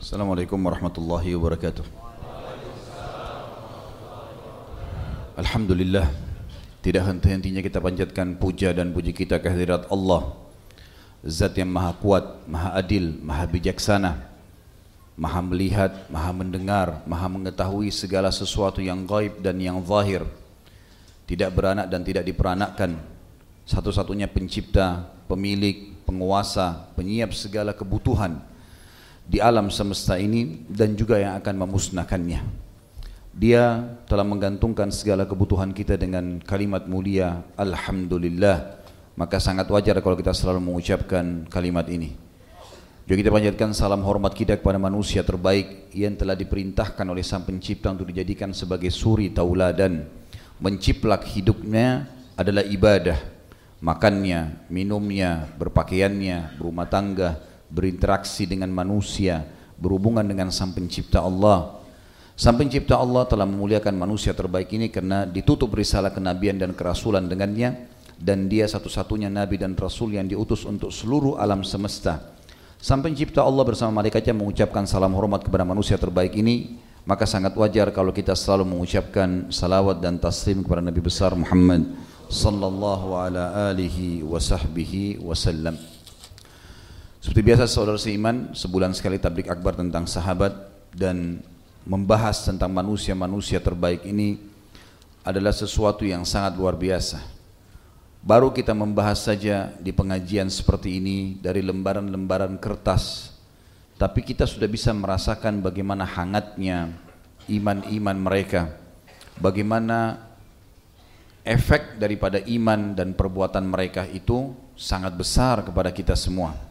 Assalamualaikum warahmatullahi wabarakatuh. Alhamdulillah tidak henti-hentinya kita panjatkan puja dan puji kita kehadirat Allah Zat yang maha kuat, maha adil, maha bijaksana Maha melihat, maha mendengar, maha mengetahui segala sesuatu yang gaib dan yang zahir. Tidak beranak dan tidak diperanakkan. Satu-satunya pencipta, pemilik, penguasa, penyiap segala kebutuhan di alam semesta ini dan juga yang akan memusnahkannya. Dia telah menggantungkan segala kebutuhan kita dengan kalimat mulia Alhamdulillah. Maka sangat wajar kalau kita selalu mengucapkan kalimat ini. Juga kita panjatkan salam hormat kita kepada manusia terbaik yang telah diperintahkan oleh Sang Pencipta untuk dijadikan sebagai suri tauladan. Menciplak hidupnya adalah ibadah. Makannya, minumnya, berpakaiannya, berumah tangga, berinteraksi dengan manusia, berhubungan dengan Sang Pencipta Allah. Sang Pencipta Allah telah memuliakan manusia terbaik ini karena ditutup risalah kenabian dan kerasulan dengannya dan dia satu-satunya nabi dan rasul yang diutus untuk seluruh alam semesta. Sang Pencipta Allah bersama malaikatnya mengucapkan salam hormat kepada manusia terbaik ini, maka sangat wajar kalau kita selalu mengucapkan salawat dan taslim kepada Nabi besar Muhammad sallallahu ala alihi wa sahbihi wasallam. Seperti biasa saudara seiman, sebulan sekali tablik akbar tentang sahabat dan membahas tentang manusia-manusia terbaik ini adalah sesuatu yang sangat luar biasa. Baru kita membahas saja di pengajian seperti ini dari lembaran-lembaran kertas, tapi kita sudah bisa merasakan bagaimana hangatnya iman-iman mereka, bagaimana efek daripada iman dan perbuatan mereka itu sangat besar kepada kita semua.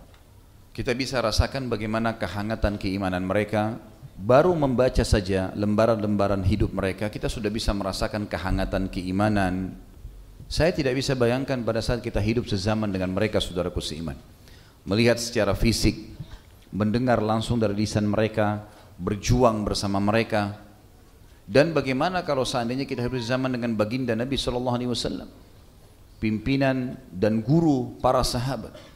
Kita bisa rasakan bagaimana kehangatan keimanan mereka. Baru membaca saja lembaran-lembaran hidup mereka Kita sudah bisa merasakan kehangatan keimanan. Saya tidak bisa bayangkan pada saat kita hidup sezaman dengan mereka saudaraku seiman. Melihat secara fisik Mendengar langsung dari lisan mereka Berjuang bersama mereka. Dan bagaimana kalau seandainya kita hidup zaman dengan baginda Nabi SAW Pimpinan dan guru para sahabat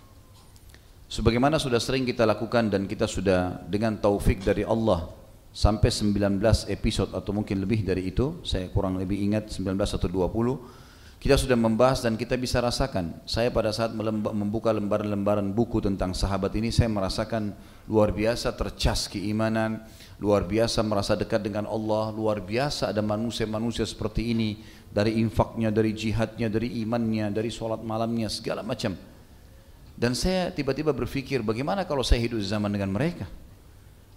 Sebagaimana sudah sering kita lakukan dan kita sudah dengan taufik dari Allah sampai 19 episode atau mungkin lebih dari itu, saya kurang lebih ingat 19 atau 20, kita sudah membahas dan kita bisa rasakan. Saya pada saat membuka lembaran-lembaran buku tentang sahabat ini, saya merasakan luar biasa tercas keimanan, luar biasa merasa dekat dengan Allah, luar biasa ada manusia-manusia seperti ini, dari infaknya, dari jihadnya, dari imannya, dari sholat malamnya, segala macam. Dan saya tiba-tiba berpikir bagaimana kalau saya hidup zaman dengan mereka?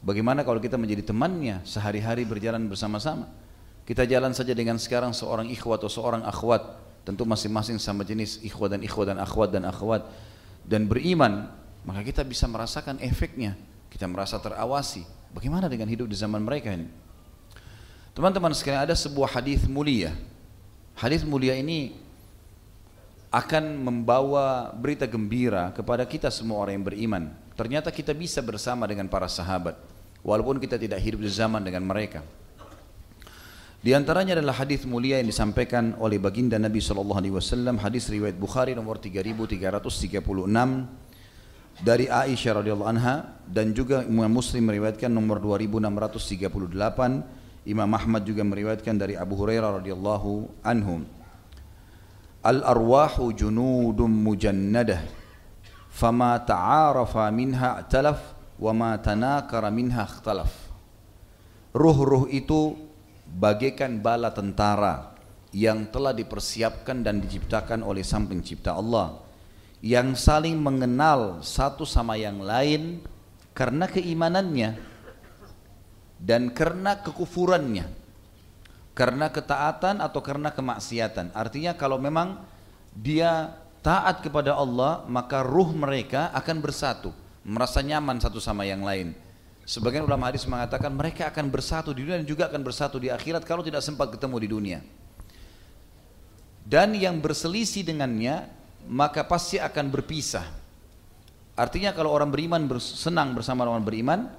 Bagaimana kalau kita menjadi temannya sehari-hari berjalan bersama-sama? Kita jalan saja dengan sekarang seorang ikhwat atau seorang akhwat, tentu masing-masing sama jenis ikhwat dan ikhwat dan akhwat dan akhwat dan beriman, maka kita bisa merasakan efeknya. Kita merasa terawasi. Bagaimana dengan hidup di zaman mereka ini? Teman-teman sekalian ada sebuah hadis mulia. Hadis mulia ini akan membawa berita gembira kepada kita semua orang yang beriman. Ternyata kita bisa bersama dengan para sahabat, walaupun kita tidak hidup di zaman dengan mereka. Di antaranya adalah hadis mulia yang disampaikan oleh baginda Nabi Shallallahu Alaihi Wasallam, hadis riwayat Bukhari nomor 3336 dari Aisyah radhiyallahu anha dan juga Imam Muslim meriwayatkan nomor 2638, Imam Ahmad juga meriwayatkan dari Abu Hurairah radhiyallahu Al-arwahu junudun mujannadah. Fama ta'arafa minha a'talaf Wa ma tanakara minha ikhtalaf. Ruh-ruh itu bagaikan bala tentara yang telah dipersiapkan dan diciptakan oleh sang pencipta Allah yang saling mengenal satu sama yang lain karena keimanannya dan karena kekufurannya karena ketaatan atau karena kemaksiatan. Artinya kalau memang dia taat kepada Allah, maka ruh mereka akan bersatu, merasa nyaman satu sama yang lain. Sebagian ulama hadis mengatakan mereka akan bersatu di dunia dan juga akan bersatu di akhirat kalau tidak sempat ketemu di dunia. Dan yang berselisih dengannya maka pasti akan berpisah. Artinya kalau orang beriman senang bersama orang beriman,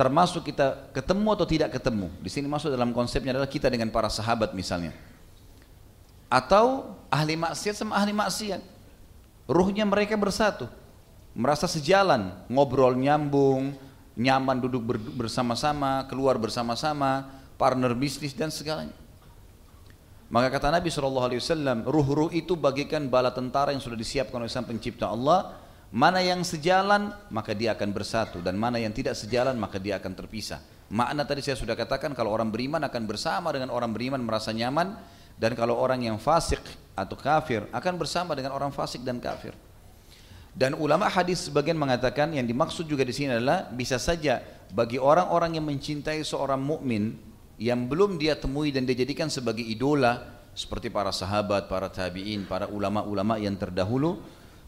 termasuk kita ketemu atau tidak ketemu. Di sini masuk dalam konsepnya adalah kita dengan para sahabat misalnya. Atau ahli maksiat sama ahli maksiat. Ruhnya mereka bersatu. Merasa sejalan, ngobrol nyambung, nyaman duduk bersama-sama, keluar bersama-sama, partner bisnis dan segalanya. Maka kata Nabi SAW, ruh-ruh itu bagikan bala tentara yang sudah disiapkan oleh sang pencipta Allah. Mana yang sejalan, maka dia akan bersatu. Dan mana yang tidak sejalan, maka dia akan terpisah. Makna tadi saya sudah katakan, kalau orang beriman akan bersama dengan orang beriman merasa nyaman. Dan kalau orang yang fasik atau kafir, akan bersama dengan orang fasik dan kafir. Dan ulama hadis sebagian mengatakan yang dimaksud juga di sini adalah bisa saja bagi orang-orang yang mencintai seorang mukmin yang belum dia temui dan dia jadikan sebagai idola seperti para sahabat, para tabi'in, para ulama-ulama yang terdahulu,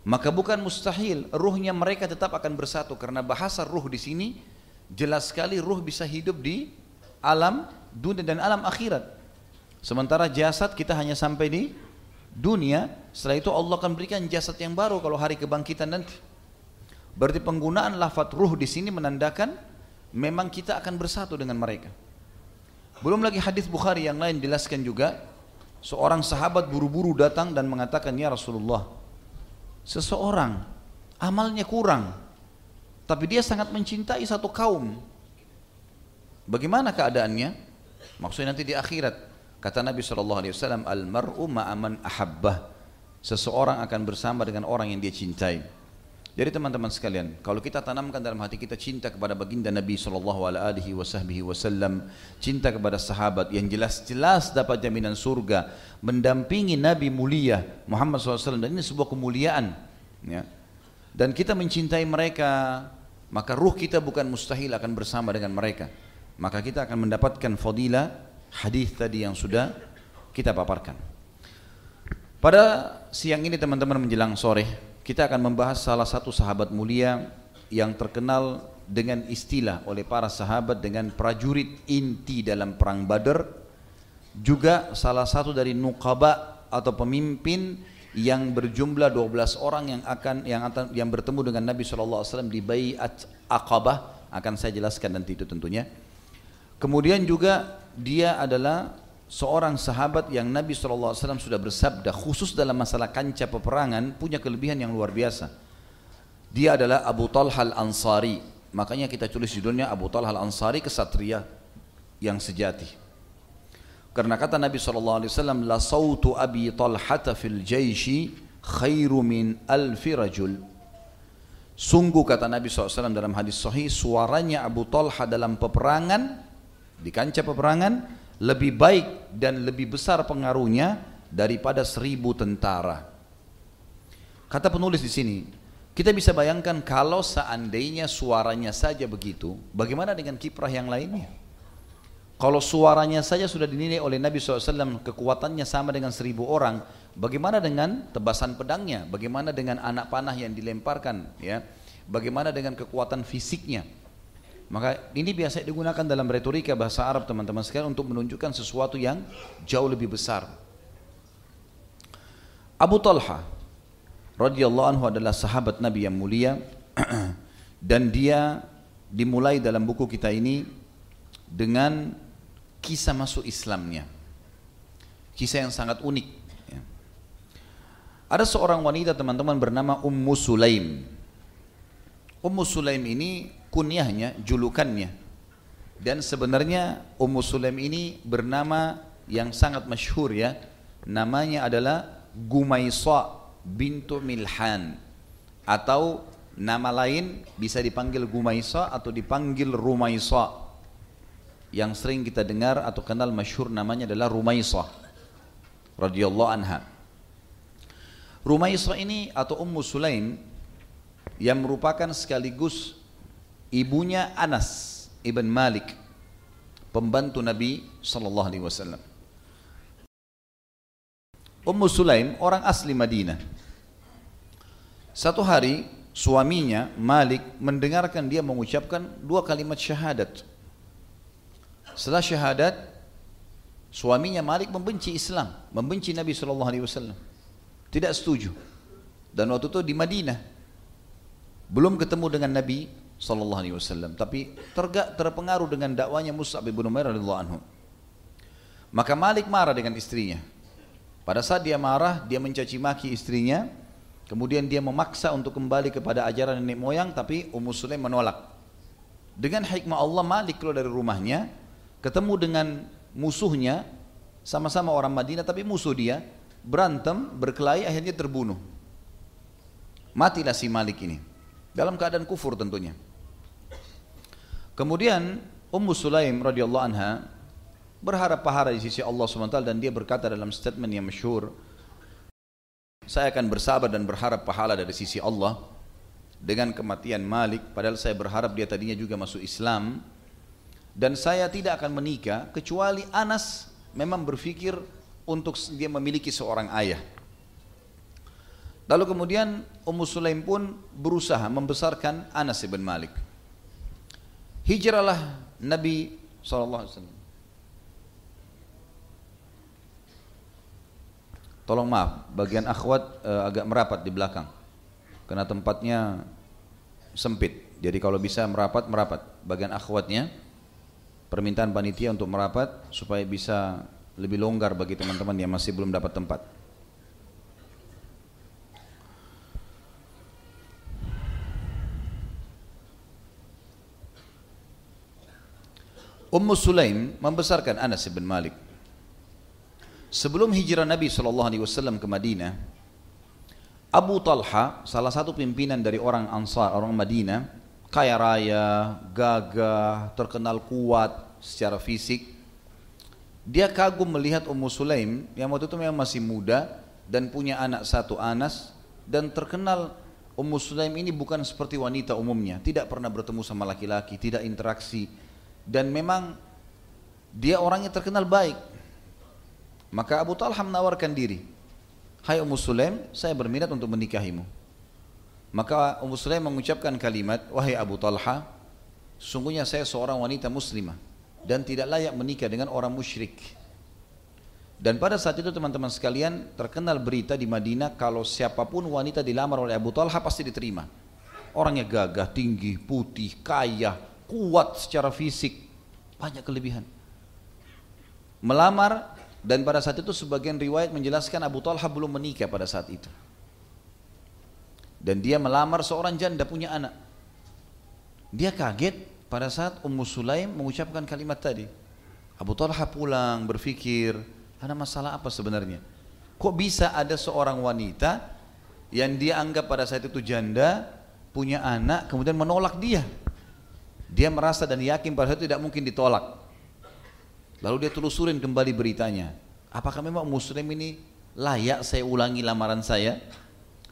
maka bukan mustahil ruhnya mereka tetap akan bersatu karena bahasa ruh di sini jelas sekali ruh bisa hidup di alam dunia dan alam akhirat. Sementara jasad kita hanya sampai di dunia, setelah itu Allah akan berikan jasad yang baru kalau hari kebangkitan nanti. Berarti penggunaan lafaz ruh di sini menandakan memang kita akan bersatu dengan mereka. Belum lagi hadis Bukhari yang lain jelaskan juga seorang sahabat buru-buru datang dan mengatakan ya Rasulullah seseorang amalnya kurang tapi dia sangat mencintai satu kaum. Bagaimana keadaannya? Maksudnya nanti di akhirat kata Nabi SAW al mar'u ma'aman ahabbah. Seseorang akan bersama dengan orang yang dia cintai jadi teman-teman sekalian, kalau kita tanamkan dalam hati kita cinta kepada baginda Nabi sallallahu alaihi wasallam, cinta kepada sahabat yang jelas-jelas dapat jaminan surga, mendampingi Nabi mulia Muhammad SAW dan ini sebuah kemuliaan, ya. Dan kita mencintai mereka, maka ruh kita bukan mustahil akan bersama dengan mereka. Maka kita akan mendapatkan fadilah hadis tadi yang sudah kita paparkan. Pada siang ini teman-teman menjelang sore, kita akan membahas salah satu sahabat mulia yang terkenal dengan istilah oleh para sahabat dengan prajurit inti dalam perang Badar juga salah satu dari nukaba atau pemimpin yang berjumlah 12 orang yang akan yang akan yang bertemu dengan Nabi SAW di Baiat Aqabah akan saya jelaskan nanti itu tentunya. Kemudian juga dia adalah seorang sahabat yang Nabi SAW sudah bersabda khusus dalam masalah kancah peperangan punya kelebihan yang luar biasa. Dia adalah Abu Talha al-Ansari. Makanya kita tulis judulnya Abu Talha al-Ansari kesatria yang sejati. Karena kata Nabi SAW, La sawtu abi talhata fil jaishi khairu min alfi rajul. Sungguh kata Nabi SAW dalam hadis sahih, suaranya Abu Talha dalam peperangan, di kancah peperangan, lebih baik dan lebih besar pengaruhnya daripada seribu tentara. Kata penulis di sini, kita bisa bayangkan kalau seandainya suaranya saja begitu, bagaimana dengan kiprah yang lainnya? Kalau suaranya saja sudah dinilai oleh Nabi SAW kekuatannya sama dengan seribu orang, bagaimana dengan tebasan pedangnya? Bagaimana dengan anak panah yang dilemparkan? Ya, bagaimana dengan kekuatan fisiknya? Maka ini biasa digunakan dalam retorika bahasa Arab teman-teman sekalian untuk menunjukkan sesuatu yang jauh lebih besar. Abu Talha radhiyallahu anhu adalah sahabat Nabi yang mulia dan dia dimulai dalam buku kita ini dengan kisah masuk Islamnya. Kisah yang sangat unik. Ya. Ada seorang wanita teman-teman bernama Ummu Sulaim. Ummu Sulaim ini kunyahnya, julukannya. Dan sebenarnya Ummu Sulaim ini bernama yang sangat masyhur ya. Namanya adalah Gumaisa bintu Milhan atau nama lain bisa dipanggil Gumaisa atau dipanggil Rumaisa. Yang sering kita dengar atau kenal masyhur namanya adalah Rumaisa radhiyallahu anha. Rumaisa ini atau Ummu Sulaim yang merupakan sekaligus ibunya Anas ibn Malik pembantu Nabi sallallahu alaihi wasallam. Ummu Sulaim orang asli Madinah. Satu hari suaminya Malik mendengarkan dia mengucapkan dua kalimat syahadat. Setelah syahadat suaminya Malik membenci Islam membenci Nabi sallallahu alaihi wasallam. Tidak setuju. Dan waktu itu di Madinah. Belum ketemu dengan Nabi sallallahu alaihi wasallam tapi tergak terpengaruh dengan dakwanya Mus'ab bin Umair radhiyallahu anhu maka Malik marah dengan istrinya pada saat dia marah dia mencaci maki istrinya kemudian dia memaksa untuk kembali kepada ajaran nenek moyang tapi Ummu Sulaim menolak Dengan hikmah Allah Malik keluar dari rumahnya, ketemu dengan musuhnya, sama-sama orang Madinah tapi musuh dia, berantem, berkelahi, akhirnya terbunuh. Matilah si Malik ini. Dalam keadaan kufur tentunya. Kemudian Ummu Sulaim radhiyallahu anha berharap pahala di sisi Allah SWT dan dia berkata dalam statement yang masyhur saya akan bersabar dan berharap pahala dari sisi Allah dengan kematian Malik padahal saya berharap dia tadinya juga masuk Islam dan saya tidak akan menikah kecuali Anas memang berpikir untuk dia memiliki seorang ayah. Lalu kemudian Ummu Sulaim pun berusaha membesarkan Anas ibn Malik hijrahlah Nabi SAW tolong maaf bagian akhwat uh, agak merapat di belakang karena tempatnya sempit. Jadi kalau bisa merapat, merapat. Bagian akhwatnya, permintaan panitia untuk merapat supaya bisa lebih longgar bagi teman-teman yang masih belum dapat tempat. Ummu Sulaim membesarkan Anas bin Malik. Sebelum hijrah Nabi SAW ke Madinah, Abu Talha, salah satu pimpinan dari orang Ansar, orang Madinah, kaya raya, gagah, terkenal kuat secara fisik. Dia kagum melihat Ummu Sulaim yang waktu itu memang masih muda dan punya anak satu Anas dan terkenal Ummu Sulaim ini bukan seperti wanita umumnya, tidak pernah bertemu sama laki-laki, tidak interaksi dan memang dia orangnya terkenal baik. Maka Abu Talha menawarkan diri, Hai Ummu Sulaim, saya berminat untuk menikahimu. Maka Ummu Sulaim mengucapkan kalimat, Wahai Abu Talha, sungguhnya saya seorang wanita muslimah dan tidak layak menikah dengan orang musyrik. Dan pada saat itu teman-teman sekalian terkenal berita di Madinah kalau siapa pun wanita dilamar oleh Abu Talha pasti diterima. Orangnya gagah, tinggi, putih, kaya, kuat secara fisik, banyak kelebihan. Melamar dan pada saat itu sebagian riwayat menjelaskan Abu Talha belum menikah pada saat itu. Dan dia melamar seorang janda punya anak. Dia kaget pada saat Ummu Sulaim mengucapkan kalimat tadi. Abu Talha pulang berpikir, ada masalah apa sebenarnya? Kok bisa ada seorang wanita yang dia anggap pada saat itu janda, punya anak, kemudian menolak dia. Dia merasa dan yakin pada itu tidak mungkin ditolak. Lalu dia telusurin kembali beritanya. Apakah memang muslim ini layak saya ulangi lamaran saya?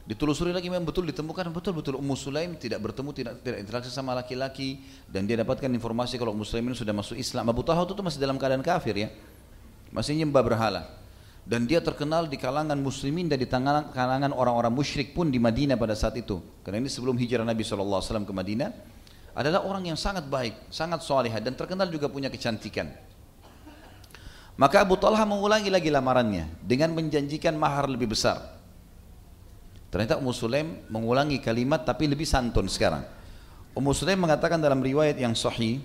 Ditelusuri lagi memang betul ditemukan betul-betul Ummu Sulaim tidak bertemu tidak tidak interaksi sama laki-laki dan dia dapatkan informasi kalau Muslim ini sudah masuk Islam. Abu Talha itu masih dalam keadaan kafir ya. Masih nyembah berhala. Dan dia terkenal di kalangan muslimin dan di kalangan orang-orang musyrik pun di Madinah pada saat itu. Karena ini sebelum hijrah Nabi SAW ke Madinah adalah orang yang sangat baik, sangat soleh dan terkenal juga punya kecantikan. Maka Abu Talha mengulangi lagi lamarannya dengan menjanjikan mahar lebih besar. Ternyata Ummu Sulaim mengulangi kalimat tapi lebih santun sekarang. Ummu Sulaim mengatakan dalam riwayat yang sahih,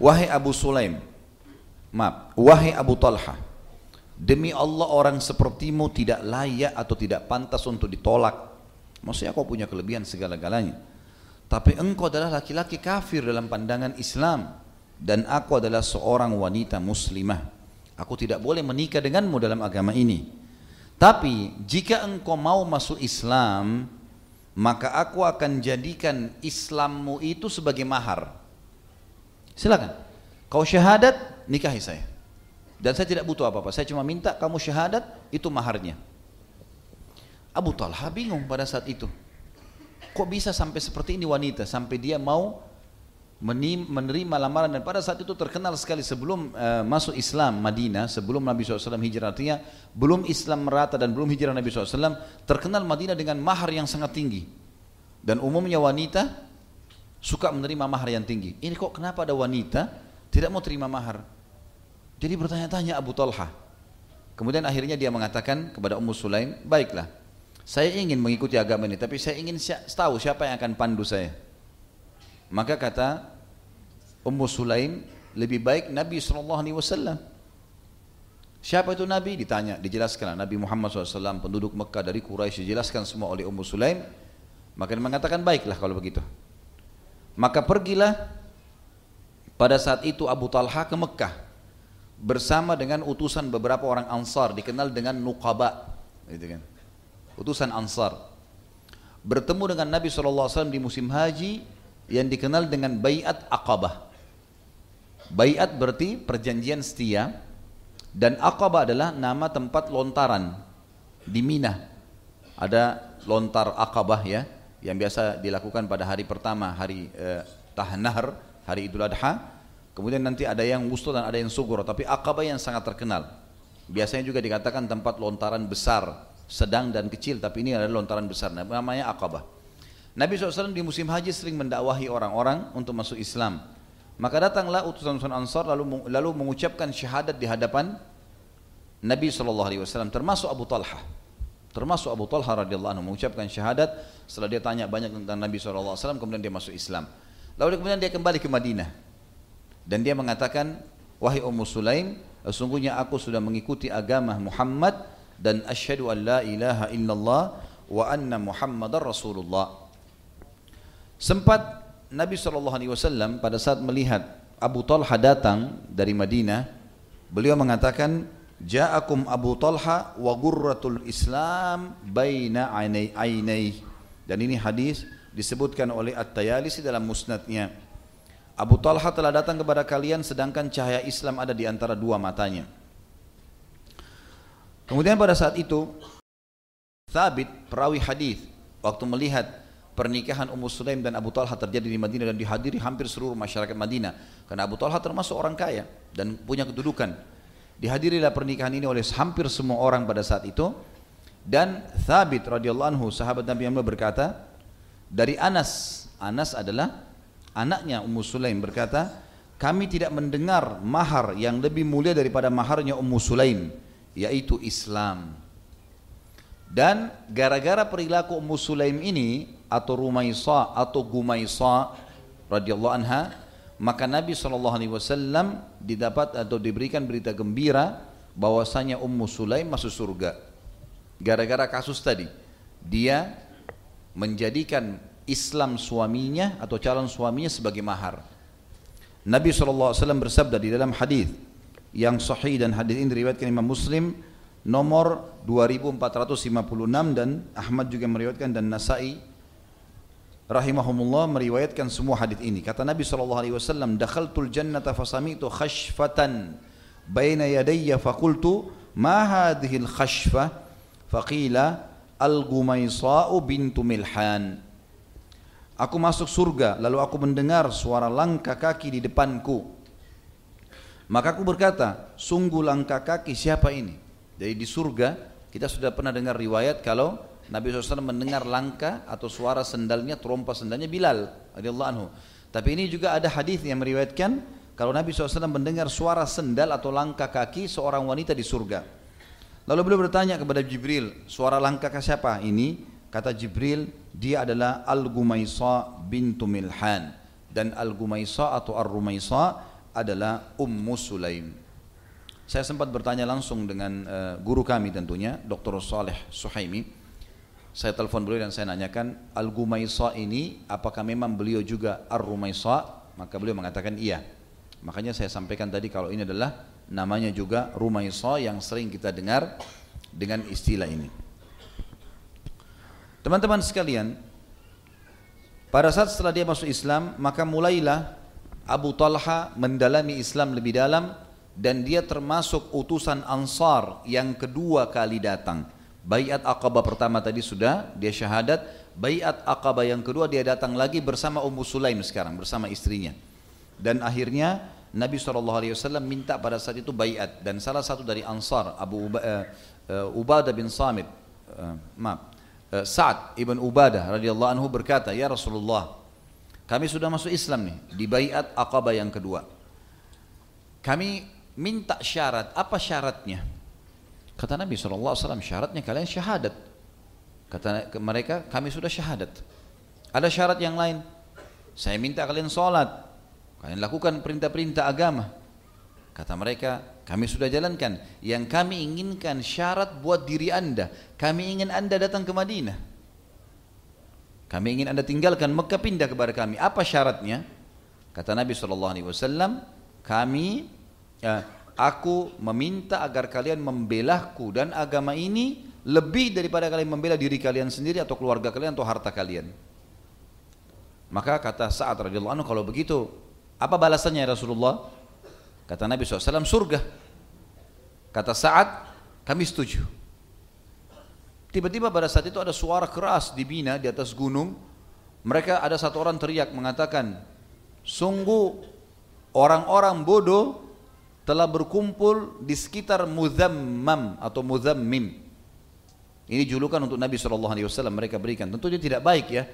Wahai Abu Sulaim, maaf, wahai Abu Talha, demi Allah orang sepertimu tidak layak atau tidak pantas untuk ditolak. Maksudnya kau punya kelebihan segala-galanya. Tapi engkau adalah laki-laki kafir dalam pandangan Islam dan aku adalah seorang wanita muslimah. Aku tidak boleh menikah denganmu dalam agama ini. Tapi jika engkau mau masuk Islam, maka aku akan jadikan Islammu itu sebagai mahar. Silakan. Kau syahadat, nikahi saya. Dan saya tidak butuh apa-apa. Saya cuma minta kamu syahadat, itu maharnya. Abu Talha bingung pada saat itu. Kok bisa sampai seperti ini wanita sampai dia mau menerima lamaran? Dan pada saat itu terkenal sekali sebelum uh, masuk Islam Madinah sebelum Nabi SAW hijrah. Artinya belum Islam merata dan belum hijrah Nabi SAW terkenal Madinah dengan mahar yang sangat tinggi. Dan umumnya wanita suka menerima mahar yang tinggi. Ini kok kenapa ada wanita tidak mau terima mahar? Jadi bertanya-tanya Abu Talha. Kemudian akhirnya dia mengatakan kepada Ummu Sulaim baiklah saya ingin mengikuti agama ini, tapi saya ingin tahu siapa yang akan pandu saya. Maka kata Ummu Sulaim, lebih baik Nabi SAW. Siapa itu Nabi? Ditanya, dijelaskan Nabi Muhammad SAW penduduk Mekah dari Quraisy dijelaskan semua oleh Ummu Sulaim. Maka dia mengatakan baiklah kalau begitu. Maka pergilah pada saat itu Abu Talha ke Mekah bersama dengan utusan beberapa orang Ansar dikenal dengan Nuqaba, gitu kan. Utusan Ansar bertemu dengan Nabi SAW di musim haji yang dikenal dengan Bayat Aqabah. Bayat berarti perjanjian setia dan Aqabah adalah nama tempat lontaran di Mina. Ada lontar Aqabah ya yang biasa dilakukan pada hari pertama hari eh, Tahnahar, hari Idul Adha. Kemudian nanti ada yang wusta dan ada yang sugur, tapi Aqabah yang sangat terkenal. Biasanya juga dikatakan tempat lontaran besar, sedang dan kecil, tapi ini adalah lontaran besar, namanya Aqabah. Nabi SAW di musim haji sering mendakwahi orang-orang untuk masuk Islam. Maka datanglah utusan-utusan Ansar lalu lalu mengucapkan syahadat di hadapan Nabi SAW termasuk Abu Talha. Termasuk Abu Talha radhiyallahu anhu mengucapkan syahadat setelah dia tanya banyak tentang Nabi SAW kemudian dia masuk Islam. Lalu kemudian dia kembali ke Madinah. Dan dia mengatakan, wahai Ummu Sulaim, sesungguhnya aku sudah mengikuti agama Muhammad dan asyhadu an la ilaha illallah wa anna Muhammadar Rasulullah. Sempat Nabi SAW pada saat melihat Abu Talha datang dari Madinah, beliau mengatakan, Ja'akum Abu Talha wa gurratul Islam baina ainai Dan ini hadis disebutkan oleh At-Tayalisi dalam musnadnya. Abu Talha telah datang kepada kalian sedangkan cahaya Islam ada di antara dua matanya. Kemudian pada saat itu Thabit perawi hadis waktu melihat pernikahan Ummu Sulaim dan Abu Talha terjadi di Madinah dan dihadiri hampir seluruh masyarakat Madinah. Karena Abu Talha termasuk orang kaya dan punya kedudukan. Dihadirilah pernikahan ini oleh hampir semua orang pada saat itu. Dan Thabit radhiyallahu anhu sahabat Nabi Muhammad berkata dari Anas Anas adalah anaknya Ummu Sulaim berkata kami tidak mendengar mahar yang lebih mulia daripada maharnya Ummu Sulaim yaitu Islam dan gara-gara perilaku Ummu Sulaim ini atau Rumaisa atau Gumaisa radhiyallahu anha, maka Nabi sallallahu alaihi wasallam didapat atau diberikan berita gembira bahwasanya Ummu Sulaim masuk surga. Gara-gara kasus tadi, dia menjadikan Islam suaminya atau calon suaminya sebagai mahar. Nabi SAW bersabda di dalam hadis yang sahih dan hadis ini diriwayatkan Imam Muslim nomor 2456 dan Ahmad juga meriwayatkan dan Nasai rahimahumullah meriwayatkan semua hadis ini. Kata Nabi sallallahu alaihi wasallam, "Dakhaltul jannata fasami'tu khashfatan baina yadayya faqultu ma hadhihi al-khashfa?" Faqila al-Gumaisa'u bintu Milhan. Aku masuk surga, lalu aku mendengar suara langkah kaki di depanku. Maka aku berkata, sungguh langkah kaki siapa ini? Jadi di surga kita sudah pernah dengar riwayat kalau Nabi SAW mendengar langkah atau suara sendalnya, trompa sendalnya Bilal radhiyallahu anhu. Tapi ini juga ada hadis yang meriwayatkan kalau Nabi SAW mendengar suara sendal atau langkah kaki seorang wanita di surga. Lalu beliau bertanya kepada Jibril, suara langkah siapa ini? Kata Jibril, dia adalah Al-Gumaisa bintu Milhan. Dan Al-Gumaisa atau Ar-Rumaisa adalah Ummu Sulaim. Saya sempat bertanya langsung dengan uh, guru kami tentunya, Dr. Saleh Suhaimi. Saya telepon beliau dan saya nanyakan, Al-Gumaisa ini apakah memang beliau juga Ar-Rumaisa? Maka beliau mengatakan iya. Makanya saya sampaikan tadi kalau ini adalah namanya juga Rumaisa yang sering kita dengar dengan istilah ini. Teman-teman sekalian, pada saat setelah dia masuk Islam, maka mulailah Abu Talha mendalami Islam lebih dalam dan dia termasuk utusan Ansar yang kedua kali datang. Bayat Aqabah pertama tadi sudah dia syahadat, Bayat Aqabah yang kedua dia datang lagi bersama Ummu Sulaim sekarang bersama istrinya. Dan akhirnya Nabi SAW minta pada saat itu bayat dan salah satu dari Ansar Abu Uba, uh, uh, Ubadah bin Samit uh, maaf uh, Sa'ad ibn Ubadah radhiyallahu anhu berkata ya Rasulullah kami sudah masuk Islam nih di bayat Aqabah yang kedua kami minta syarat, apa syaratnya? Kata Nabi SAW, syaratnya kalian syahadat. Kata mereka, kami sudah syahadat. Ada syarat yang lain. Saya minta kalian sholat. Kalian lakukan perintah-perintah agama. Kata mereka, kami sudah jalankan. Yang kami inginkan syarat buat diri anda. Kami ingin anda datang ke Madinah. Kami ingin anda tinggalkan Mekah pindah kepada kami. Apa syaratnya? Kata Nabi SAW, kami, ya, aku meminta agar kalian membelahku dan agama ini lebih daripada kalian membela diri kalian sendiri atau keluarga kalian atau harta kalian. Maka kata Sa'ad radhiyallahu anhu kalau begitu apa balasannya ya Rasulullah? Kata Nabi SAW surga. Kata Sa'ad kami setuju. Tiba-tiba pada saat itu ada suara keras di Bina di atas gunung. Mereka ada satu orang teriak mengatakan, sungguh orang-orang bodoh telah berkumpul di sekitar muzammam atau muzammim. Ini julukan untuk Nabi SAW mereka berikan. Tentu dia tidak baik ya.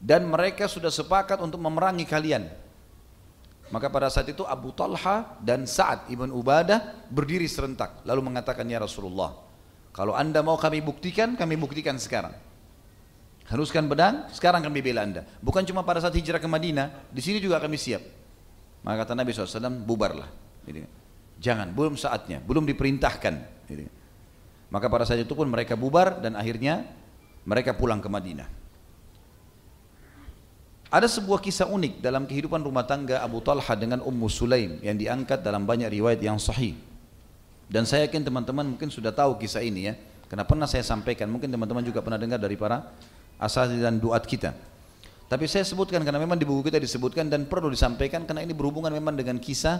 Dan mereka sudah sepakat untuk memerangi kalian. Maka pada saat itu Abu Talha dan Sa'ad ibn Ubadah berdiri serentak. Lalu mengatakan ya Rasulullah. Kalau anda mau kami buktikan, kami buktikan sekarang. Haruskan pedang, sekarang kami bela anda. Bukan cuma pada saat hijrah ke Madinah, di sini juga kami siap. Maka kata Nabi SAW, bubarlah. Jangan, belum saatnya, belum diperintahkan. Maka pada saat itu pun mereka bubar dan akhirnya mereka pulang ke Madinah. Ada sebuah kisah unik dalam kehidupan rumah tangga Abu Talha dengan Ummu Sulaim yang diangkat dalam banyak riwayat yang sahih. Dan saya yakin teman-teman mungkin sudah tahu kisah ini ya. Karena pernah saya sampaikan, mungkin teman-teman juga pernah dengar dari para asal dan duat kita. Tapi saya sebutkan karena memang di buku kita disebutkan dan perlu disampaikan karena ini berhubungan memang dengan kisah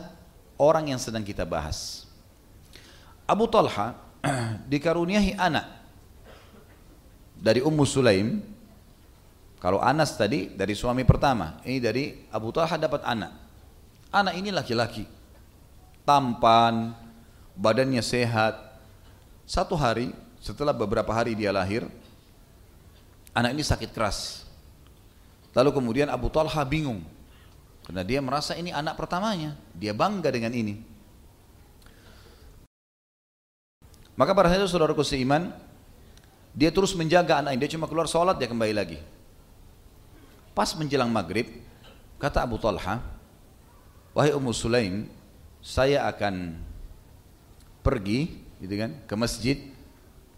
orang yang sedang kita bahas. Abu Talha dikaruniai anak dari Ummu Sulaim kalau Anas tadi dari suami pertama ini dari Abu Talha dapat anak anak ini laki-laki tampan badannya sehat. Satu hari setelah beberapa hari dia lahir anak ini sakit keras. Lalu kemudian Abu Talha bingung. Karena dia merasa ini anak pertamanya. Dia bangga dengan ini. Maka pada saat itu saudaraku seiman, dia terus menjaga anak ini. Dia cuma keluar sholat, dia kembali lagi. Pas menjelang maghrib, kata Abu Talha, Wahai Ummu Sulaim, saya akan pergi gitu kan, ke masjid,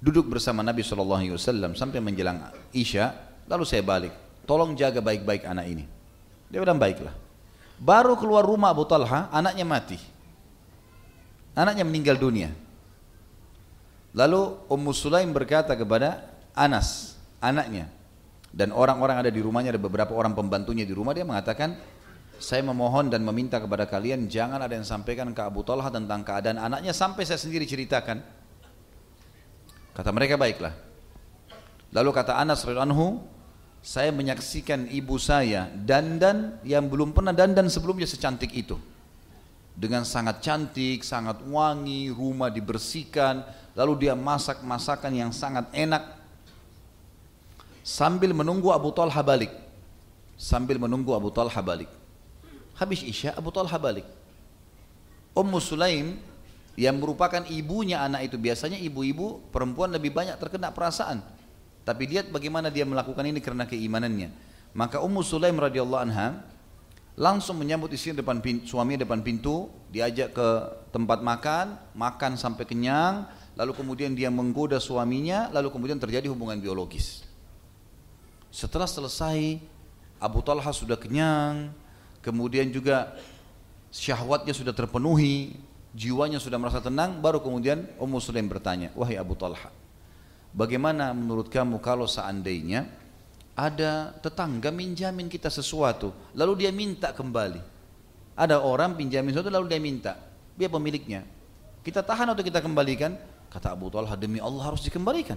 duduk bersama Nabi SAW sampai menjelang Isya, lalu saya balik. Tolong jaga baik-baik anak ini. Dia bilang baiklah. Baru keluar rumah Abu Talha, anaknya mati. Anaknya meninggal dunia. Lalu Ummu Sulaim berkata kepada Anas, anaknya, dan orang-orang ada di rumahnya, ada beberapa orang pembantunya di rumah, dia mengatakan, saya memohon dan meminta kepada kalian jangan ada yang sampaikan ke Abu Talha tentang keadaan anaknya sampai saya sendiri ceritakan. Kata mereka baiklah. Lalu kata Anas anhu, saya menyaksikan ibu saya dandan yang belum pernah dandan sebelumnya secantik itu. Dengan sangat cantik, sangat wangi, rumah dibersihkan, lalu dia masak masakan yang sangat enak sambil menunggu Abu Talha balik sambil menunggu Abu Talha balik habis Isya Abu Talha balik. Ummu Sulaim yang merupakan ibunya anak itu biasanya ibu-ibu perempuan lebih banyak terkena perasaan. Tapi lihat bagaimana dia melakukan ini karena keimanannya. Maka Ummu Sulaim radhiyallahu anha langsung menyambut istri depan pintu, suami depan pintu diajak ke tempat makan makan sampai kenyang lalu kemudian dia menggoda suaminya, lalu kemudian terjadi hubungan biologis. Setelah selesai, Abu Talha sudah kenyang, kemudian juga syahwatnya sudah terpenuhi, jiwanya sudah merasa tenang, baru kemudian Ummu Sulaim bertanya, wahai Abu Talha, bagaimana menurut kamu kalau seandainya ada tetangga minjamin kita sesuatu, lalu dia minta kembali. Ada orang pinjamin sesuatu lalu dia minta, dia pemiliknya. Kita tahan atau kita kembalikan? Kata Abu Talha demi Allah harus dikembalikan.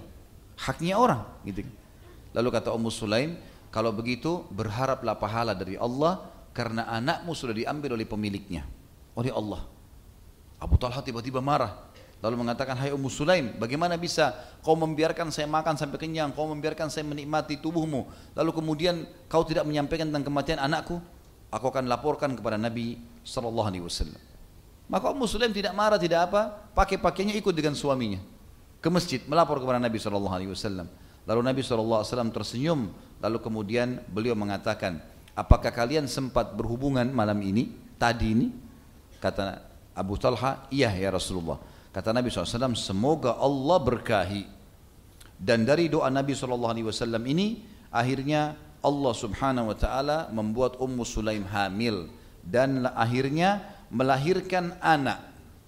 Haknya orang gitu. Lalu kata Ummu Sulaim, kalau begitu berharaplah pahala dari Allah karena anakmu sudah diambil oleh pemiliknya, oleh Allah. Abu Talha tiba-tiba marah. Lalu mengatakan, hai Ummu Sulaim, bagaimana bisa kau membiarkan saya makan sampai kenyang, kau membiarkan saya menikmati tubuhmu, lalu kemudian kau tidak menyampaikan tentang kematian anakku? Aku akan laporkan kepada Nabi Sallallahu Alaihi Wasallam. Maka Ummu Sulaim tidak marah, tidak apa, pakai pakainya ikut dengan suaminya ke masjid melapor kepada Nabi Wasallam. Lalu Nabi Wasallam tersenyum, lalu kemudian beliau mengatakan, apakah kalian sempat berhubungan malam ini, tadi ini? Kata Abu Talha, iya ya Rasulullah. Kata Nabi SAW, semoga Allah berkahi. Dan dari doa Nabi SAW ini, akhirnya Allah Subhanahu wa taala membuat Ummu Sulaim hamil dan akhirnya melahirkan anak,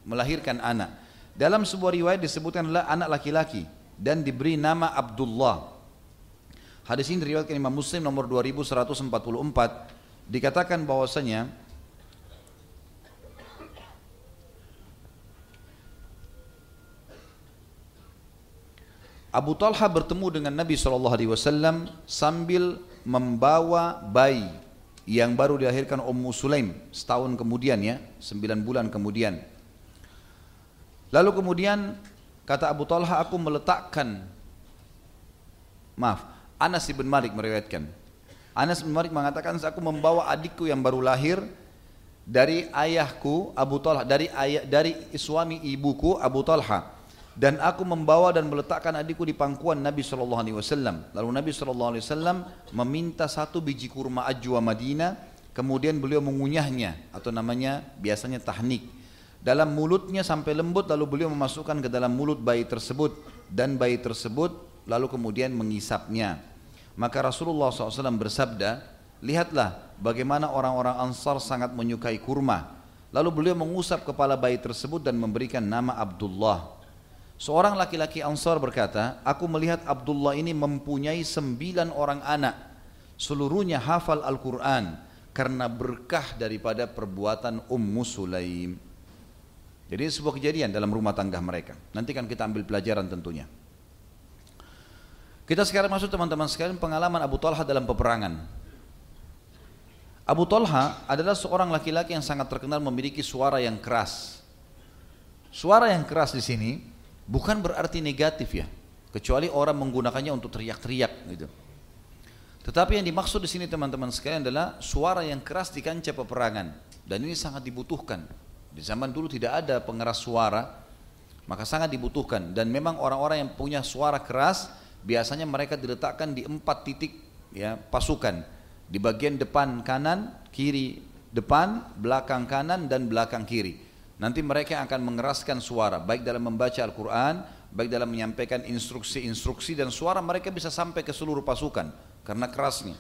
melahirkan anak. Dalam sebuah riwayat disebutkan adalah anak laki-laki dan diberi nama Abdullah. Hadis ini diriwayatkan Imam Muslim nomor 2144 dikatakan bahwasanya Abu Talha bertemu dengan Nabi SAW sambil membawa bayi yang baru dilahirkan Ummu Sulaim setahun kemudian ya, sembilan bulan kemudian. Lalu kemudian kata Abu Talha aku meletakkan maaf Anas bin Malik meriwayatkan. Anas bin Malik mengatakan aku membawa adikku yang baru lahir dari ayahku Abu Talha dari ayah dari suami ibuku Abu Talha. Dan aku membawa dan meletakkan adikku di pangkuan Nabi Shallallahu Alaihi Wasallam. Lalu Nabi Shallallahu Alaihi Wasallam meminta satu biji kurma ajwa Madinah, kemudian beliau mengunyahnya atau namanya biasanya tahnik dalam mulutnya sampai lembut lalu beliau memasukkan ke dalam mulut bayi tersebut. Dan bayi tersebut lalu kemudian mengisapnya. Maka Rasulullah SAW bersabda, lihatlah bagaimana orang-orang Ansar sangat menyukai kurma. Lalu beliau mengusap kepala bayi tersebut dan memberikan nama Abdullah. Seorang laki-laki Ansar berkata, aku melihat Abdullah ini mempunyai sembilan orang anak. Seluruhnya hafal Al-Quran karena berkah daripada perbuatan Ummu Sulaim. Jadi sebuah kejadian dalam rumah tangga mereka. Nanti kan kita ambil pelajaran tentunya. Kita sekarang masuk teman-teman sekalian pengalaman Abu Talha dalam peperangan. Abu Talha adalah seorang laki-laki yang sangat terkenal memiliki suara yang keras. Suara yang keras di sini bukan berarti negatif ya, kecuali orang menggunakannya untuk teriak-teriak gitu. Tetapi yang dimaksud di sini teman-teman sekalian adalah suara yang keras di kancah peperangan dan ini sangat dibutuhkan. Di zaman dulu tidak ada pengeras suara, maka sangat dibutuhkan dan memang orang-orang yang punya suara keras biasanya mereka diletakkan di empat titik ya pasukan di bagian depan kanan, kiri depan, belakang kanan dan belakang kiri. Nanti mereka akan mengeraskan suara baik dalam membaca Al-Quran, baik dalam menyampaikan instruksi-instruksi dan suara mereka bisa sampai ke seluruh pasukan karena kerasnya.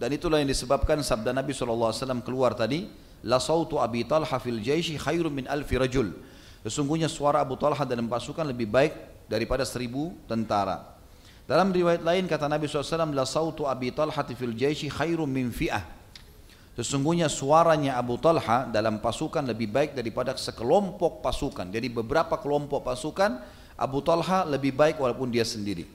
Dan itulah yang disebabkan sabda Nabi SAW keluar tadi, La sautu Abi Talha fil jaishi khairun min alfi rajul. Sesungguhnya suara Abu Talha dalam pasukan lebih baik daripada seribu tentara. Dalam riwayat lain kata Nabi SAW, La sautu Abi Talha fil jaishi khairun min fi'ah. Sesungguhnya suaranya Abu Talha dalam pasukan lebih baik daripada sekelompok pasukan. Jadi beberapa kelompok pasukan Abu Talha lebih baik walaupun dia sendiri.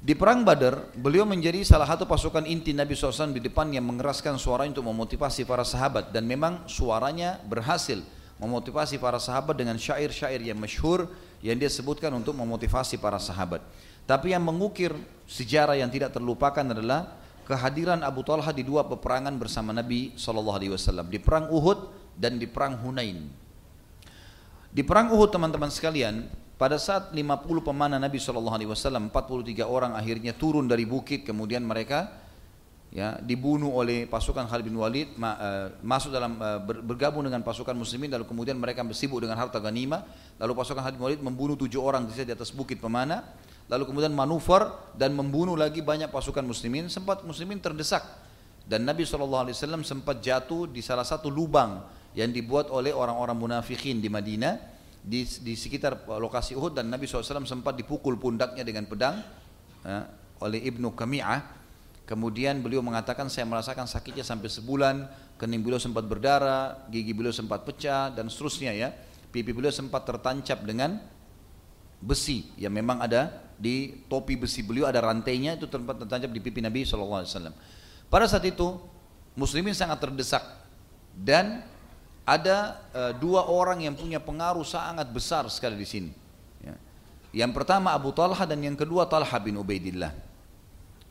Di perang Badar, beliau menjadi salah satu pasukan inti Nabi SAW di depan yang mengeraskan suara untuk memotivasi para sahabat dan memang suaranya berhasil memotivasi para sahabat dengan syair-syair yang masyhur yang dia sebutkan untuk memotivasi para sahabat. Tapi yang mengukir sejarah yang tidak terlupakan adalah kehadiran Abu Talha di dua peperangan bersama Nabi SAW di perang Uhud dan di perang Hunain. Di perang Uhud teman-teman sekalian, pada saat 50 pemanah Nabi SAW, 43 orang akhirnya turun dari bukit, kemudian mereka ya dibunuh oleh pasukan Khalid bin Walid, ma, uh, masuk dalam uh, bergabung dengan pasukan muslimin, lalu kemudian mereka sibuk dengan harta ganima, lalu pasukan Khalid bin Walid membunuh tujuh orang di atas bukit pemanah, lalu kemudian manuver dan membunuh lagi banyak pasukan muslimin. Sempat muslimin terdesak. Dan Nabi SAW sempat jatuh di salah satu lubang yang dibuat oleh orang-orang munafikin di Madinah di, di sekitar lokasi Uhud. Dan Nabi SAW sempat dipukul pundaknya dengan pedang ya, oleh Ibnu Kami'ah kemudian beliau mengatakan saya merasakan sakitnya sampai sebulan kening beliau sempat berdarah gigi beliau sempat pecah dan seterusnya ya pipi beliau sempat tertancap dengan besi yang memang ada di topi besi beliau ada rantainya itu tempat tertancap di pipi Nabi SAW. Pada saat itu muslimin sangat terdesak dan ada uh, dua orang yang punya pengaruh sangat besar sekali di sini. Ya. Yang pertama Abu Talha dan yang kedua Talha bin Ubaidillah.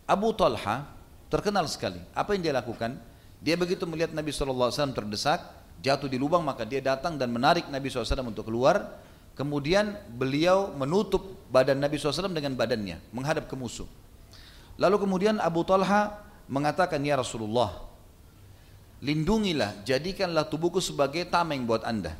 Abu Talha terkenal sekali. Apa yang dia lakukan? Dia begitu melihat Nabi SAW terdesak, jatuh di lubang maka dia datang dan menarik Nabi SAW untuk keluar Kemudian beliau menutup badan Nabi SAW dengan badannya, menghadap ke musuh. Lalu kemudian Abu Talha mengatakan, Ya Rasulullah, lindungilah, jadikanlah tubuhku sebagai tameng buat anda.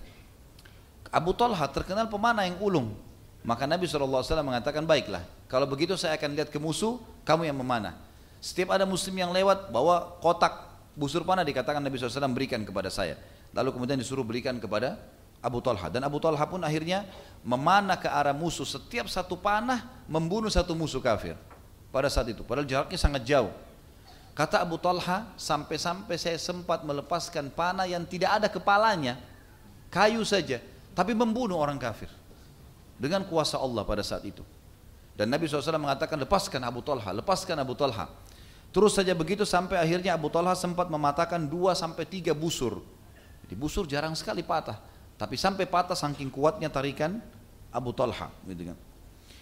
Abu Talha terkenal pemanah yang ulung. Maka Nabi SAW mengatakan, baiklah, Kalau begitu saya akan lihat ke musuh, kamu yang memanah. Setiap ada muslim yang lewat, bawa kotak busur panah dikatakan Nabi SAW berikan kepada saya. Lalu kemudian disuruh berikan kepada Abu Talha. Dan Abu Talha pun akhirnya memanah ke arah musuh. Setiap satu panah membunuh satu musuh kafir. Pada saat itu. Padahal jaraknya sangat jauh. Kata Abu Talha, sampai-sampai saya sempat melepaskan panah yang tidak ada kepalanya. Kayu saja. Tapi membunuh orang kafir. Dengan kuasa Allah pada saat itu. Dan Nabi SAW mengatakan lepaskan Abu Talha, lepaskan Abu Talha. Terus saja begitu sampai akhirnya Abu Talha sempat mematahkan dua sampai tiga busur. Jadi busur jarang sekali patah. Tapi sampai patah saking kuatnya tarikan Abu Talha. Gitu kan.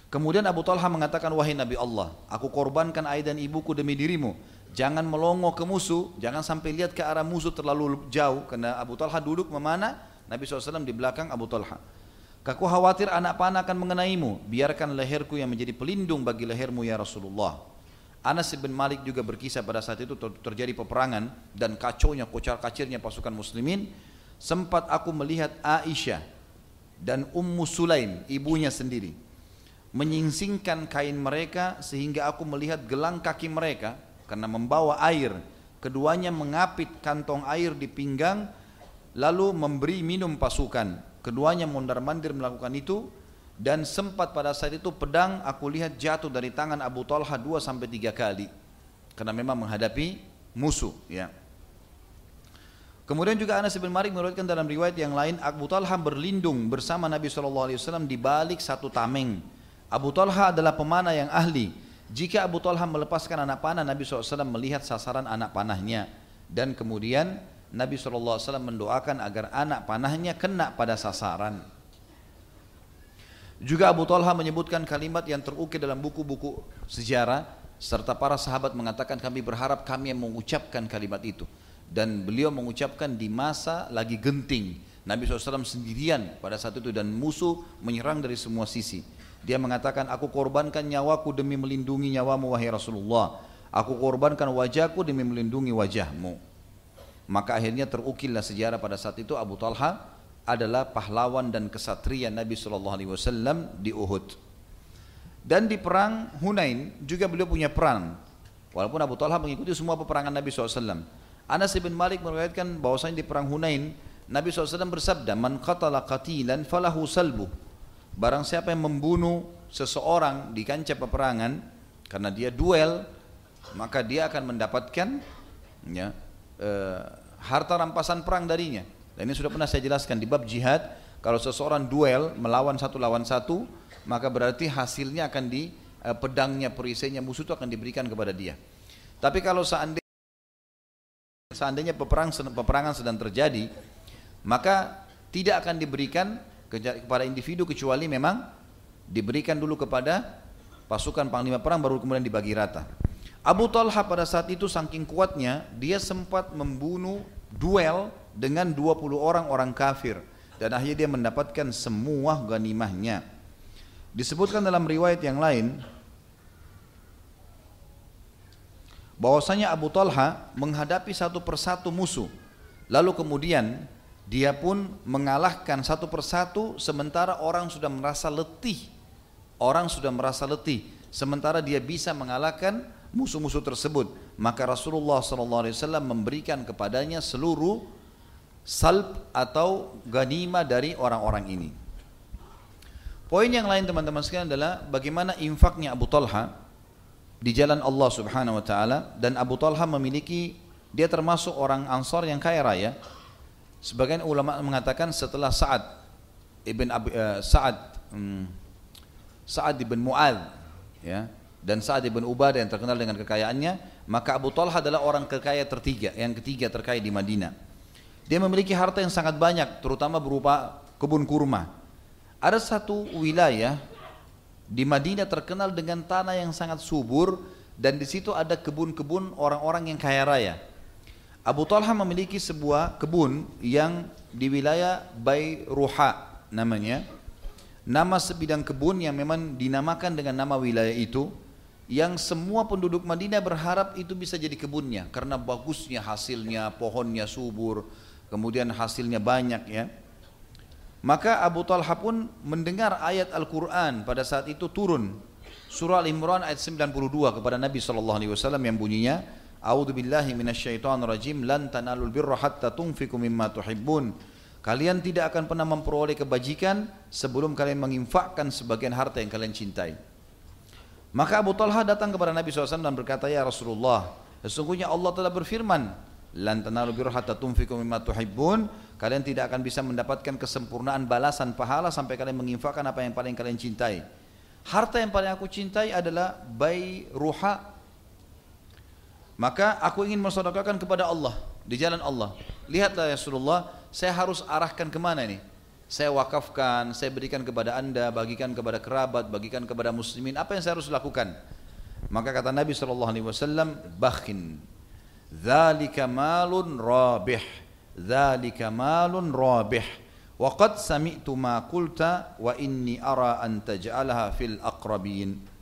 Kemudian Abu Talha mengatakan, wahai Nabi Allah, aku korbankan ayah dan ibuku demi dirimu. Jangan melongo ke musuh, jangan sampai lihat ke arah musuh terlalu jauh. Karena Abu Talha duduk memana, Nabi SAW di belakang Abu Talha. Aku khawatir anak panah akan mengenaimu. Biarkan leherku yang menjadi pelindung bagi lehermu ya Rasulullah. Anas bin Malik juga berkisah pada saat itu terjadi peperangan dan kacaunya kocar kacirnya pasukan muslimin. Sempat aku melihat Aisyah dan Ummu Sulaim ibunya sendiri menyingsingkan kain mereka sehingga aku melihat gelang kaki mereka karena membawa air. Keduanya mengapit kantong air di pinggang lalu memberi minum pasukan. Keduanya mondar mandir melakukan itu dan sempat pada saat itu pedang aku lihat jatuh dari tangan Abu Talha dua sampai tiga kali karena memang menghadapi musuh ya. Kemudian juga Anas bin Malik meriwayatkan dalam riwayat yang lain Abu Talha berlindung bersama Nabi SAW di balik satu tameng. Abu Talha adalah pemanah yang ahli. Jika Abu Talha melepaskan anak panah, Nabi SAW melihat sasaran anak panahnya dan kemudian Nabi SAW mendoakan agar anak panahnya kena pada sasaran. Juga Abu Talha menyebutkan kalimat yang terukir dalam buku-buku sejarah serta para sahabat mengatakan kami berharap kami yang mengucapkan kalimat itu. Dan beliau mengucapkan di masa lagi genting. Nabi SAW sendirian pada saat itu dan musuh menyerang dari semua sisi. Dia mengatakan aku korbankan nyawaku demi melindungi nyawamu wahai Rasulullah. Aku korbankan wajahku demi melindungi wajahmu maka akhirnya terukirlah sejarah pada saat itu Abu Talha adalah pahlawan dan kesatria Nabi Shallallahu Alaihi Wasallam di Uhud. Dan di perang Hunain juga beliau punya peran. Walaupun Abu Talha mengikuti semua peperangan Nabi SAW. Anas bin Malik meriwayatkan bahwasanya di perang Hunain Nabi SAW bersabda, "Man qatala qatilan falahu salbu." Barang siapa yang membunuh seseorang di kancah peperangan karena dia duel, maka dia akan mendapatkan ya, uh, harta rampasan perang darinya. Dan ini sudah pernah saya jelaskan di bab jihad, kalau seseorang duel melawan satu lawan satu, maka berarti hasilnya akan di uh, pedangnya perisainya musuh itu akan diberikan kepada dia. Tapi kalau seandainya seandainya peperang, peperangan sedang terjadi, maka tidak akan diberikan kepada individu kecuali memang diberikan dulu kepada pasukan panglima perang baru kemudian dibagi rata. Abu Talha pada saat itu saking kuatnya dia sempat membunuh duel dengan 20 orang orang kafir dan akhirnya dia mendapatkan semua ganimahnya. Disebutkan dalam riwayat yang lain bahwasanya Abu Talha menghadapi satu persatu musuh. Lalu kemudian dia pun mengalahkan satu persatu sementara orang sudah merasa letih. Orang sudah merasa letih sementara dia bisa mengalahkan musuh-musuh tersebut. Maka Rasulullah SAW memberikan kepadanya seluruh salb atau ganima dari orang-orang ini. Poin yang lain teman-teman sekalian adalah bagaimana infaknya Abu Talha di jalan Allah Subhanahu wa taala. Dan Abu Talha memiliki dia termasuk orang Ansar yang kaya raya. Sebagian ulama mengatakan setelah Sa'ad ibn Abi, uh, Sa'ad um, Sa'ad ibn Mu'ad ya dan Sa'ad ibn Ubadah yang terkenal dengan kekayaannya, maka Abu Talha adalah orang kekaya tertiga, yang ketiga terkaya di Madinah. Dia memiliki harta yang sangat banyak, terutama berupa kebun kurma. Ada satu wilayah di Madinah terkenal dengan tanah yang sangat subur dan di situ ada kebun-kebun orang-orang yang kaya raya. Abu Talha memiliki sebuah kebun yang di wilayah Bayruha namanya. Nama sebidang kebun yang memang dinamakan dengan nama wilayah itu yang semua penduduk Madinah berharap itu bisa jadi kebunnya karena bagusnya hasilnya, pohonnya subur, kemudian hasilnya banyak ya. Maka Abu Talha pun mendengar ayat Al-Quran pada saat itu turun. surah Al-Imran ayat 92 kepada Nabi sallallahu alaihi wasallam yang bunyinya A'udzu billahi minasyaitonir rajim lan tanalul birra hatta tunfiqu mimma tuhibbun. Kalian tidak akan pernah memperoleh kebajikan sebelum kalian menginfakkan sebagian harta yang kalian cintai. Maka Abu Talha datang kepada Nabi SAW dan berkata, Ya Rasulullah, sesungguhnya Allah telah berfirman, Lan tanalu hatta tunfiqu mimma tuhibbun. Kalian tidak akan bisa mendapatkan kesempurnaan balasan pahala sampai kalian menginfakkan apa yang paling kalian cintai. Harta yang paling aku cintai adalah bay ruha maka aku ingin mensedekahkan kepada Allah di jalan Allah. Lihatlah ya Rasulullah, saya harus arahkan ke mana ini? Saya wakafkan, saya berikan kepada anda, bagikan kepada kerabat, bagikan kepada muslimin. Apa yang saya harus lakukan? Maka kata Nabi Wasallam, bakhin. Malun rabih. Zalika malun rabih. Waqad sami'tu ma qulta wa inni ara an taj'alaha fil aqrabin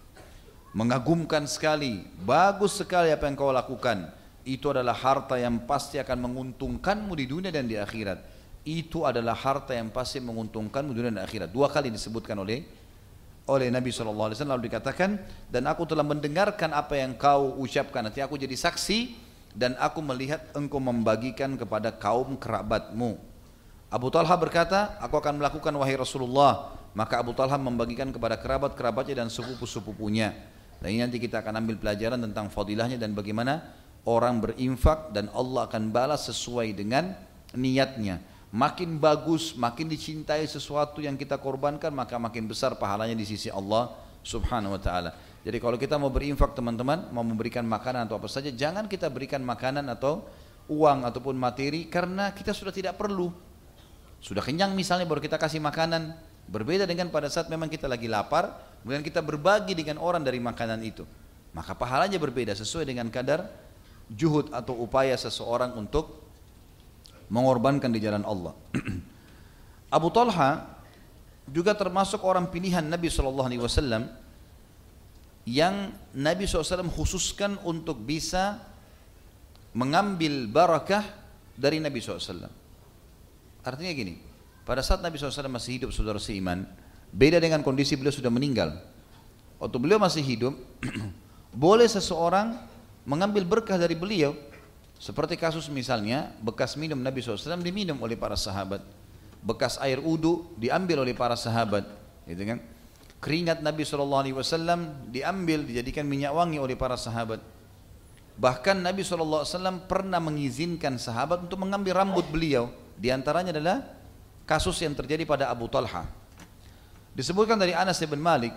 mengagumkan sekali, bagus sekali apa yang kau lakukan. Itu adalah harta yang pasti akan menguntungkanmu di dunia dan di akhirat. Itu adalah harta yang pasti menguntungkanmu di dunia dan akhirat. Dua kali disebutkan oleh oleh Nabi SAW lalu dikatakan dan aku telah mendengarkan apa yang kau ucapkan. Nanti aku jadi saksi dan aku melihat engkau membagikan kepada kaum kerabatmu. Abu Talha berkata aku akan melakukan wahai Rasulullah. Maka Abu Talha membagikan kepada kerabat-kerabatnya dan sepupu-sepupunya. Dan ini nanti kita akan ambil pelajaran tentang fadilahnya dan bagaimana orang berinfak dan Allah akan balas sesuai dengan niatnya. Makin bagus, makin dicintai sesuatu yang kita korbankan, maka makin besar pahalanya di sisi Allah subhanahu wa ta'ala. Jadi kalau kita mau berinfak teman-teman, mau memberikan makanan atau apa saja, jangan kita berikan makanan atau uang ataupun materi karena kita sudah tidak perlu. Sudah kenyang misalnya baru kita kasih makanan. Berbeda dengan pada saat memang kita lagi lapar, kemudian kita berbagi dengan orang dari makanan itu. Maka pahalanya berbeda sesuai dengan kadar juhud atau upaya seseorang untuk mengorbankan di jalan Allah. Abu Talha juga termasuk orang pilihan Nabi SAW yang Nabi SAW khususkan untuk bisa mengambil barakah dari Nabi SAW. Artinya gini, pada saat Nabi SAW masih hidup saudara seiman, Beda dengan kondisi beliau sudah meninggal. Waktu beliau masih hidup, boleh seseorang mengambil berkah dari beliau. Seperti kasus misalnya, bekas minum Nabi SAW diminum oleh para sahabat. Bekas air udu diambil oleh para sahabat. Gitu kan? Keringat Nabi SAW diambil, dijadikan minyak wangi oleh para sahabat. Bahkan Nabi SAW pernah mengizinkan sahabat untuk mengambil rambut beliau. Di antaranya adalah kasus yang terjadi pada Abu Talha. Disebutkan dari Anas bin Malik,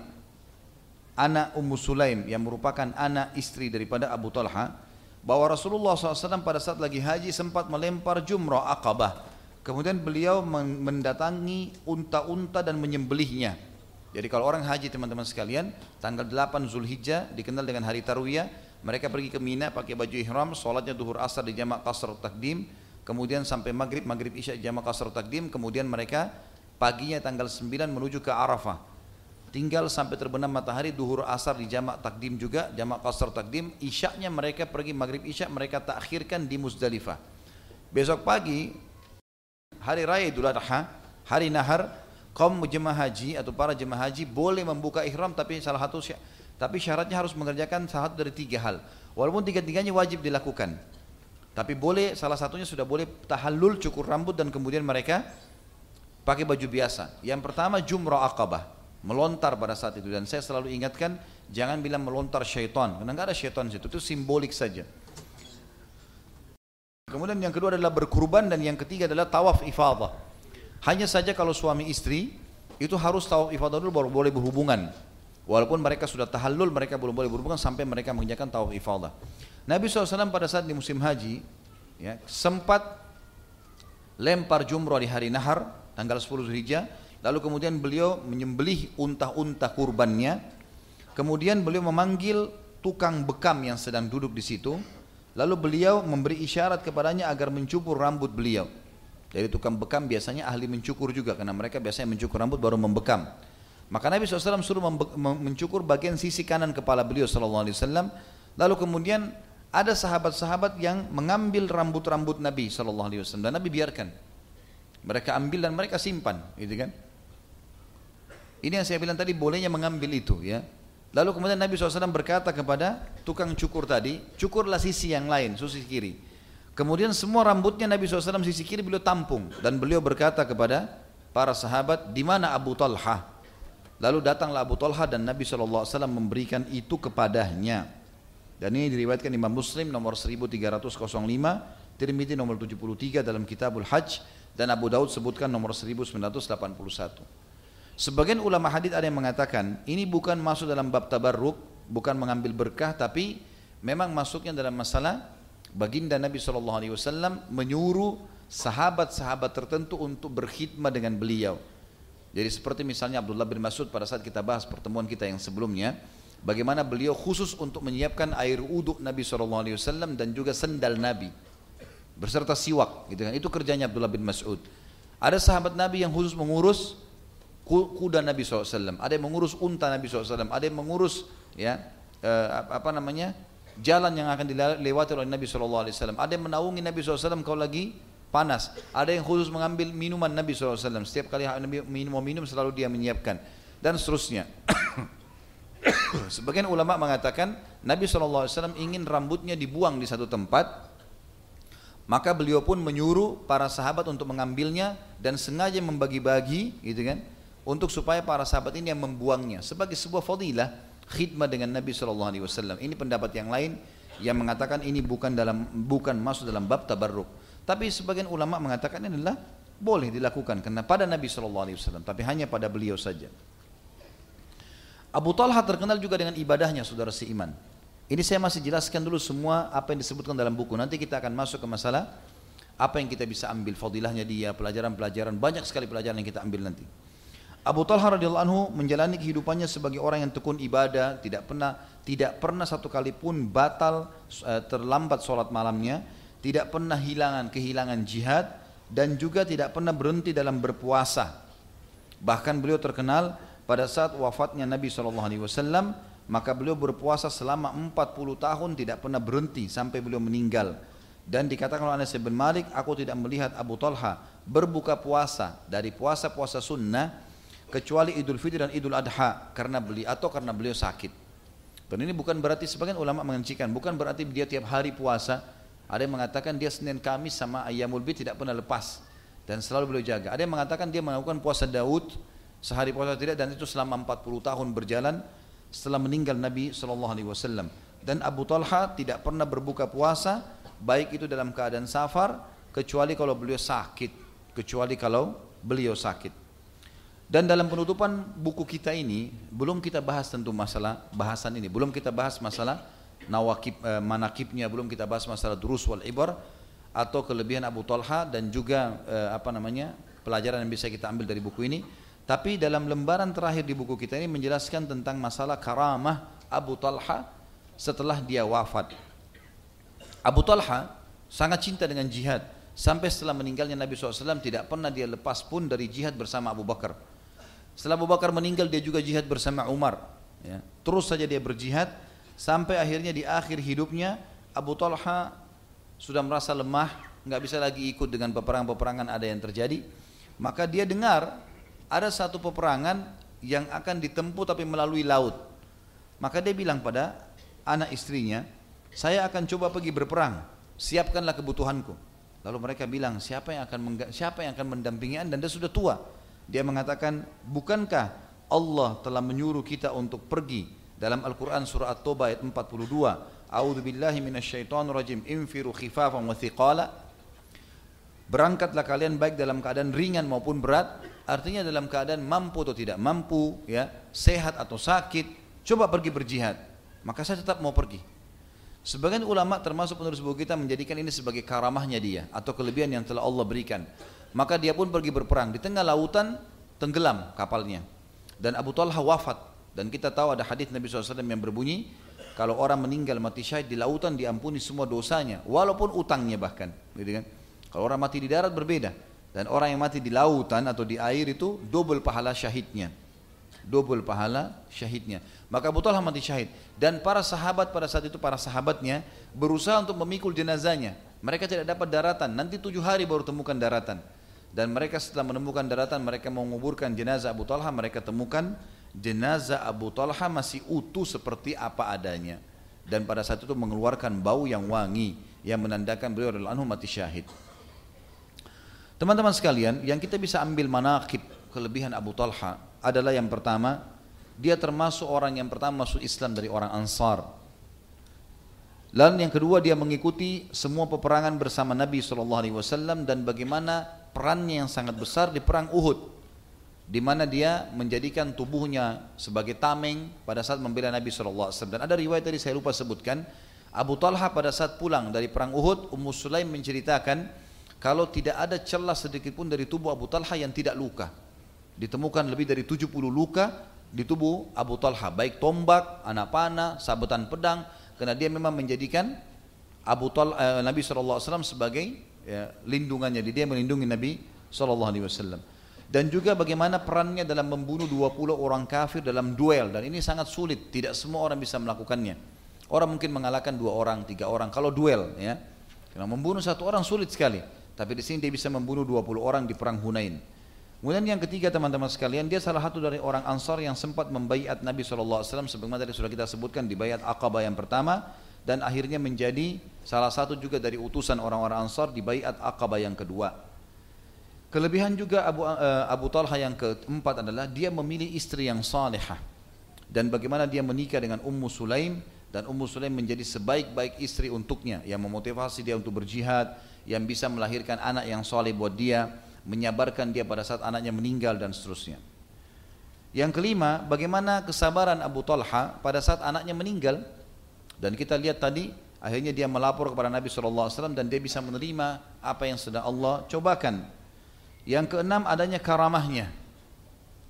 anak Ummu Sulaim yang merupakan anak istri daripada Abu Talha, bahwa Rasulullah SAW pada saat lagi haji sempat melempar jumrah akabah. Kemudian beliau mendatangi unta-unta dan menyembelihnya. Jadi kalau orang haji teman-teman sekalian, tanggal 8 Zulhijjah dikenal dengan hari Tarwiyah, mereka pergi ke Mina pakai baju ihram, sholatnya duhur asar di jamak kasar takdim, kemudian sampai maghrib, maghrib isya jamak kasar takdim, kemudian mereka paginya tanggal 9 menuju ke Arafah tinggal sampai terbenam matahari duhur asar di jamak takdim juga jamak qasar takdim isyaknya mereka pergi maghrib isyak mereka takhirkan di Muzdalifah. Besok pagi hari raya Idul Adha hari nahar kaum jemaah haji atau para jemaah haji boleh membuka ihram tapi salah satu tapi syaratnya harus mengerjakan salah satu dari tiga hal. Walaupun tiga-tiganya wajib dilakukan tapi boleh salah satunya sudah boleh tahallul cukur rambut dan kemudian mereka pakai baju biasa. Yang pertama jumrah akabah, melontar pada saat itu dan saya selalu ingatkan jangan bilang melontar syaitan karena nggak ada syaitan situ itu simbolik saja. Kemudian yang kedua adalah berkurban dan yang ketiga adalah tawaf ifadah. Hanya saja kalau suami istri itu harus tawaf ifadah dulu baru boleh berhubungan. Walaupun mereka sudah tahallul mereka belum boleh berhubungan sampai mereka mengerjakan tawaf ifadah. Nabi SAW pada saat di musim haji ya, sempat lempar jumrah di hari nahar tanggal 10 Zulhijjah lalu kemudian beliau menyembelih unta-unta kurbannya. Kemudian beliau memanggil tukang bekam yang sedang duduk di situ. Lalu beliau memberi isyarat kepadanya agar mencukur rambut beliau. Jadi tukang bekam biasanya ahli mencukur juga karena mereka biasanya mencukur rambut baru membekam. Maka Nabi SAW suruh mencukur bagian sisi kanan kepala beliau SAW lalu kemudian ada sahabat-sahabat yang mengambil rambut-rambut Nabi SAW dan Nabi biarkan. Mereka ambil dan mereka simpan, gitu kan? Ini yang saya bilang tadi bolehnya mengambil itu ya. Lalu kemudian Nabi SAW berkata kepada tukang cukur tadi, cukurlah sisi yang lain, sisi kiri. Kemudian semua rambutnya Nabi SAW sisi kiri beliau tampung dan beliau berkata kepada para sahabat, di mana Abu Talha? Lalu datanglah Abu Talha dan Nabi SAW memberikan itu kepadanya. Dan ini diriwayatkan Imam Muslim nomor 1305, Tirmidzi nomor 73 dalam Kitabul Hajj dan Abu Daud sebutkan nomor 1981. Sebagian ulama hadis ada yang mengatakan ini bukan masuk dalam bab tabarruk, bukan mengambil berkah tapi memang masuknya dalam masalah baginda Nabi SAW menyuruh sahabat-sahabat tertentu untuk berkhidmat dengan beliau. Jadi seperti misalnya Abdullah bin Mas'ud pada saat kita bahas pertemuan kita yang sebelumnya, bagaimana beliau khusus untuk menyiapkan air uduk Nabi SAW dan juga sendal Nabi berserta siwak gitu kan. Itu kerjanya Abdullah bin Mas'ud. Ada sahabat Nabi yang khusus mengurus kuda Nabi SAW, ada yang mengurus unta Nabi SAW, ada yang mengurus ya eh, apa namanya jalan yang akan dilewati oleh Nabi SAW, ada yang menaungi Nabi SAW kalau lagi panas, ada yang khusus mengambil minuman Nabi SAW, setiap kali Nabi minum minum selalu dia menyiapkan. Dan seterusnya. Sebagian ulama mengatakan Nabi SAW ingin rambutnya dibuang di satu tempat. Maka beliau pun menyuruh para sahabat untuk mengambilnya dan sengaja membagi-bagi gitu kan untuk supaya para sahabat ini yang membuangnya sebagai sebuah fadilah khidmat dengan Nabi Shallallahu Alaihi Wasallam. Ini pendapat yang lain yang mengatakan ini bukan dalam bukan masuk dalam bab tabarruk. Tapi sebagian ulama mengatakan ini adalah boleh dilakukan karena pada Nabi Shallallahu Alaihi Wasallam, tapi hanya pada beliau saja. Abu Talha terkenal juga dengan ibadahnya, saudara seiman. Ini saya masih jelaskan dulu semua apa yang disebutkan dalam buku. Nanti kita akan masuk ke masalah apa yang kita bisa ambil fadilahnya dia, pelajaran-pelajaran banyak sekali pelajaran yang kita ambil nanti. Abu Talha radhiyallahu anhu menjalani kehidupannya sebagai orang yang tekun ibadah, tidak pernah tidak pernah satu kali pun batal eh, terlambat sholat malamnya, tidak pernah hilangan kehilangan jihad dan juga tidak pernah berhenti dalam berpuasa. Bahkan beliau terkenal pada saat wafatnya Nabi SAW maka beliau berpuasa selama 40 tahun tidak pernah berhenti sampai beliau meninggal. Dan dikatakan oleh Anas bin Malik, aku tidak melihat Abu Talha berbuka puasa dari puasa-puasa sunnah kecuali Idul Fitri dan Idul Adha karena beli atau karena beliau sakit. Dan ini bukan berarti sebagian ulama mengencikan, bukan berarti dia tiap hari puasa. Ada yang mengatakan dia Senin Kamis sama Ayyamul Bid tidak pernah lepas dan selalu beliau jaga. Ada yang mengatakan dia melakukan puasa Daud sehari puasa tidak dan itu selama 40 tahun berjalan setelah meninggal Nabi Shallallahu Alaihi Wasallam. Dan Abu Talha tidak pernah berbuka puasa baik itu dalam keadaan safar kecuali kalau beliau sakit, kecuali kalau beliau sakit. Dan dalam penutupan buku kita ini belum kita bahas tentu masalah bahasan ini, belum kita bahas masalah nawakib eh, manakibnya, belum kita bahas masalah durus wal ibar atau kelebihan Abu Talha dan juga eh, apa namanya pelajaran yang bisa kita ambil dari buku ini. Tapi dalam lembaran terakhir di buku kita ini menjelaskan tentang masalah karamah Abu Talha setelah dia wafat. Abu Talha sangat cinta dengan jihad sampai setelah meninggalnya Nabi SAW tidak pernah dia lepas pun dari jihad bersama Abu Bakar. Setelah Abu Bakar meninggal dia juga jihad bersama Umar. Ya. Terus saja dia berjihad sampai akhirnya di akhir hidupnya Abu Talha sudah merasa lemah, nggak bisa lagi ikut dengan peperangan-peperangan ada yang terjadi. Maka dia dengar ada satu peperangan yang akan ditempuh tapi melalui laut. Maka dia bilang pada anak istrinya, saya akan coba pergi berperang, siapkanlah kebutuhanku. Lalu mereka bilang, siapa yang akan siapa yang akan mendampingi anda? Dan dia sudah tua. Dia mengatakan, bukankah Allah telah menyuruh kita untuk pergi? Dalam Al-Quran surah At-Taubah ayat 42 A'udzu billahi minasyaitonir rajim infiru khifafan wa thiqala. Berangkatlah kalian baik dalam keadaan ringan maupun berat artinya dalam keadaan mampu atau tidak mampu ya sehat atau sakit coba pergi berjihad maka saya tetap mau pergi. Sebagian ulama termasuk penulis buku kita menjadikan ini sebagai karamahnya dia atau kelebihan yang telah Allah berikan. Maka dia pun pergi berperang. Di tengah lautan tenggelam kapalnya. Dan Abu Talha wafat. Dan kita tahu ada hadis Nabi SAW yang berbunyi, kalau orang meninggal mati syahid di lautan diampuni semua dosanya, walaupun utangnya bahkan. Gitu kan? Kalau orang mati di darat berbeda. Dan orang yang mati di lautan atau di air itu double pahala syahidnya. Double pahala syahidnya. Maka Abu Talha mati syahid. Dan para sahabat pada saat itu, para sahabatnya berusaha untuk memikul jenazahnya. Mereka tidak dapat daratan. Nanti tujuh hari baru temukan daratan. Dan mereka setelah menemukan daratan mereka menguburkan jenazah Abu Talha mereka temukan jenazah Abu Talha masih utuh seperti apa adanya dan pada saat itu mengeluarkan bau yang wangi yang menandakan beliau adalah anhu mati syahid. Teman-teman sekalian, yang kita bisa ambil manakib kelebihan Abu Talha adalah yang pertama, dia termasuk orang yang pertama masuk Islam dari orang Ansar. Lalu yang kedua dia mengikuti semua peperangan bersama Nabi SAW dan bagaimana perannya yang sangat besar di perang Uhud di mana dia menjadikan tubuhnya sebagai tameng pada saat membela Nabi SAW. Dan ada riwayat tadi saya lupa sebutkan, Abu Talha pada saat pulang dari perang Uhud, Ummu Sulaim menceritakan kalau tidak ada celah sedikit pun dari tubuh Abu Talha yang tidak luka. Ditemukan lebih dari 70 luka di tubuh Abu Talha, baik tombak, anak panah, sabetan pedang, karena dia memang menjadikan Abu Talha, eh, Nabi SAW sebagai ya, lindungannya, dia melindungi Nabi SAW dan juga bagaimana perannya dalam membunuh 20 orang kafir dalam duel. Dan ini sangat sulit tidak semua orang bisa melakukannya. Orang mungkin mengalahkan dua orang tiga orang kalau duel ya. Karena membunuh satu orang sulit sekali tapi di sini dia bisa membunuh 20 orang di perang Hunain. Kemudian yang ketiga teman-teman sekalian dia salah satu dari orang Ansar yang sempat membaiat Nabi SAW sebagaimana tadi sudah kita sebutkan di bayat Aqabah yang pertama dan akhirnya menjadi salah satu juga dari utusan orang-orang Ansar di bayat Aqabah yang kedua. Kelebihan juga Abu, uh, Abu Talha yang keempat adalah dia memilih istri yang salihah. Dan bagaimana dia menikah dengan Ummu Sulaim dan Ummu Sulaim menjadi sebaik-baik istri untuknya yang memotivasi dia untuk berjihad, yang bisa melahirkan anak yang soleh buat dia, menyabarkan dia pada saat anaknya meninggal dan seterusnya. Yang kelima, bagaimana kesabaran Abu Talha pada saat anaknya meninggal dan kita lihat tadi akhirnya dia melapor kepada Nabi SAW dan dia bisa menerima apa yang sedang Allah cobakan yang keenam adanya karamahnya.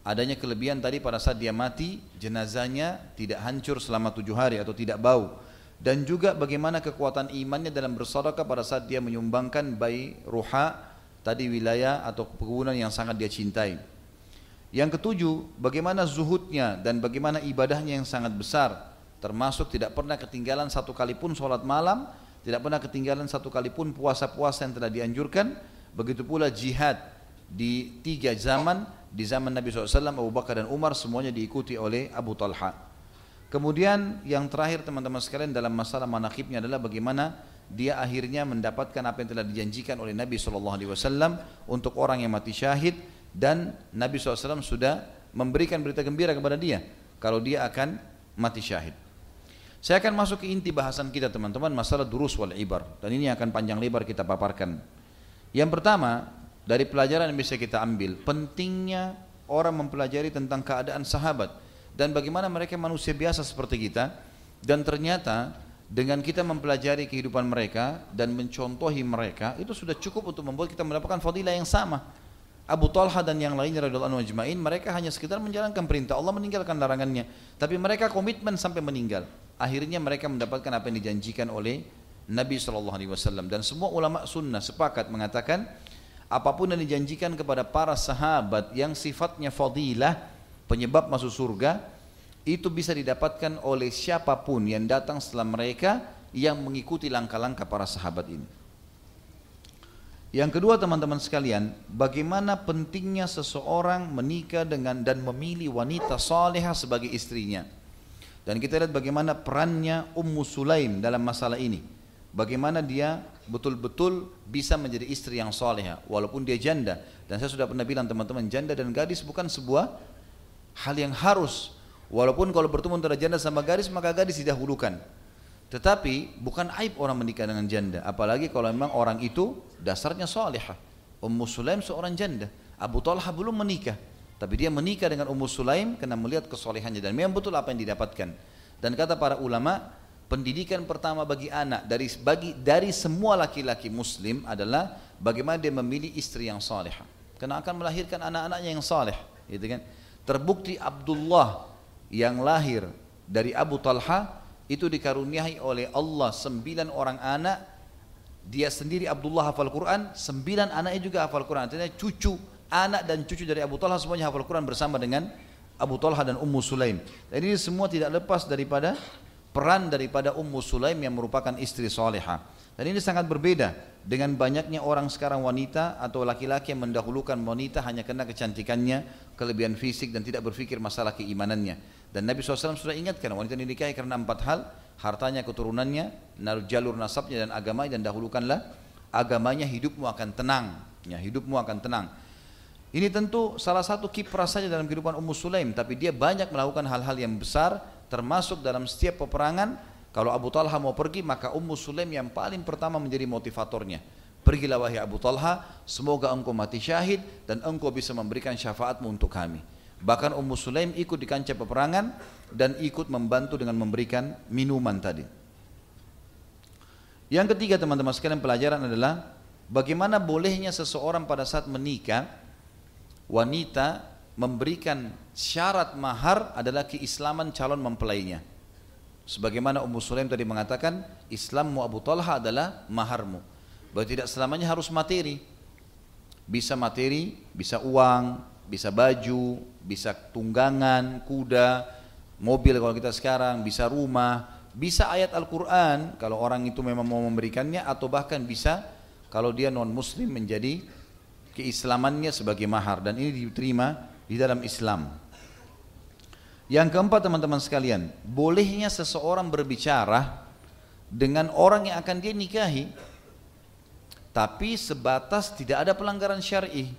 Adanya kelebihan tadi pada saat dia mati, jenazahnya tidak hancur selama tujuh hari atau tidak bau. Dan juga bagaimana kekuatan imannya dalam bersedekah pada saat dia menyumbangkan bayi ruha tadi wilayah atau perkebunan yang sangat dia cintai. Yang ketujuh, bagaimana zuhudnya dan bagaimana ibadahnya yang sangat besar. Termasuk tidak pernah ketinggalan satu kali pun sholat malam, tidak pernah ketinggalan satu kali pun puasa-puasa yang telah dianjurkan. Begitu pula jihad, di tiga zaman di zaman Nabi SAW Abu Bakar dan Umar semuanya diikuti oleh Abu Talha kemudian yang terakhir teman-teman sekalian dalam masalah manakibnya adalah bagaimana dia akhirnya mendapatkan apa yang telah dijanjikan oleh Nabi SAW untuk orang yang mati syahid dan Nabi SAW sudah memberikan berita gembira kepada dia kalau dia akan mati syahid saya akan masuk ke inti bahasan kita teman-teman masalah durus wal ibar. Dan ini akan panjang lebar kita paparkan. Yang pertama dari pelajaran yang bisa kita ambil, pentingnya orang mempelajari tentang keadaan sahabat dan bagaimana mereka manusia biasa seperti kita. Dan ternyata dengan kita mempelajari kehidupan mereka dan mencontohi mereka itu sudah cukup untuk membuat kita mendapatkan fadilah yang sama. Abu Talha dan yang lainnya radhiyallahu anhu ajmain mereka hanya sekedar menjalankan perintah. Allah meninggalkan larangannya. Tapi mereka komitmen sampai meninggal akhirnya mereka mendapatkan apa yang dijanjikan oleh Nabi SAW dan semua ulama sunnah sepakat mengatakan apa pun yang dijanjikan kepada para sahabat yang sifatnya fadilah penyebab masuk surga itu bisa didapatkan oleh siapa pun yang datang setelah mereka yang mengikuti langkah-langkah para sahabat ini. Yang kedua teman-teman sekalian, bagaimana pentingnya seseorang menikah dengan dan memilih wanita salehah sebagai istrinya. Dan kita lihat bagaimana perannya Ummu Sulaim dalam masalah ini. Bagaimana dia betul-betul bisa menjadi istri yang soleha walaupun dia janda. Dan saya sudah pernah bilang teman-teman janda dan gadis bukan sebuah hal yang harus. Walaupun kalau bertemu antara janda sama gadis maka gadis didahulukan. Tetapi bukan aib orang menikah dengan janda. Apalagi kalau memang orang itu dasarnya soleha Ummu Sulaim seorang janda. Abu Talha belum menikah tapi dia menikah dengan Ummu Sulaim karena melihat kesolehannya dan memang betul apa yang didapatkan. Dan kata para ulama pendidikan pertama bagi anak dari bagi dari semua laki-laki muslim adalah bagaimana dia memilih istri yang salehah karena akan melahirkan anak-anaknya yang saleh gitu kan? Terbukti Abdullah yang lahir dari Abu Talha itu dikaruniai oleh Allah sembilan orang anak. Dia sendiri Abdullah hafal Quran sembilan anaknya juga hafal Quran. Artinya cucu anak dan cucu dari Abu Talha semuanya hafal Quran bersama dengan Abu Talha dan Ummu Sulaim dan ini semua tidak lepas daripada peran daripada Ummu Sulaim yang merupakan istri soleha. Dan ini sangat berbeda dengan banyaknya orang sekarang wanita atau laki-laki yang mendahulukan wanita hanya karena kecantikannya, kelebihan fisik dan tidak berpikir masalah keimanannya. Dan Nabi SAW sudah ingatkan wanita dinikahi karena empat hal, hartanya, keturunannya, jalur nasabnya dan agamanya dan dahulukanlah agamanya hidupmu akan tenang. Ya, hidupmu akan tenang. Ini tentu salah satu kiprah saja dalam kehidupan Ummu Sulaim, tapi dia banyak melakukan hal-hal yang besar termasuk dalam setiap peperangan. Kalau Abu Talha mau pergi maka Ummu Sulaim yang paling pertama menjadi motivatornya. Pergilah wahai Abu Talha semoga engkau mati syahid dan engkau bisa memberikan syafaatmu untuk kami. Bahkan Ummu Sulaim ikut di kancah peperangan dan ikut membantu dengan memberikan minuman tadi. Yang ketiga teman-teman sekalian pelajaran adalah bagaimana bolehnya seseorang pada saat menikah wanita memberikan syarat mahar adalah keislaman calon mempelainya. Sebagaimana Ummu Sulaim tadi mengatakan, Islammu Abu Talha adalah maharmu. Berarti tidak selamanya harus materi. Bisa materi, bisa uang, bisa baju, bisa tunggangan, kuda, mobil kalau kita sekarang, bisa rumah, bisa ayat Al-Quran kalau orang itu memang mau memberikannya atau bahkan bisa kalau dia non muslim menjadi keislamannya sebagai mahar dan ini diterima di dalam Islam. Yang keempat teman-teman sekalian, bolehnya seseorang berbicara dengan orang yang akan dia nikahi tapi sebatas tidak ada pelanggaran syar'i.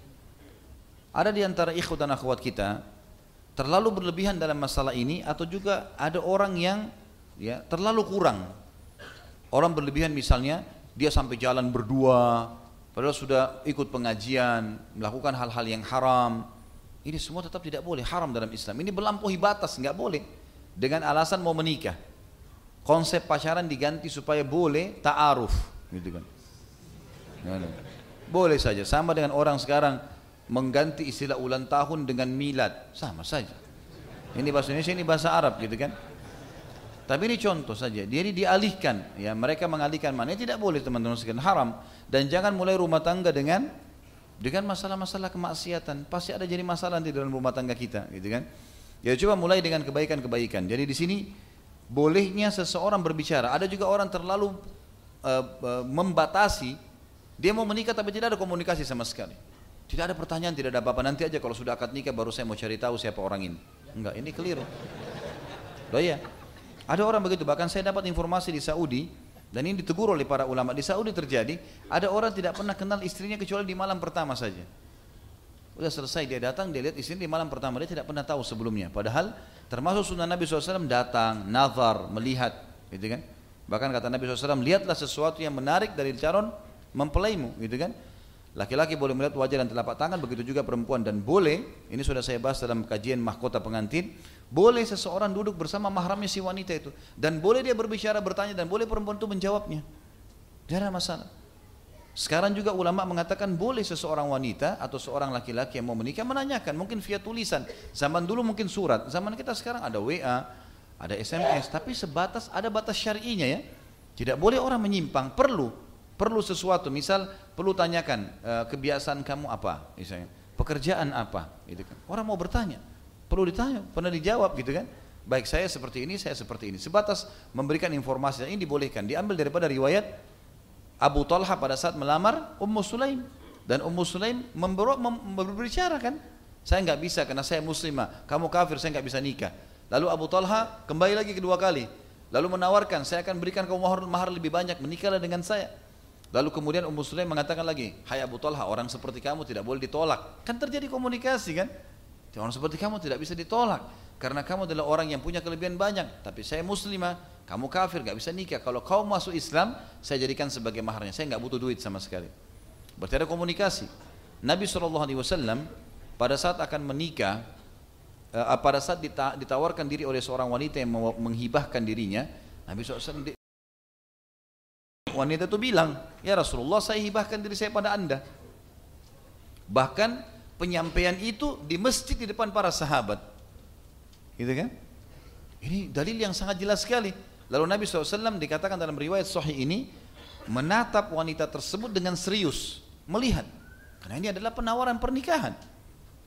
Ada di antara ikhwat dan akhwat kita terlalu berlebihan dalam masalah ini atau juga ada orang yang ya terlalu kurang. Orang berlebihan misalnya dia sampai jalan berdua padahal sudah ikut pengajian, melakukan hal-hal yang haram, ini semua tetap tidak boleh, haram dalam Islam. Ini melampaui batas, nggak boleh. Dengan alasan mau menikah. Konsep pacaran diganti supaya boleh ta'aruf, gitu kan. Boleh saja, sama dengan orang sekarang mengganti istilah ulang tahun dengan milad, sama saja. Ini bahasa Indonesia, ini bahasa Arab gitu kan. Tapi ini contoh saja. Jadi dialihkan, ya mereka mengalihkan mana tidak boleh teman-teman sekalian haram dan jangan mulai rumah tangga dengan dengan masalah-masalah kemaksiatan. Pasti ada jadi masalah di dalam rumah tangga kita gitu kan? Ya coba mulai dengan kebaikan-kebaikan. Jadi di sini bolehnya seseorang berbicara. Ada juga orang terlalu uh, uh, membatasi. Dia mau menikah tapi tidak ada komunikasi sama sekali. Tidak ada pertanyaan tidak ada apa-apa. Nanti aja kalau sudah akad nikah baru saya mau cari tahu siapa orang ini. Enggak ini keliru. Loh ya ada orang begitu. Bahkan saya dapat informasi di Saudi dan ini ditegur oleh para ulama di Saudi terjadi, ada orang tidak pernah kenal istrinya kecuali di malam pertama saja. Udah selesai dia datang, dia lihat istrinya di malam pertama, dia tidak pernah tahu sebelumnya. Padahal termasuk sunnah Nabi SAW datang, nazar, melihat, gitu kan. Bahkan kata Nabi SAW, lihatlah sesuatu yang menarik dari calon mempelaimu, gitu kan. Laki-laki boleh melihat wajah dan telapak tangan, begitu juga perempuan dan boleh, ini sudah saya bahas dalam kajian mahkota pengantin, boleh seseorang duduk bersama mahramnya si wanita itu dan boleh dia berbicara bertanya dan boleh perempuan itu menjawabnya. Tidak ada masalah. Sekarang juga ulama mengatakan boleh seseorang wanita atau seorang laki-laki yang mau menikah menanyakan mungkin via tulisan. Zaman dulu mungkin surat, zaman kita sekarang ada WA, ada SMS, tapi sebatas ada batas syar'inya ya. Tidak boleh orang menyimpang, perlu perlu sesuatu misal perlu tanyakan e, kebiasaan kamu apa? Misalnya pekerjaan apa? Gitu kan. Orang mau bertanya. Perlu ditanya pernah dijawab gitu kan. Baik saya seperti ini saya seperti ini. Sebatas memberikan informasi ini dibolehkan. Diambil daripada riwayat Abu Talha pada saat melamar Ummu Sulaim. Dan Ummu Sulaim berbicara kan. Saya nggak bisa karena saya muslimah. Kamu kafir saya nggak bisa nikah. Lalu Abu Talha kembali lagi kedua kali. Lalu menawarkan saya akan berikan kamu mahar lebih banyak. Menikahlah dengan saya Lalu kemudian Ummu Sulaim mengatakan lagi, Hai Abu Talha, orang seperti kamu tidak boleh ditolak. Kan terjadi komunikasi kan? Orang seperti kamu tidak bisa ditolak. Karena kamu adalah orang yang punya kelebihan banyak. Tapi saya muslimah, kamu kafir, gak bisa nikah. Kalau kau masuk Islam, saya jadikan sebagai maharnya. Saya nggak butuh duit sama sekali. Berarti ada komunikasi. Nabi SAW pada saat akan menikah, eh, pada saat ditawarkan diri oleh seorang wanita yang menghibahkan dirinya, Nabi SAW Wanita itu bilang, ya Rasulullah saya hibahkan diri saya pada anda. Bahkan penyampaian itu di masjid di depan para sahabat. Gitu kan? Ini dalil yang sangat jelas sekali. Lalu Nabi SAW dikatakan dalam riwayat sahih ini, menatap wanita tersebut dengan serius, melihat. Karena ini adalah penawaran pernikahan.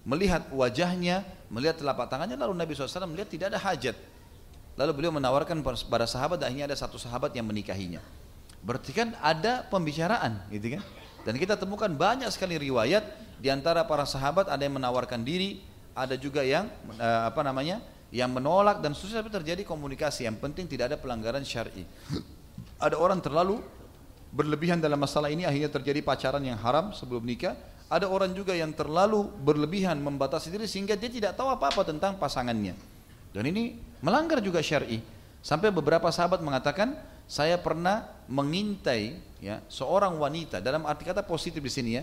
Melihat wajahnya, melihat telapak tangannya, lalu Nabi SAW melihat tidak ada hajat. lalu beliau menawarkan pada sahabat akhirnya ada satu sahabat yang menikahinya. Berarti kan ada pembicaraan, gitu kan? Dan kita temukan banyak sekali riwayat di antara para sahabat ada yang menawarkan diri, ada juga yang uh, apa namanya? yang menolak dan susah tapi terjadi komunikasi. Yang penting tidak ada pelanggaran syar'i. Ada orang terlalu berlebihan dalam masalah ini akhirnya terjadi pacaran yang haram sebelum nikah. Ada orang juga yang terlalu berlebihan membatasi diri sehingga dia tidak tahu apa-apa tentang pasangannya. Dan ini melanggar juga syar'i. Sampai beberapa sahabat mengatakan, saya pernah mengintai ya seorang wanita dalam arti kata positif di sini ya.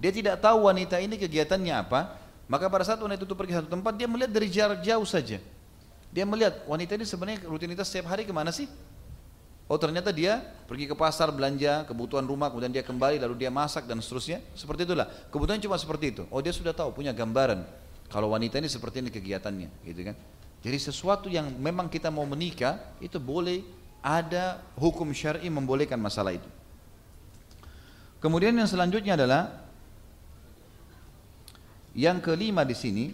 Dia tidak tahu wanita ini kegiatannya apa, maka pada saat wanita itu pergi satu tempat, dia melihat dari jarak jauh saja. Dia melihat wanita ini sebenarnya rutinitas setiap hari ke mana sih? Oh ternyata dia pergi ke pasar belanja kebutuhan rumah, kemudian dia kembali lalu dia masak dan seterusnya. Seperti itulah. Kebutuhan cuma seperti itu. Oh dia sudah tahu punya gambaran. Kalau wanita ini seperti ini kegiatannya, gitu kan? Jadi sesuatu yang memang kita mau menikah itu boleh ada hukum syar'i membolehkan masalah itu. Kemudian yang selanjutnya adalah yang kelima di sini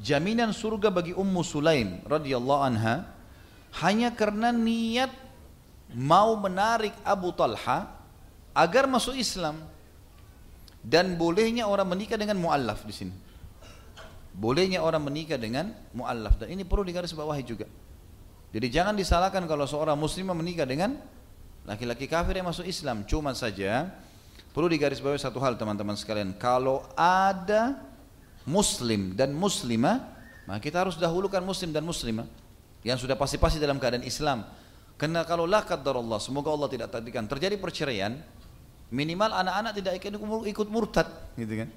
jaminan surga bagi Ummu Sulaim radhiyallahu anha hanya karena niat mau menarik Abu Talha agar masuk Islam dan bolehnya orang menikah dengan muallaf di sini. Bolehnya orang menikah dengan muallaf dan ini perlu digarisbawahi juga. Jadi jangan disalahkan kalau seorang muslimah menikah dengan laki-laki kafir yang masuk Islam. Cuma saja Perlu digarisbawahi satu hal teman-teman sekalian. Kalau ada muslim dan muslimah, maka kita harus dahulukan muslim dan muslimah yang sudah pasti-pasti dalam keadaan Islam. Karena kalau la Allah, semoga Allah tidak takdirkan terjadi perceraian, minimal anak-anak tidak ikut murtad, gitu kan?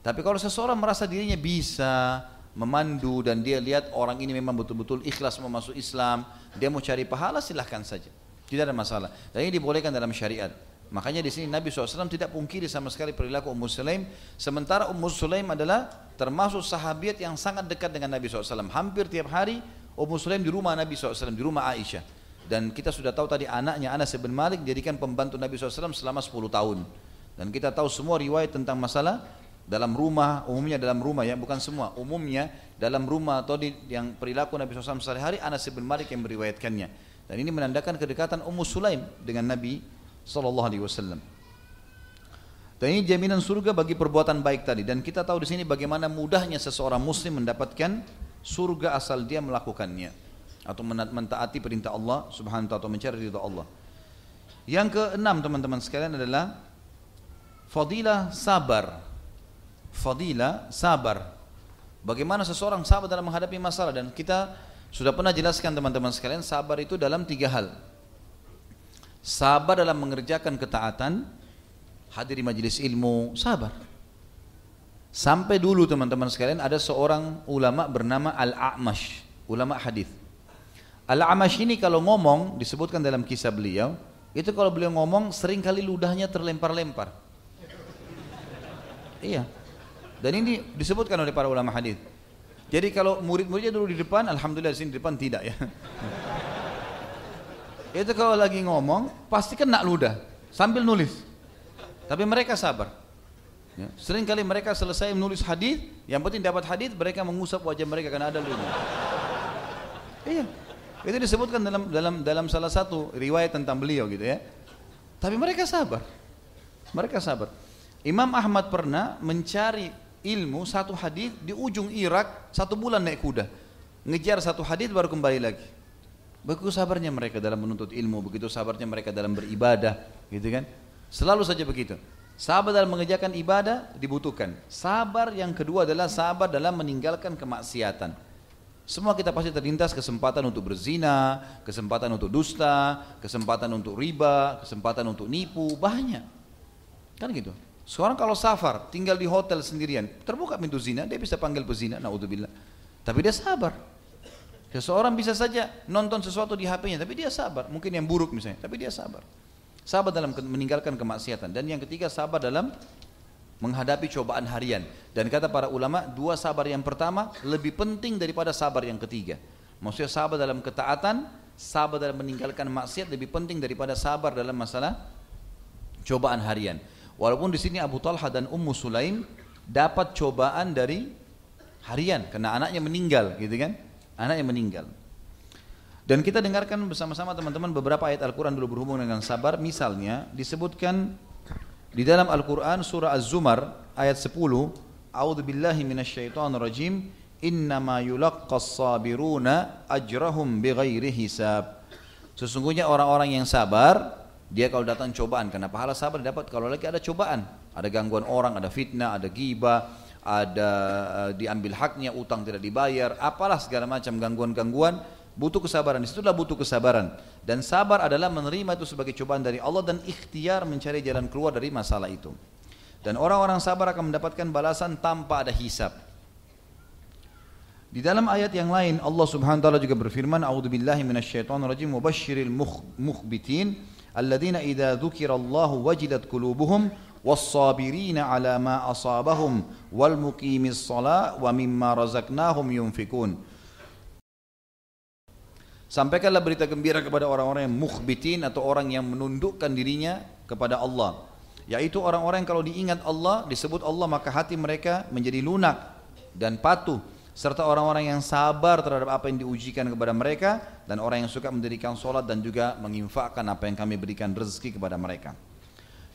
Tapi kalau seseorang merasa dirinya bisa memandu dan dia lihat orang ini memang betul-betul ikhlas mau masuk Islam, dia mau cari pahala silahkan saja. Tidak ada masalah. Dan ini dibolehkan dalam syariat. Makanya di sini Nabi SAW tidak pungkiri sama sekali perilaku Ummu Sulaim. Sementara Ummu Sulaim adalah termasuk sahabat yang sangat dekat dengan Nabi SAW. Hampir tiap hari Ummu Sulaim di rumah Nabi SAW, di rumah Aisyah. Dan kita sudah tahu tadi anaknya Anas bin Malik jadikan pembantu Nabi SAW selama 10 tahun. Dan kita tahu semua riwayat tentang masalah dalam rumah, umumnya dalam rumah ya, bukan semua, umumnya dalam rumah atau di, yang perilaku Nabi SAW sehari-hari Anas bin Malik yang meriwayatkannya. Dan ini menandakan kedekatan Ummu Sulaim dengan Nabi wasallam. Dan ini jaminan surga bagi perbuatan baik tadi dan kita tahu di sini bagaimana mudahnya seseorang muslim mendapatkan surga asal dia melakukannya atau mentaati perintah Allah Subhanahu wa taala atau mencari ridha Allah. Yang keenam teman-teman sekalian adalah fadilah sabar. Fadilah sabar. Bagaimana seseorang sabar dalam menghadapi masalah dan kita sudah pernah jelaskan teman-teman sekalian sabar itu dalam tiga hal sabar dalam mengerjakan ketaatan, hadir di majelis ilmu, sabar. Sampai dulu teman-teman sekalian ada seorang ulama bernama Al-A'mash, ulama hadis. Al-A'mash ini kalau ngomong disebutkan dalam kisah beliau, itu kalau beliau ngomong sering kali ludahnya terlempar-lempar. Iya. Dan ini disebutkan oleh para ulama hadis. Jadi kalau murid-muridnya dulu di depan, alhamdulillah di sini di depan tidak ya. Itu kalau lagi ngomong pasti kena ludah sambil nulis. Tapi mereka sabar. Ya. Sering kali mereka selesai menulis hadis, yang penting dapat hadis, mereka mengusap wajah mereka karena ada ludah. Iya. Itu disebutkan dalam dalam dalam salah satu riwayat tentang beliau gitu ya. Tapi mereka sabar. Mereka sabar. Imam Ahmad pernah mencari ilmu satu hadis di ujung Irak satu bulan naik kuda. Ngejar satu hadis baru kembali lagi. Begitu sabarnya mereka dalam menuntut ilmu, begitu sabarnya mereka dalam beribadah, gitu kan? Selalu saja begitu. Sabar dalam mengerjakan ibadah dibutuhkan. Sabar yang kedua adalah sabar dalam meninggalkan kemaksiatan. Semua kita pasti terlintas kesempatan untuk berzina, kesempatan untuk dusta, kesempatan untuk riba, kesempatan untuk nipu, banyak. Kan gitu. Seorang kalau safar, tinggal di hotel sendirian, terbuka pintu zina, dia bisa panggil pezina, naudzubillah. Tapi dia sabar. Seseorang bisa saja nonton sesuatu di HP-nya, tapi dia sabar. Mungkin yang buruk misalnya, tapi dia sabar. Sabar dalam meninggalkan kemaksiatan. Dan yang ketiga, sabar dalam menghadapi cobaan harian. Dan kata para ulama, dua sabar yang pertama lebih penting daripada sabar yang ketiga. Maksudnya sabar dalam ketaatan, sabar dalam meninggalkan maksiat lebih penting daripada sabar dalam masalah cobaan harian. Walaupun di sini Abu Talha dan Ummu Sulaim dapat cobaan dari harian karena anaknya meninggal gitu kan anak yang meninggal. Dan kita dengarkan bersama-sama teman-teman beberapa ayat Al-Quran dulu berhubungan dengan sabar. Misalnya disebutkan di dalam Al-Quran surah Az-Zumar ayat 10. A'udhu billahi minasyaitonir rajim. Innama yulaqqas sabiruna ajrahum bighairi hisab. Sesungguhnya orang-orang yang sabar, dia kalau datang cobaan, karena pahala sabar dapat kalau lagi ada cobaan. Ada gangguan orang, ada fitnah, ada gibah, ada uh, diambil haknya, utang tidak dibayar, apalah segala macam gangguan-gangguan, butuh kesabaran. Di situlah butuh kesabaran. Dan sabar adalah menerima itu sebagai cobaan dari Allah dan ikhtiar mencari jalan keluar dari masalah itu. Dan orang-orang sabar akan mendapatkan balasan tanpa ada hisab. Di dalam ayat yang lain Allah Subhanahu wa taala juga berfirman, "A'udzubillahi minasyaitonirrajim wa basyiril mukhbitin alladzina idza dzukirallahu wajilat qulubuhum kulubuhum, والصابرين على ما أصابهم والمقيم الصلاة ومما رزقناهم mimma. Sampaikanlah berita gembira kepada orang-orang yang mukhbitin atau orang yang menundukkan dirinya kepada Allah. Yaitu orang-orang yang kalau diingat Allah, disebut Allah maka hati mereka menjadi lunak dan patuh serta orang-orang yang sabar terhadap apa yang diujikan kepada mereka dan orang yang suka mendirikan sholat dan juga menginfakkan apa yang kami berikan rezeki kepada mereka.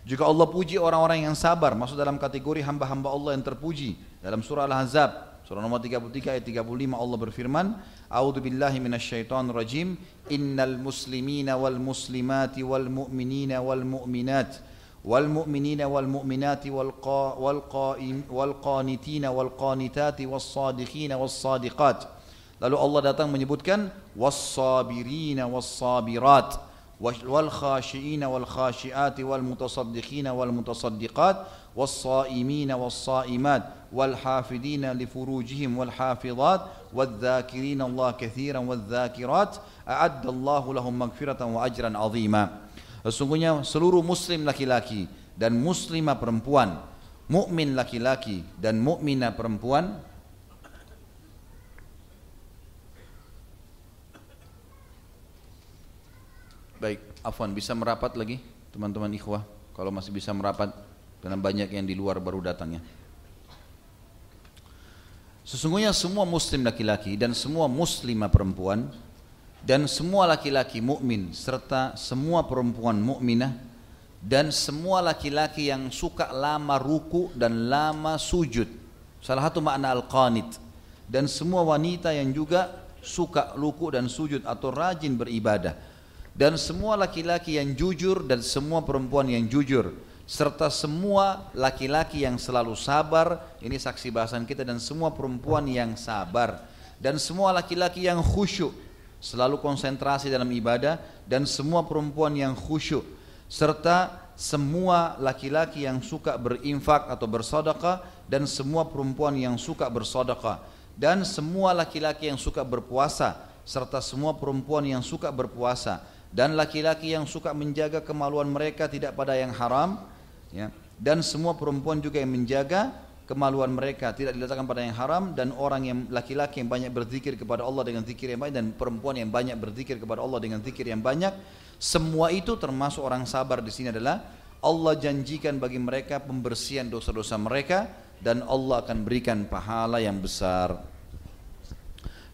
Juga Allah puji orang-orang yang sabar masuk dalam kategori hamba-hamba Allah yang terpuji. Dalam surah Al-Ahzab surah nomor 33 ayat 35 Allah berfirman A'udzu billahi minasyaitonir rajim. Innal muslimina wal muslimati wal mu'minina wal mu'minat والمؤمنين والمؤمنات والقا والقائم والقانتين والقانتات والصادقين والصادقات. Lalu Allah datang menyebutkan was-sabirina was-sabirat والخاشعين والخاشعات والمتصدقين والمتصدقات والصائمين والصائمات والحافظين لفروجهم والحافظات والذاكرين الله كثيرا والذاكرات أعد الله لهم مغفرة وأجرا عظيما. Sesungguhnya seluruh muslim laki-laki dan muslimah perempuan, mukmin laki-laki dan mukminah perempuan Baik, Afwan bisa merapat lagi teman-teman ikhwah kalau masih bisa merapat karena banyak yang di luar baru datangnya. Sesungguhnya semua muslim laki-laki dan semua muslimah perempuan dan semua laki-laki mukmin serta semua perempuan mukminah dan semua laki-laki yang suka lama ruku dan lama sujud. Salah satu makna al-qanit. Dan semua wanita yang juga suka ruku dan sujud atau rajin beribadah. Dan semua laki-laki yang jujur dan semua perempuan yang jujur. Serta semua laki-laki yang selalu sabar. Ini saksi bahasan kita. Dan semua perempuan yang sabar. Dan semua laki-laki yang khusyuk selalu konsentrasi dalam ibadah dan semua perempuan yang khusyuk serta semua laki-laki yang suka berinfak atau bersedekah dan semua perempuan yang suka bersedekah dan semua laki-laki yang suka berpuasa serta semua perempuan yang suka berpuasa dan laki-laki yang suka menjaga kemaluan mereka tidak pada yang haram ya. Dan semua perempuan juga yang menjaga kemaluan mereka tidak diletakkan pada yang haram dan orang yang laki-laki yang banyak berzikir kepada Allah dengan zikir yang banyak dan perempuan yang banyak berzikir kepada Allah dengan zikir yang banyak semua itu termasuk orang sabar di sini adalah Allah janjikan bagi mereka pembersihan dosa-dosa mereka dan Allah akan berikan pahala yang besar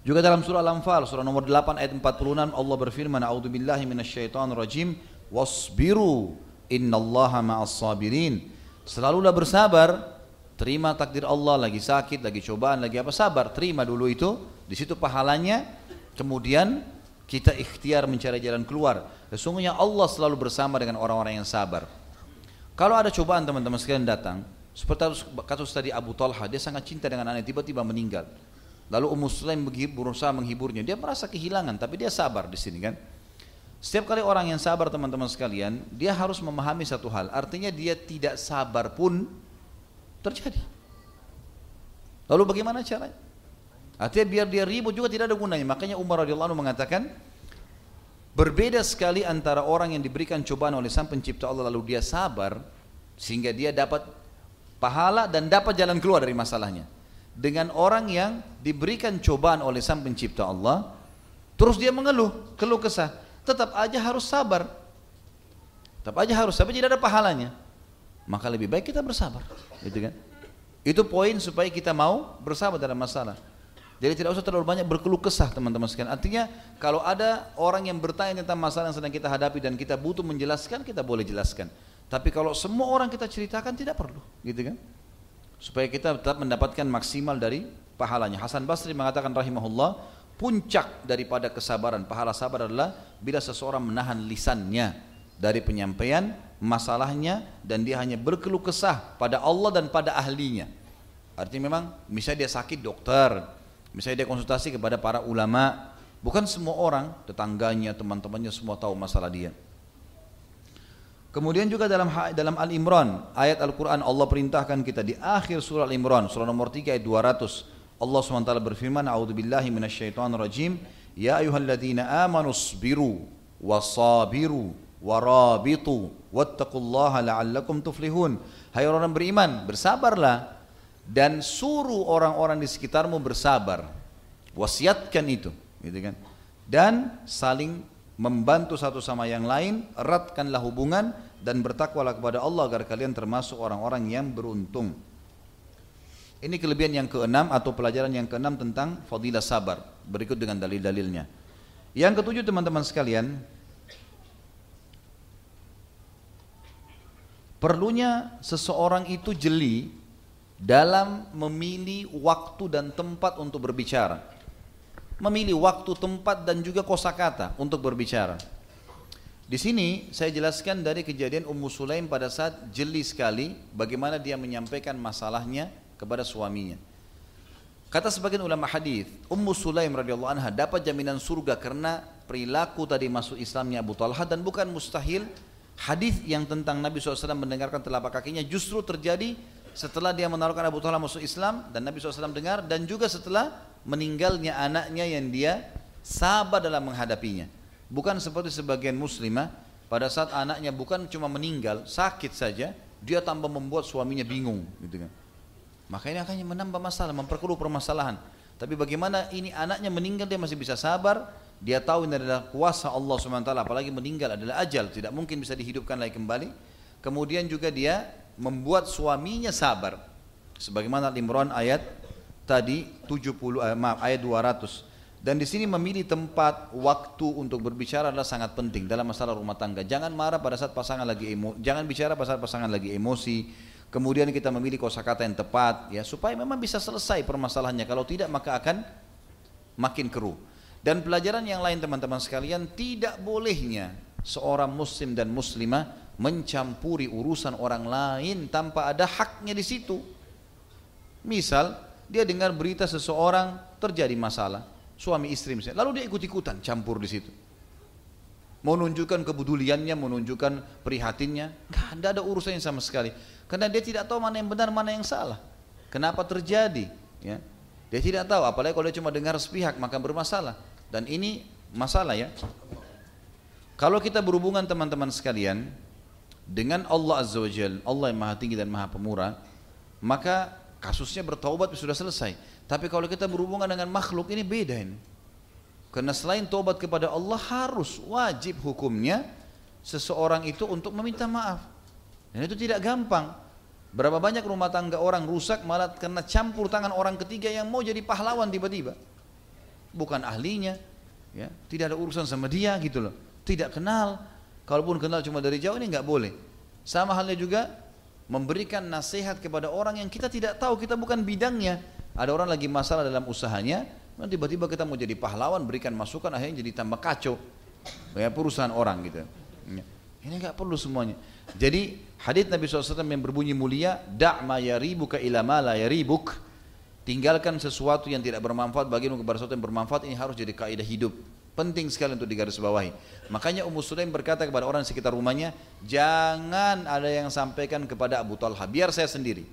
juga dalam surah Al-Anfal surah nomor 8 ayat 46 Allah berfirman A'udzubillahi minasyaitonir rajim wasbiru innallaha ma'as sabirin. Selalulah bersabar, terima takdir Allah lagi sakit, lagi cobaan, lagi apa sabar, terima dulu itu, di situ pahalanya. Kemudian kita ikhtiar mencari jalan keluar. Sesungguhnya Allah selalu bersama dengan orang-orang yang sabar. Kalau ada cobaan teman-teman sekalian datang, seperti kasus tadi Abu Talha, dia sangat cinta dengan anak, tiba-tiba meninggal. Lalu Ummu Sulaim berusaha menghiburnya. Dia merasa kehilangan, tapi dia sabar di sini kan. Setiap kali orang yang sabar teman-teman sekalian, dia harus memahami satu hal. Artinya dia tidak sabar pun terjadi. Lalu bagaimana caranya? Artinya biar dia ribut juga tidak ada gunanya. Makanya Umar radhiyallahu anhu mengatakan, berbeda sekali antara orang yang diberikan cobaan oleh Sang Pencipta Allah lalu dia sabar sehingga dia dapat pahala dan dapat jalan keluar dari masalahnya dengan orang yang diberikan cobaan oleh sang pencipta Allah terus dia mengeluh, keluh kesah tetap aja harus sabar tetap aja harus sabar tidak ada pahalanya maka lebih baik kita bersabar gitu kan itu poin supaya kita mau bersabar dalam masalah Jadi tidak usah terlalu banyak berkeluh kesah teman-teman sekalian. Artinya kalau ada orang yang bertanya tentang masalah yang sedang kita hadapi dan kita butuh menjelaskan, kita boleh jelaskan. Tapi kalau semua orang kita ceritakan tidak perlu, gitu kan? Supaya kita tetap mendapatkan maksimal dari pahalanya. Hasan Basri mengatakan rahimahullah, puncak daripada kesabaran, pahala sabar adalah bila seseorang menahan lisannya dari penyampaian masalahnya dan dia hanya berkeluh kesah pada Allah dan pada ahlinya. Artinya memang misalnya dia sakit dokter, Misalnya dia konsultasi kepada para ulama, bukan semua orang, tetangganya, teman-temannya semua tahu masalah dia. Kemudian juga dalam dalam Al Imran ayat Al Quran Allah perintahkan kita di akhir surah Al Imran surah nomor 3 ayat 200 Allah swt berfirman A'udzubillahi rajim Ya ayuhalladzina amanu sabiru wasabiru warabitu wattaqullaha la'allakum tuflihun Hai orang beriman bersabarlah dan suruh orang-orang di sekitarmu bersabar. Wasiatkan itu, gitu kan? Dan saling membantu satu sama yang lain, eratkanlah hubungan dan bertakwalah kepada Allah agar kalian termasuk orang-orang yang beruntung. Ini kelebihan yang keenam atau pelajaran yang keenam tentang fadilah sabar. Berikut dengan dalil-dalilnya. Yang ketujuh teman-teman sekalian, perlunya seseorang itu jeli dalam memilih waktu dan tempat untuk berbicara. Memilih waktu, tempat dan juga kosakata untuk berbicara. Di sini saya jelaskan dari kejadian Ummu Sulaim pada saat jeli sekali bagaimana dia menyampaikan masalahnya kepada suaminya. Kata sebagian ulama hadis, Ummu Sulaim radhiyallahu anha dapat jaminan surga karena perilaku tadi masuk Islamnya Abu Talha dan bukan mustahil hadis yang tentang Nabi SAW mendengarkan telapak kakinya justru terjadi setelah dia menaruhkan Abu Talha masuk Islam dan Nabi SAW dengar dan juga setelah meninggalnya anaknya yang dia sabar dalam menghadapinya. Bukan seperti sebagian muslimah pada saat anaknya bukan cuma meninggal, sakit saja, dia tambah membuat suaminya bingung gitu kan. Maka ini akan menambah masalah, memperkeruh permasalahan. Tapi bagaimana ini anaknya meninggal dia masih bisa sabar, dia tahu ini adalah kuasa Allah SWT, apalagi meninggal adalah ajal, tidak mungkin bisa dihidupkan lagi kembali. Kemudian juga dia membuat suaminya sabar. Sebagaimana Al-Imran ayat tadi 70 eh, maaf ayat 200. Dan di sini memilih tempat, waktu untuk berbicara adalah sangat penting dalam masalah rumah tangga. Jangan marah pada saat pasangan lagi emo, jangan bicara pada saat pasangan lagi emosi. Kemudian kita memilih kosakata yang tepat ya supaya memang bisa selesai permasalahannya. Kalau tidak maka akan makin keruh. Dan pelajaran yang lain teman-teman sekalian tidak bolehnya seorang muslim dan muslimah mencampuri urusan orang lain tanpa ada haknya di situ. Misal, dia dengar berita seseorang terjadi masalah, suami istri misalnya, lalu dia ikut-ikutan campur di situ. Menunjukkan kepeduliannya, menunjukkan prihatinnya, nggak ada urusannya sama sekali. Karena dia tidak tahu mana yang benar, mana yang salah. Kenapa terjadi? Ya. Dia tidak tahu, apalagi kalau dia cuma dengar sepihak, maka bermasalah. Dan ini masalah ya. Kalau kita berhubungan teman-teman sekalian, dengan Allah Azza wa Jal, Allah yang maha tinggi dan maha pemurah, maka kasusnya bertaubat sudah selesai. Tapi kalau kita berhubungan dengan makhluk ini beda ini. Karena selain taubat kepada Allah harus wajib hukumnya seseorang itu untuk meminta maaf. Dan itu tidak gampang. Berapa banyak rumah tangga orang rusak malah karena campur tangan orang ketiga yang mau jadi pahlawan tiba-tiba. Bukan ahlinya, ya, tidak ada urusan sama dia gitu loh. Tidak kenal, Kalaupun kenal cuma dari jauh ini nggak boleh. Sama halnya juga memberikan nasihat kepada orang yang kita tidak tahu, kita bukan bidangnya. Ada orang lagi masalah dalam usahanya, tiba-tiba kita mau jadi pahlawan, berikan masukan, akhirnya jadi tambah kacau. Ya, perusahaan orang gitu. Ya. Ini nggak perlu semuanya. Jadi hadits Nabi SAW yang berbunyi mulia, dak ma yaribuka ila ma la yaribuk. Tinggalkan sesuatu yang tidak bermanfaat bagimu kepada sesuatu yang bermanfaat ini harus jadi kaidah hidup. Penting sekali untuk digarisbawahi. Makanya Ummu Sulaim berkata kepada orang di sekitar rumahnya, jangan ada yang sampaikan kepada Abu Talha, biar saya sendiri.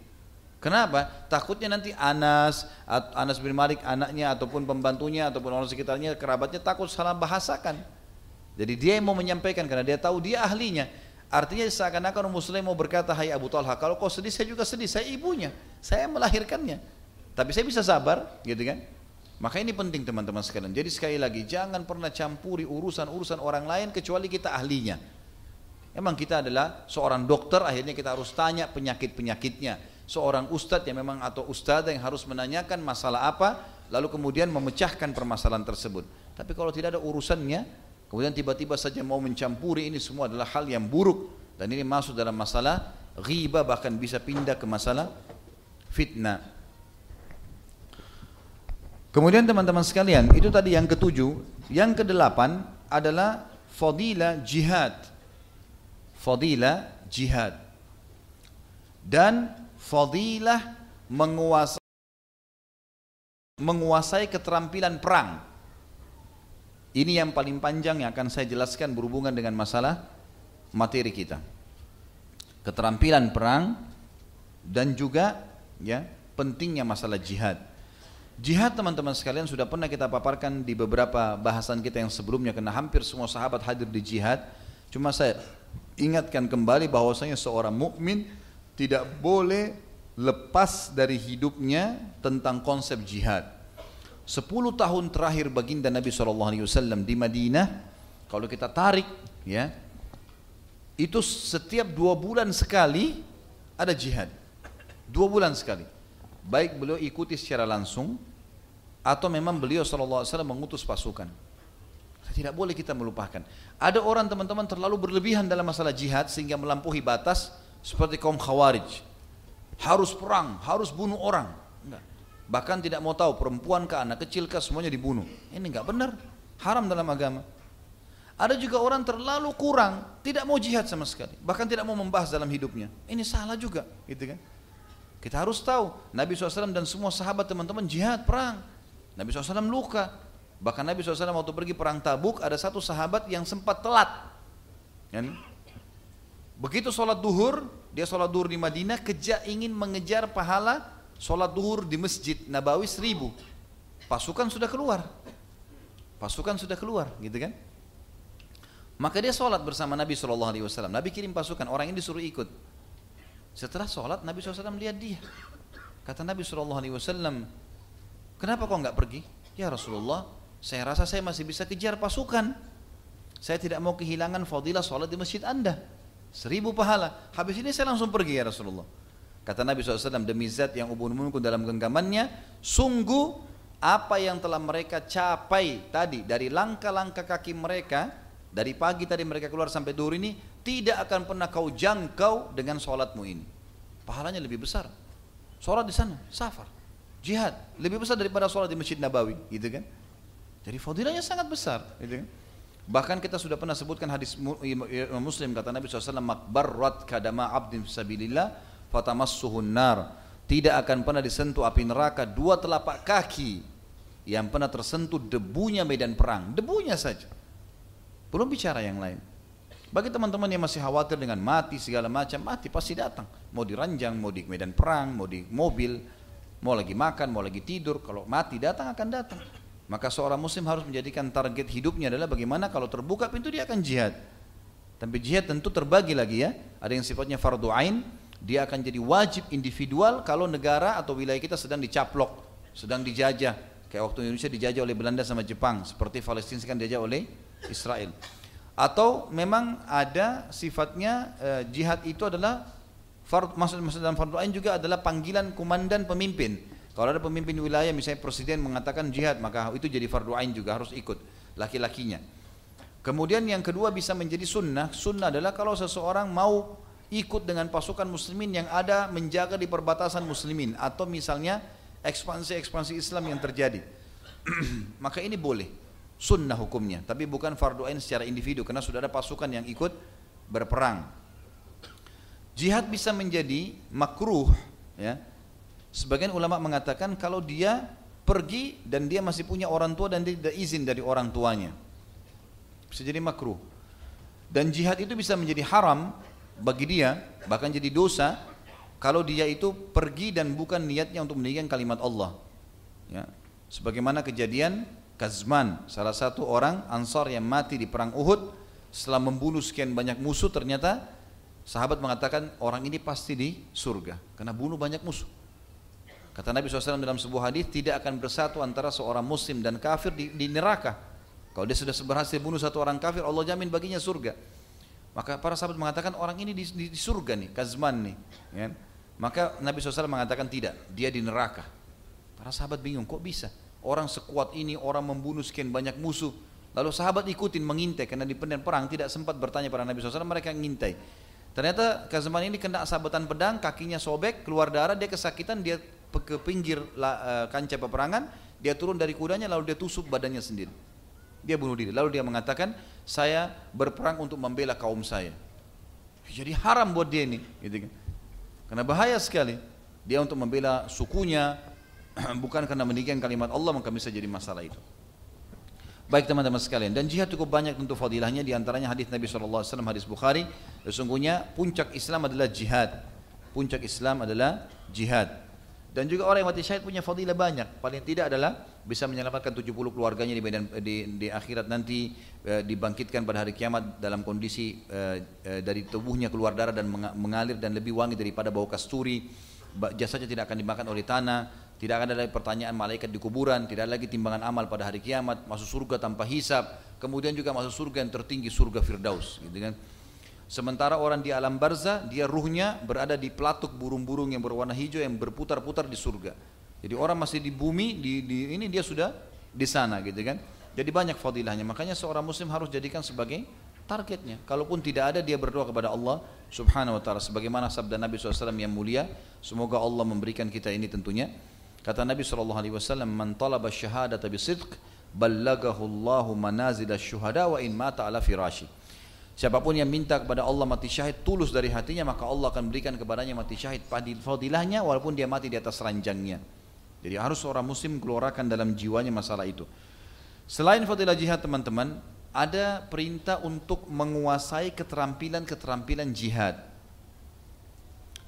Kenapa? Takutnya nanti Anas, Anas bin Malik anaknya ataupun pembantunya ataupun orang sekitarnya kerabatnya takut salah bahasakan. Jadi dia yang mau menyampaikan karena dia tahu dia ahlinya. Artinya seakan-akan Ummu mau berkata, "Hai Abu Talha, kalau kau sedih saya juga sedih, saya ibunya, saya melahirkannya." Tapi saya bisa sabar, gitu kan? Maka ini penting teman-teman sekalian. Jadi sekali lagi jangan pernah campuri urusan-urusan orang lain kecuali kita ahlinya. Emang kita adalah seorang dokter, akhirnya kita harus tanya penyakit-penyakitnya. seorang ustadz yang memang atau ustadzah yang harus menanyakan masalah apa, lalu kemudian memecahkan permasalahan tersebut. Tapi kalau tidak ada urusannya, kemudian tiba-tiba saja mau mencampuri ini semua adalah hal yang buruk dan ini masuk dalam masalah ghibah bahkan bisa pindah ke masalah fitnah. Kemudian teman-teman sekalian, itu tadi yang ketujuh, yang kedelapan adalah fadilah jihad. Fadilah jihad. Dan fadilah menguasai menguasai keterampilan perang. Ini yang paling panjang yang akan saya jelaskan berhubungan dengan masalah materi kita. Keterampilan perang dan juga ya pentingnya masalah jihad. Jihad teman-teman sekalian sudah pernah kita paparkan di beberapa bahasan kita yang sebelumnya karena hampir semua sahabat hadir di jihad. Cuma saya ingatkan kembali bahwasanya seorang mukmin tidak boleh lepas dari hidupnya tentang konsep jihad. Sepuluh tahun terakhir baginda Nabi SAW di Madinah, kalau kita tarik ya, itu setiap dua bulan sekali ada jihad. Dua bulan sekali. Baik beliau ikuti secara langsung atau memang beliau SAW mengutus pasukan. Tidak boleh kita melupakan. Ada orang teman-teman terlalu berlebihan dalam masalah jihad sehingga melampaui batas seperti kaum khawarij. Harus perang, harus bunuh orang. Enggak. Bahkan tidak mau tahu perempuan ke anak kecil ke semuanya dibunuh. Ini enggak benar. Haram dalam agama. Ada juga orang terlalu kurang, tidak mau jihad sama sekali, bahkan tidak mau membahas dalam hidupnya. Ini salah juga, gitu kan? Kita harus tahu, Nabi SAW dan semua sahabat teman-teman jihad perang. Nabi SAW luka. Bahkan Nabi SAW waktu pergi perang tabuk ada satu sahabat yang sempat telat. Kan? Begitu sholat duhur, dia sholat duhur di Madinah, keja ingin mengejar pahala sholat duhur di masjid Nabawi seribu. Pasukan sudah keluar. Pasukan sudah keluar, gitu kan? Maka dia sholat bersama Nabi SAW. Nabi kirim pasukan, orang ini disuruh ikut. Setelah sholat, Nabi SAW lihat dia. Kata Nabi SAW, Kenapa kau nggak pergi? Ya Rasulullah, saya rasa saya masih bisa kejar pasukan. Saya tidak mau kehilangan fadilah sholat di masjid anda. Seribu pahala. Habis ini saya langsung pergi ya Rasulullah. Kata Nabi SAW, demi zat yang ubun-ubunku dalam genggamannya, sungguh apa yang telah mereka capai tadi dari langkah-langkah kaki mereka, dari pagi tadi mereka keluar sampai duhur ini, tidak akan pernah kau jangkau dengan sholatmu ini. Pahalanya lebih besar. Sholat di sana, safar jihad lebih besar daripada sholat di masjid Nabawi gitu kan? Jadi fadilahnya sangat besar gitu kan? Bahkan kita sudah pernah sebutkan hadis Muslim kata Nabi SAW makbarrat kadama abdin sabilillah fatamassuhun nar. Tidak akan pernah disentuh api neraka dua telapak kaki yang pernah tersentuh debunya medan perang debunya saja. Belum bicara yang lain. Bagi teman-teman yang masih khawatir dengan mati segala macam mati pasti datang. Mau diranjang mau di medan perang mau di mobil Mau lagi makan, mau lagi tidur, kalau mati datang akan datang. Maka seorang muslim harus menjadikan target hidupnya adalah bagaimana kalau terbuka pintu dia akan jihad. Tapi jihad tentu terbagi lagi ya. Ada yang sifatnya fardu ain, dia akan jadi wajib individual kalau negara atau wilayah kita sedang dicaplok, sedang dijajah. Kayak waktu Indonesia dijajah oleh Belanda sama Jepang, seperti Palestina sekarang dijajah oleh Israel. Atau memang ada sifatnya eh, jihad itu adalah Fard, maksud, maksud dalam fardu ain juga adalah panggilan komandan pemimpin. Kalau ada pemimpin wilayah misalnya presiden mengatakan jihad maka itu jadi fardu ain juga harus ikut laki-lakinya. Kemudian yang kedua bisa menjadi sunnah. Sunnah adalah kalau seseorang mau ikut dengan pasukan muslimin yang ada menjaga di perbatasan muslimin atau misalnya ekspansi-ekspansi Islam yang terjadi. maka ini boleh sunnah hukumnya tapi bukan fardu ain secara individu karena sudah ada pasukan yang ikut berperang Jihad bisa menjadi makruh ya. Sebagian ulama mengatakan kalau dia pergi dan dia masih punya orang tua dan dia tidak izin dari orang tuanya. Bisa jadi makruh. Dan jihad itu bisa menjadi haram bagi dia, bahkan jadi dosa kalau dia itu pergi dan bukan niatnya untuk meninggikan kalimat Allah. Ya. Sebagaimana kejadian Kazman, salah satu orang Ansar yang mati di perang Uhud setelah membunuh sekian banyak musuh ternyata Sahabat mengatakan orang ini pasti di surga karena bunuh banyak musuh. Kata Nabi SAW dalam sebuah hadis tidak akan bersatu antara seorang muslim dan kafir di, di neraka. Kalau dia sudah berhasil bunuh satu orang kafir, Allah jamin baginya surga. Maka para sahabat mengatakan orang ini di, di, di surga nih, Kazman nih. Ya. Maka Nabi SAW mengatakan tidak, dia di neraka. Para sahabat bingung, kok bisa? Orang sekuat ini, orang membunuh sekian banyak musuh. Lalu sahabat ikutin mengintai karena di perang tidak sempat bertanya pada Nabi SAW, mereka ngintai. Ternyata Kazman ini kena sabetan pedang, kakinya sobek, keluar darah, dia kesakitan, dia ke pinggir uh, kancah peperangan, dia turun dari kudanya lalu dia tusuk badannya sendiri. Dia bunuh diri. Lalu dia mengatakan, saya berperang untuk membela kaum saya. Jadi haram buat dia ini, gitu kan. Karena bahaya sekali. Dia untuk membela sukunya, bukan karena meninggikan kalimat Allah maka bisa jadi masalah itu. Baik teman-teman sekalian, dan jihad cukup banyak untuk fadilahnya di antaranya hadis Nabi SAW, hadis Bukhari, sesungguhnya puncak Islam adalah jihad. Puncak Islam adalah jihad. Dan juga orang yang mati syahid punya fadilah banyak. Paling tidak adalah bisa menyelamatkan 70 keluarganya di medan di, di akhirat nanti e, dibangkitkan pada hari kiamat dalam kondisi e, e, dari tubuhnya keluar darah dan mengalir dan lebih wangi daripada bau kasturi jasanya tidak akan dimakan oleh tanah tidak akan ada lagi pertanyaan malaikat di kuburan tidak ada lagi timbangan amal pada hari kiamat masuk surga tanpa hisap kemudian juga masuk surga yang tertinggi surga firdaus gitu kan Sementara orang di alam barzah, dia ruhnya berada di pelatuk burung-burung yang berwarna hijau yang berputar-putar di surga. Jadi orang masih di bumi, di, di ini dia sudah di sana gitu kan. Jadi banyak fadilahnya. Makanya seorang muslim harus jadikan sebagai targetnya. Kalaupun tidak ada dia berdoa kepada Allah Subhanahu wa taala sebagaimana sabda Nabi SAW yang mulia, semoga Allah memberikan kita ini tentunya. Kata Nabi SAW, "Man talaba syahadata bisidq, ballagahu Allahu manazil syuhada wa in mata ala firashi." Siapa pun yang minta kepada Allah mati syahid tulus dari hatinya maka Allah akan berikan kepadanya mati syahid fadilahnya walaupun dia mati di atas ranjangnya. Jadi harus seorang muslim keluarkan dalam jiwanya masalah itu. Selain fadilah jihad teman-teman, ada perintah untuk menguasai keterampilan-keterampilan jihad.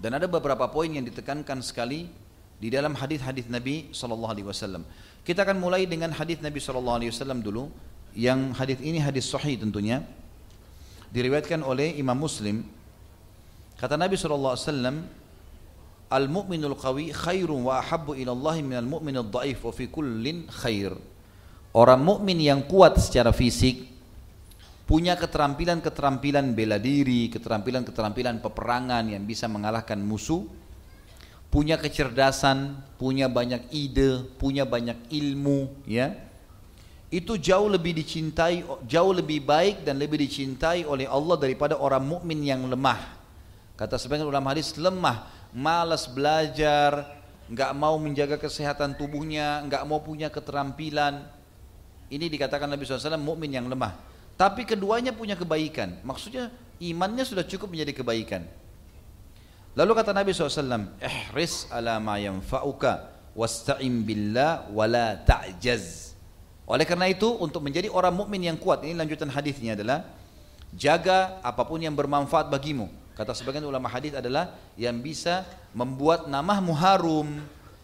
Dan ada beberapa poin yang ditekankan sekali di dalam hadis-hadis Nabi Shallallahu Alaihi Wasallam. Kita akan mulai dengan hadis Nabi Shallallahu Alaihi Wasallam dulu. Yang hadis ini hadis sahih tentunya. Diriwayatkan oleh Imam Muslim. Kata Nabi Shallallahu Alaihi Wasallam, Al-mu'minul qawi khairun wa ahabbu ila Allah minal mu'minul dhaif wa fi kullin khair. Orang mukmin yang kuat secara fisik punya keterampilan-keterampilan bela diri, keterampilan-keterampilan peperangan yang bisa mengalahkan musuh, punya kecerdasan, punya banyak ide, punya banyak ilmu, ya. Itu jauh lebih dicintai, jauh lebih baik dan lebih dicintai oleh Allah daripada orang mukmin yang lemah. Kata sebagian ulama hadis lemah malas belajar, nggak mau menjaga kesehatan tubuhnya, nggak mau punya keterampilan. Ini dikatakan Nabi SAW mukmin yang lemah. Tapi keduanya punya kebaikan. Maksudnya imannya sudah cukup menjadi kebaikan. Lalu kata Nabi SAW, ihris ala ma yanfa'uka wasta'im billah wala ta'jaz. Oleh karena itu untuk menjadi orang mukmin yang kuat, ini lanjutan hadisnya adalah jaga apa pun yang bermanfaat bagimu Kata sebagian ulama hadis adalah yang bisa membuat namamu harum,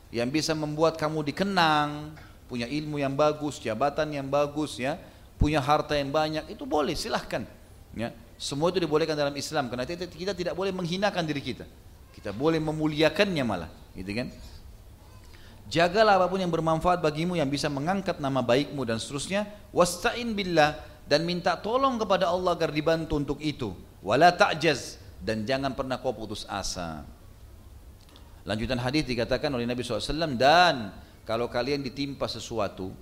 yang bisa membuat kamu dikenang, punya ilmu yang bagus, jabatan yang bagus ya, punya harta yang banyak, itu boleh silahkan. Ya. Semua itu dibolehkan dalam Islam karena kita, tidak boleh menghinakan diri kita. Kita boleh memuliakannya malah, gitu kan? Jagalah apa pun yang bermanfaat bagimu yang bisa mengangkat nama baikmu dan seterusnya. Wasta'in billah dan minta tolong kepada Allah agar dibantu untuk itu. Wala ta'jaz dan jangan pernah kau putus asa. Lanjutan hadis dikatakan oleh Nabi SAW dan kalau kalian ditimpa sesuatu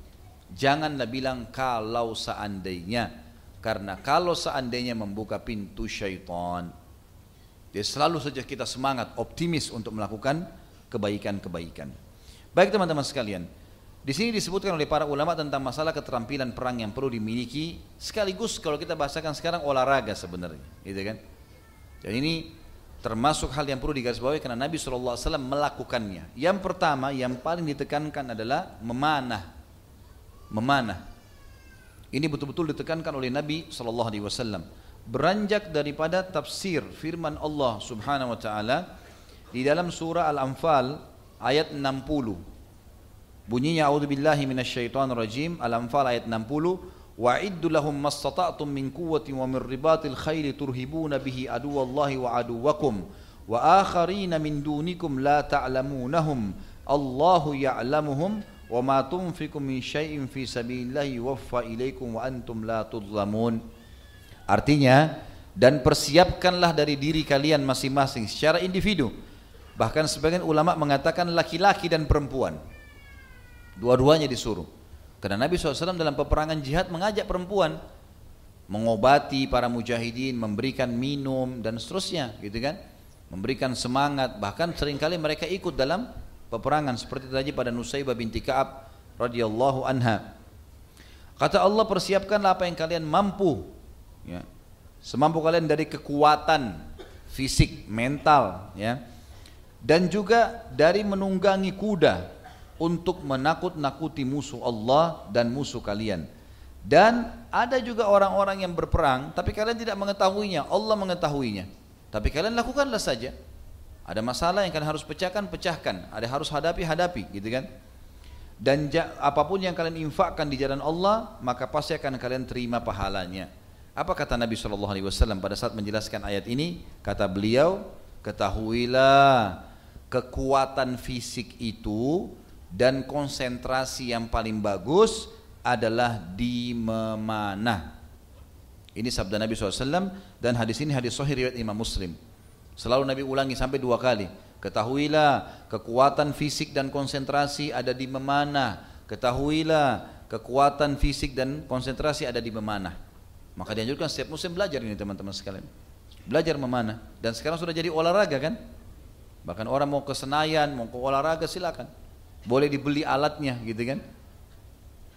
janganlah bilang kalau seandainya karena kalau seandainya membuka pintu syaitan. Dia selalu saja kita semangat, optimis untuk melakukan kebaikan-kebaikan. Baik teman-teman sekalian, di sini disebutkan oleh para ulama tentang masalah keterampilan perang yang perlu dimiliki sekaligus kalau kita bahasakan sekarang olahraga sebenarnya, gitu kan? Dan ini termasuk hal yang perlu digarisbawahi karena Nabi SAW melakukannya. Yang pertama, yang paling ditekankan adalah memanah. Memanah. Ini betul-betul ditekankan oleh Nabi sallallahu alaihi wasallam. Beranjak daripada tafsir firman Allah Subhanahu wa taala di dalam surah Al-Anfal ayat 60. Bunyinya a'udzubillahi minasyaitonirrajim Al-Anfal ayat 60. Wa'iddu lahum mastata'tum min quwwati wa min ribatil khayli turhibuna bihi aduwallahi wa aduwakum wa akharina min dunikum la ta'lamunahum Allahu ya'lamuhum wa ma tunfiqu min syai'in fi ilaikum wa antum la tudlamun artinya dan persiapkanlah dari diri kalian masing-masing secara individu. Bahkan sebagian ulama mengatakan laki-laki dan perempuan. Dua-duanya disuruh. Karena Nabi SAW dalam peperangan jihad mengajak perempuan mengobati para mujahidin, memberikan minum dan seterusnya, gitu kan? Memberikan semangat, bahkan sering kali mereka ikut dalam peperangan seperti tadi pada Nusaybah binti Ka'ab radhiyallahu anha. Kata Allah persiapkanlah apa yang kalian mampu ya. Semampu kalian dari kekuatan fisik, mental ya. Dan juga dari menunggangi kuda untuk menakut-nakuti musuh Allah dan musuh kalian. Dan ada juga orang-orang yang berperang tapi kalian tidak mengetahuinya, Allah mengetahuinya. Tapi kalian lakukanlah saja. Ada masalah yang kalian harus pecahkan, pecahkan. Ada harus hadapi, hadapi, gitu kan? Dan apa pun yang kalian infakkan di jalan Allah, maka pasti akan kalian terima pahalanya. Apa kata Nabi Shallallahu Alaihi Wasallam pada saat menjelaskan ayat ini? Kata beliau, ketahuilah kekuatan fisik itu dan konsentrasi yang paling bagus adalah di memanah. Ini sabda Nabi SAW dan hadis ini hadis sahih riwayat Imam Muslim. Selalu Nabi ulangi sampai dua kali. Ketahuilah kekuatan fisik dan konsentrasi ada di memanah. Ketahuilah kekuatan fisik dan konsentrasi ada di memanah. Maka dianjurkan setiap musim belajar ini teman-teman sekalian. Belajar memanah. Dan sekarang sudah jadi olahraga kan? Bahkan orang mau ke Senayan, mau ke olahraga silakan. Boleh dibeli alatnya gitu kan?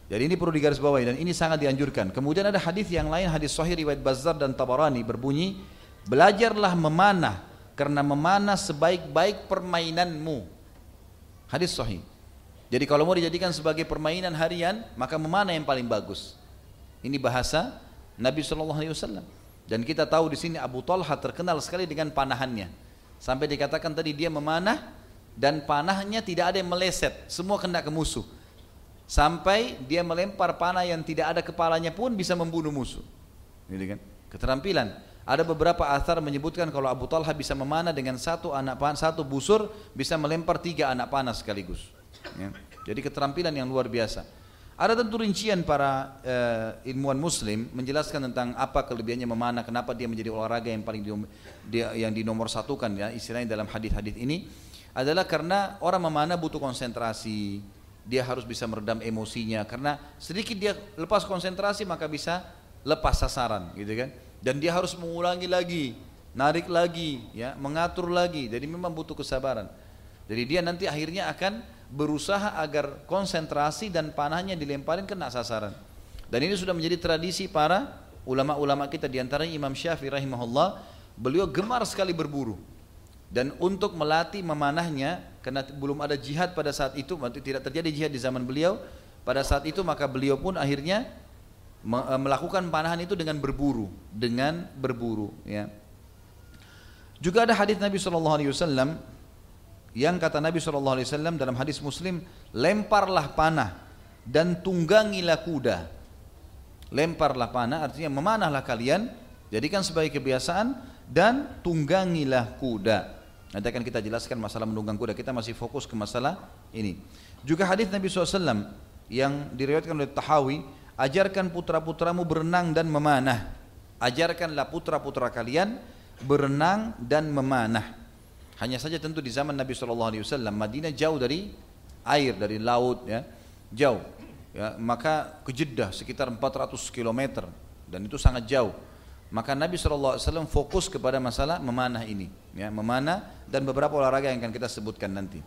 Jadi ini perlu digarisbawahi dan ini sangat dianjurkan. Kemudian ada hadis yang lain, hadis sahih riwayat Bazzar dan Tabarani berbunyi, belajarlah memanah karena memanah sebaik-baik permainanmu. Hadis sahih. Jadi kalau mau dijadikan sebagai permainan harian, maka memanah yang paling bagus. Ini bahasa Nabi Shallallahu Alaihi Wasallam. Dan kita tahu di sini Abu Talha terkenal sekali dengan panahannya. Sampai dikatakan tadi dia memanah dan panahnya tidak ada yang meleset, semua kena ke musuh. Sampai dia melempar panah yang tidak ada kepalanya pun bisa membunuh musuh. Gitu kan? Keterampilan. Ada beberapa asar menyebutkan kalau Abu Talha bisa memanah dengan satu anak panah, satu busur bisa melempar tiga anak panah sekaligus. Ya. Jadi keterampilan yang luar biasa. Ada tentu rincian para uh, ilmuwan Muslim menjelaskan tentang apa kelebihannya memanah, kenapa dia menjadi olahraga yang paling di, dia, yang dinomor satukan ya istilahnya dalam hadis-hadis ini adalah karena orang memanah butuh konsentrasi, dia harus bisa meredam emosinya karena sedikit dia lepas konsentrasi maka bisa lepas sasaran gitu kan dan dia harus mengulangi lagi, narik lagi, ya, mengatur lagi. Jadi memang butuh kesabaran. Jadi dia nanti akhirnya akan berusaha agar konsentrasi dan panahnya dilemparin kena sasaran. Dan ini sudah menjadi tradisi para ulama-ulama kita di antaranya Imam Syafi'i rahimahullah, beliau gemar sekali berburu. Dan untuk melatih memanahnya, karena belum ada jihad pada saat itu, tidak terjadi jihad di zaman beliau, pada saat itu maka beliau pun akhirnya melakukan panahan itu dengan berburu, dengan berburu ya. Juga ada hadis Nabi sallallahu alaihi wasallam yang kata Nabi sallallahu alaihi wasallam dalam hadis Muslim, lemparlah panah dan tunggangilah kuda. Lemparlah panah artinya memanahlah kalian, jadikan sebagai kebiasaan dan tunggangilah kuda. Nanti akan kita jelaskan masalah menunggang kuda. Kita masih fokus ke masalah ini. Juga hadis Nabi SAW yang diriwayatkan oleh Tahawi ajarkan putra-putramu berenang dan memanah. Ajarkanlah putra-putra kalian berenang dan memanah. Hanya saja tentu di zaman Nabi SAW, Madinah jauh dari air, dari laut, ya, jauh. Ya, maka ke Jeddah sekitar 400 km dan itu sangat jauh. Maka Nabi SAW fokus kepada masalah memanah ini, ya, memanah dan beberapa olahraga yang akan kita sebutkan nanti.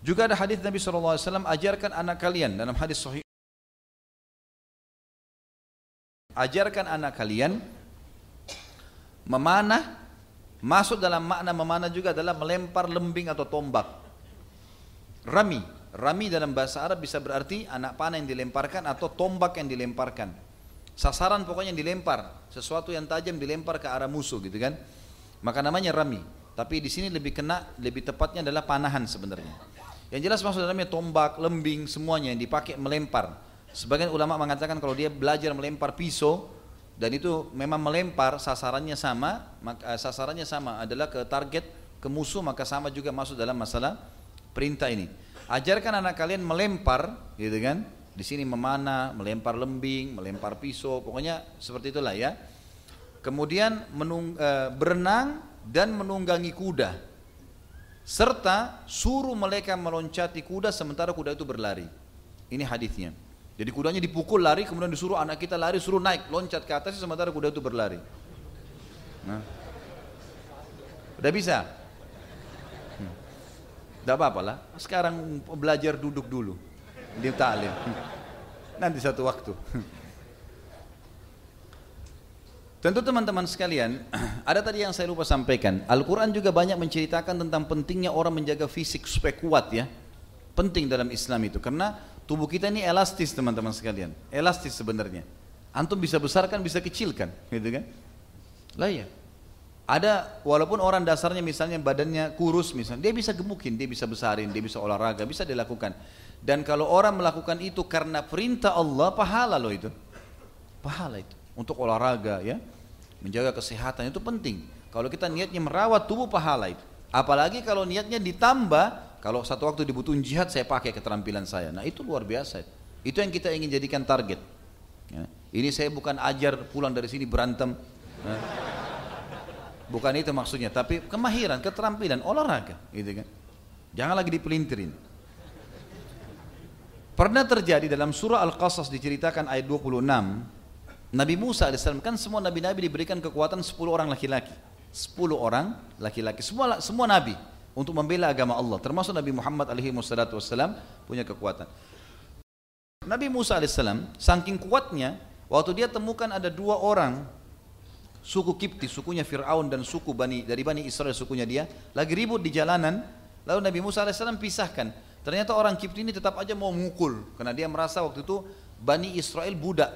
Juga ada hadis Nabi SAW ajarkan anak kalian dalam hadis sahih Ajarkan anak kalian memanah masuk dalam makna memanah juga adalah melempar lembing atau tombak. Rami, rami dalam bahasa Arab bisa berarti anak panah yang dilemparkan atau tombak yang dilemparkan. Sasaran pokoknya yang dilempar, sesuatu yang tajam dilempar ke arah musuh gitu kan. Maka namanya rami. Tapi di sini lebih kena, lebih tepatnya adalah panahan sebenarnya. Yang jelas maksud dalamnya tombak, lembing, semuanya yang dipakai melempar. Sebagian ulama mengatakan kalau dia belajar melempar pisau dan itu memang melempar sasarannya sama, maka eh, sasarannya sama adalah ke target ke musuh maka sama juga masuk dalam masalah perintah ini. Ajarkan anak kalian melempar, gitu kan? Di sini memanah, melempar lembing, melempar pisau, pokoknya seperti itulah ya. Kemudian menung, e, berenang dan menunggangi kuda. serta suruh mereka meloncati kuda sementara kuda itu berlari. Ini hadisnya. Jadi kudanya dipukul lari, kemudian disuruh anak kita lari, suruh naik, loncat ke atas sementara kuda itu berlari. Nah. Udah bisa? Hmm. Tidak apa-apa lah. Sekarang belajar duduk dulu. Di ta'lim. Nanti satu waktu. Tentu teman-teman sekalian, ada tadi yang saya lupa sampaikan. Al-Quran juga banyak menceritakan tentang pentingnya orang menjaga fisik supaya kuat ya. Penting dalam Islam itu. Karena tubuh kita ini elastis teman-teman sekalian. Elastis sebenarnya. Antum bisa besarkan, bisa kecilkan. Gitu kan? Lah ya. Ada walaupun orang dasarnya misalnya badannya kurus misalnya, dia bisa gemukin, dia bisa besarin, dia bisa olahraga, bisa dilakukan. Dan kalau orang melakukan itu karena perintah Allah, pahala loh itu. Pahala itu untuk olahraga ya menjaga kesehatan itu penting kalau kita niatnya merawat tubuh pahala itu apalagi kalau niatnya ditambah kalau satu waktu dibutuhin jihad saya pakai keterampilan saya. Nah itu luar biasa. Itu yang kita ingin jadikan target. Ya. ini saya bukan ajar pulang dari sini berantem. Ya. bukan itu maksudnya tapi kemahiran keterampilan olahraga gitu kan. Jangan lagi dipelintirin. Pernah terjadi dalam surah Al-Qasas diceritakan ayat 26 Nabi Musa AS kan semua nabi-nabi diberikan kekuatan 10 orang laki-laki. 10 orang laki-laki, semua semua nabi untuk membela agama Allah, termasuk Nabi Muhammad alaihi wassalam punya kekuatan. Nabi Musa AS saking kuatnya waktu dia temukan ada dua orang suku Kipti, sukunya Fir'aun dan suku Bani dari Bani Israel sukunya dia lagi ribut di jalanan lalu Nabi Musa AS pisahkan ternyata orang Kipti ini tetap aja mau mukul karena dia merasa waktu itu Bani Israel budak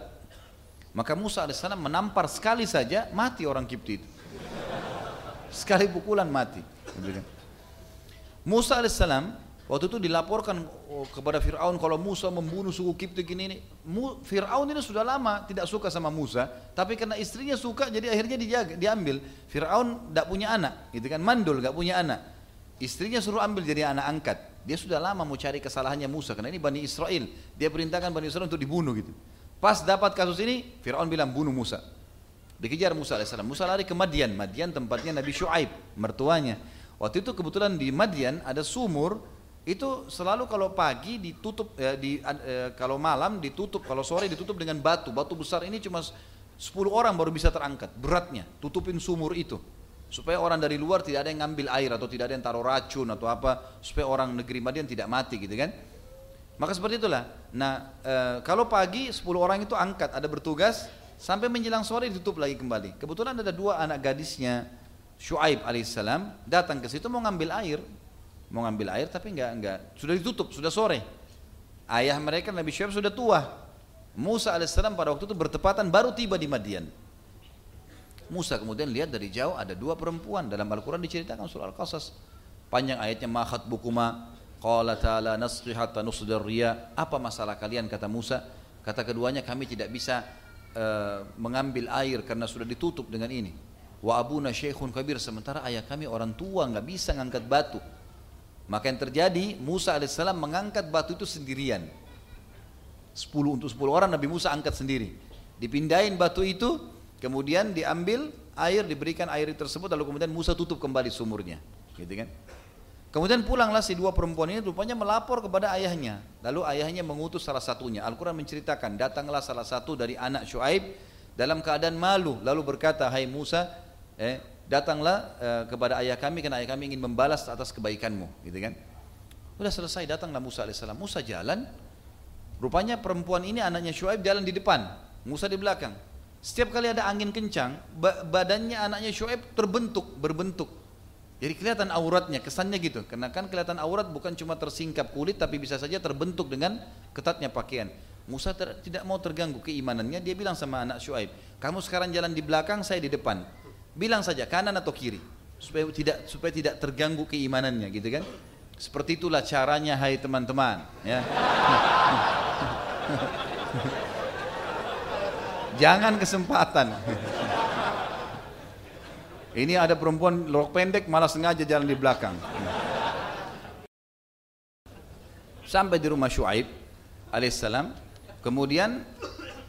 maka Musa AS menampar sekali saja mati orang Kipti itu. Sekali pukulan mati. Musa AS waktu itu dilaporkan oh, kepada Fir'aun kalau Musa membunuh suku Kipti gini ini. Fir'aun ini sudah lama tidak suka sama Musa, tapi karena istrinya suka jadi akhirnya dijaga, diambil. Fir'aun tidak punya anak, gitu kan mandul, gak punya anak. Istrinya suruh ambil jadi anak angkat. Dia sudah lama mau cari kesalahannya Musa karena ini Bani Israel. Dia perintahkan Bani Israel untuk dibunuh gitu. Pas dapat kasus ini, Fir'aun bilang bunuh Musa. Dikejar Musa AS. Musa lari ke Madian. Madian tempatnya Nabi Shu'aib, mertuanya. Waktu itu kebetulan di Madian ada sumur, itu selalu kalau pagi ditutup, eh, di, eh, kalau malam ditutup, kalau sore ditutup dengan batu. Batu besar ini cuma 10 orang baru bisa terangkat, beratnya. Tutupin sumur itu. Supaya orang dari luar tidak ada yang ngambil air atau tidak ada yang taruh racun atau apa. Supaya orang negeri Madian tidak mati gitu kan. Maka seperti itulah. Nah, e, kalau pagi 10 orang itu angkat, ada bertugas, sampai menjelang sore ditutup lagi kembali. Kebetulan ada dua anak gadisnya Shu'aib alaihissalam datang ke situ mau ngambil air, mau ngambil air tapi enggak enggak sudah ditutup, sudah sore. Ayah mereka Nabi Shu'aib sudah tua. Musa alaihissalam pada waktu itu bertepatan baru tiba di Madian. Musa kemudian lihat dari jauh ada dua perempuan dalam Al-Quran diceritakan surah Al-Qasas. Panjang ayatnya mahat bukuma Qala ta'ala nasqi hatta. Apa masalah kalian kata Musa? Kata keduanya kami tidak bisa uh, mengambil air karena sudah ditutup dengan ini. Wa abuna syekhun kabir sementara ayah kami orang tua nggak bisa ngangkat batu. Maka yang terjadi Musa alaihissalam mengangkat batu itu sendirian. Sepuluh untuk sepuluh orang Nabi Musa angkat sendiri. Dipindahin batu itu, kemudian diambil air, diberikan air tersebut, lalu kemudian Musa tutup kembali sumurnya. Gitu kan? Kemudian pulanglah si dua perempuan ini rupanya melapor kepada ayahnya. Lalu ayahnya mengutus salah satunya. Al-Quran menceritakan, datanglah salah satu dari anak Shu'aib dalam keadaan malu. Lalu berkata, hai Musa, eh, datanglah eh, kepada ayah kami karena ayah kami ingin membalas atas kebaikanmu. Gitu kan? Udah selesai, datanglah Musa AS. Musa jalan, rupanya perempuan ini anaknya Shu'aib jalan di depan, Musa di belakang. Setiap kali ada angin kencang, badannya anaknya Shu'aib terbentuk, berbentuk jadi kelihatan auratnya, kesannya gitu. Karena kan kelihatan aurat bukan cuma tersingkap kulit, tapi bisa saja terbentuk dengan ketatnya pakaian. Musa tidak mau terganggu keimanannya, dia bilang sama anak Shu'aib, kamu sekarang jalan di belakang, saya di depan. Bilang saja kanan atau kiri, supaya tidak supaya tidak terganggu keimanannya, gitu kan? Seperti itulah caranya, hai teman-teman. Ya. Jangan kesempatan. Ini ada perempuan rok pendek malah sengaja jalan di belakang. Sampai di rumah Shu'aib alaihissalam. Kemudian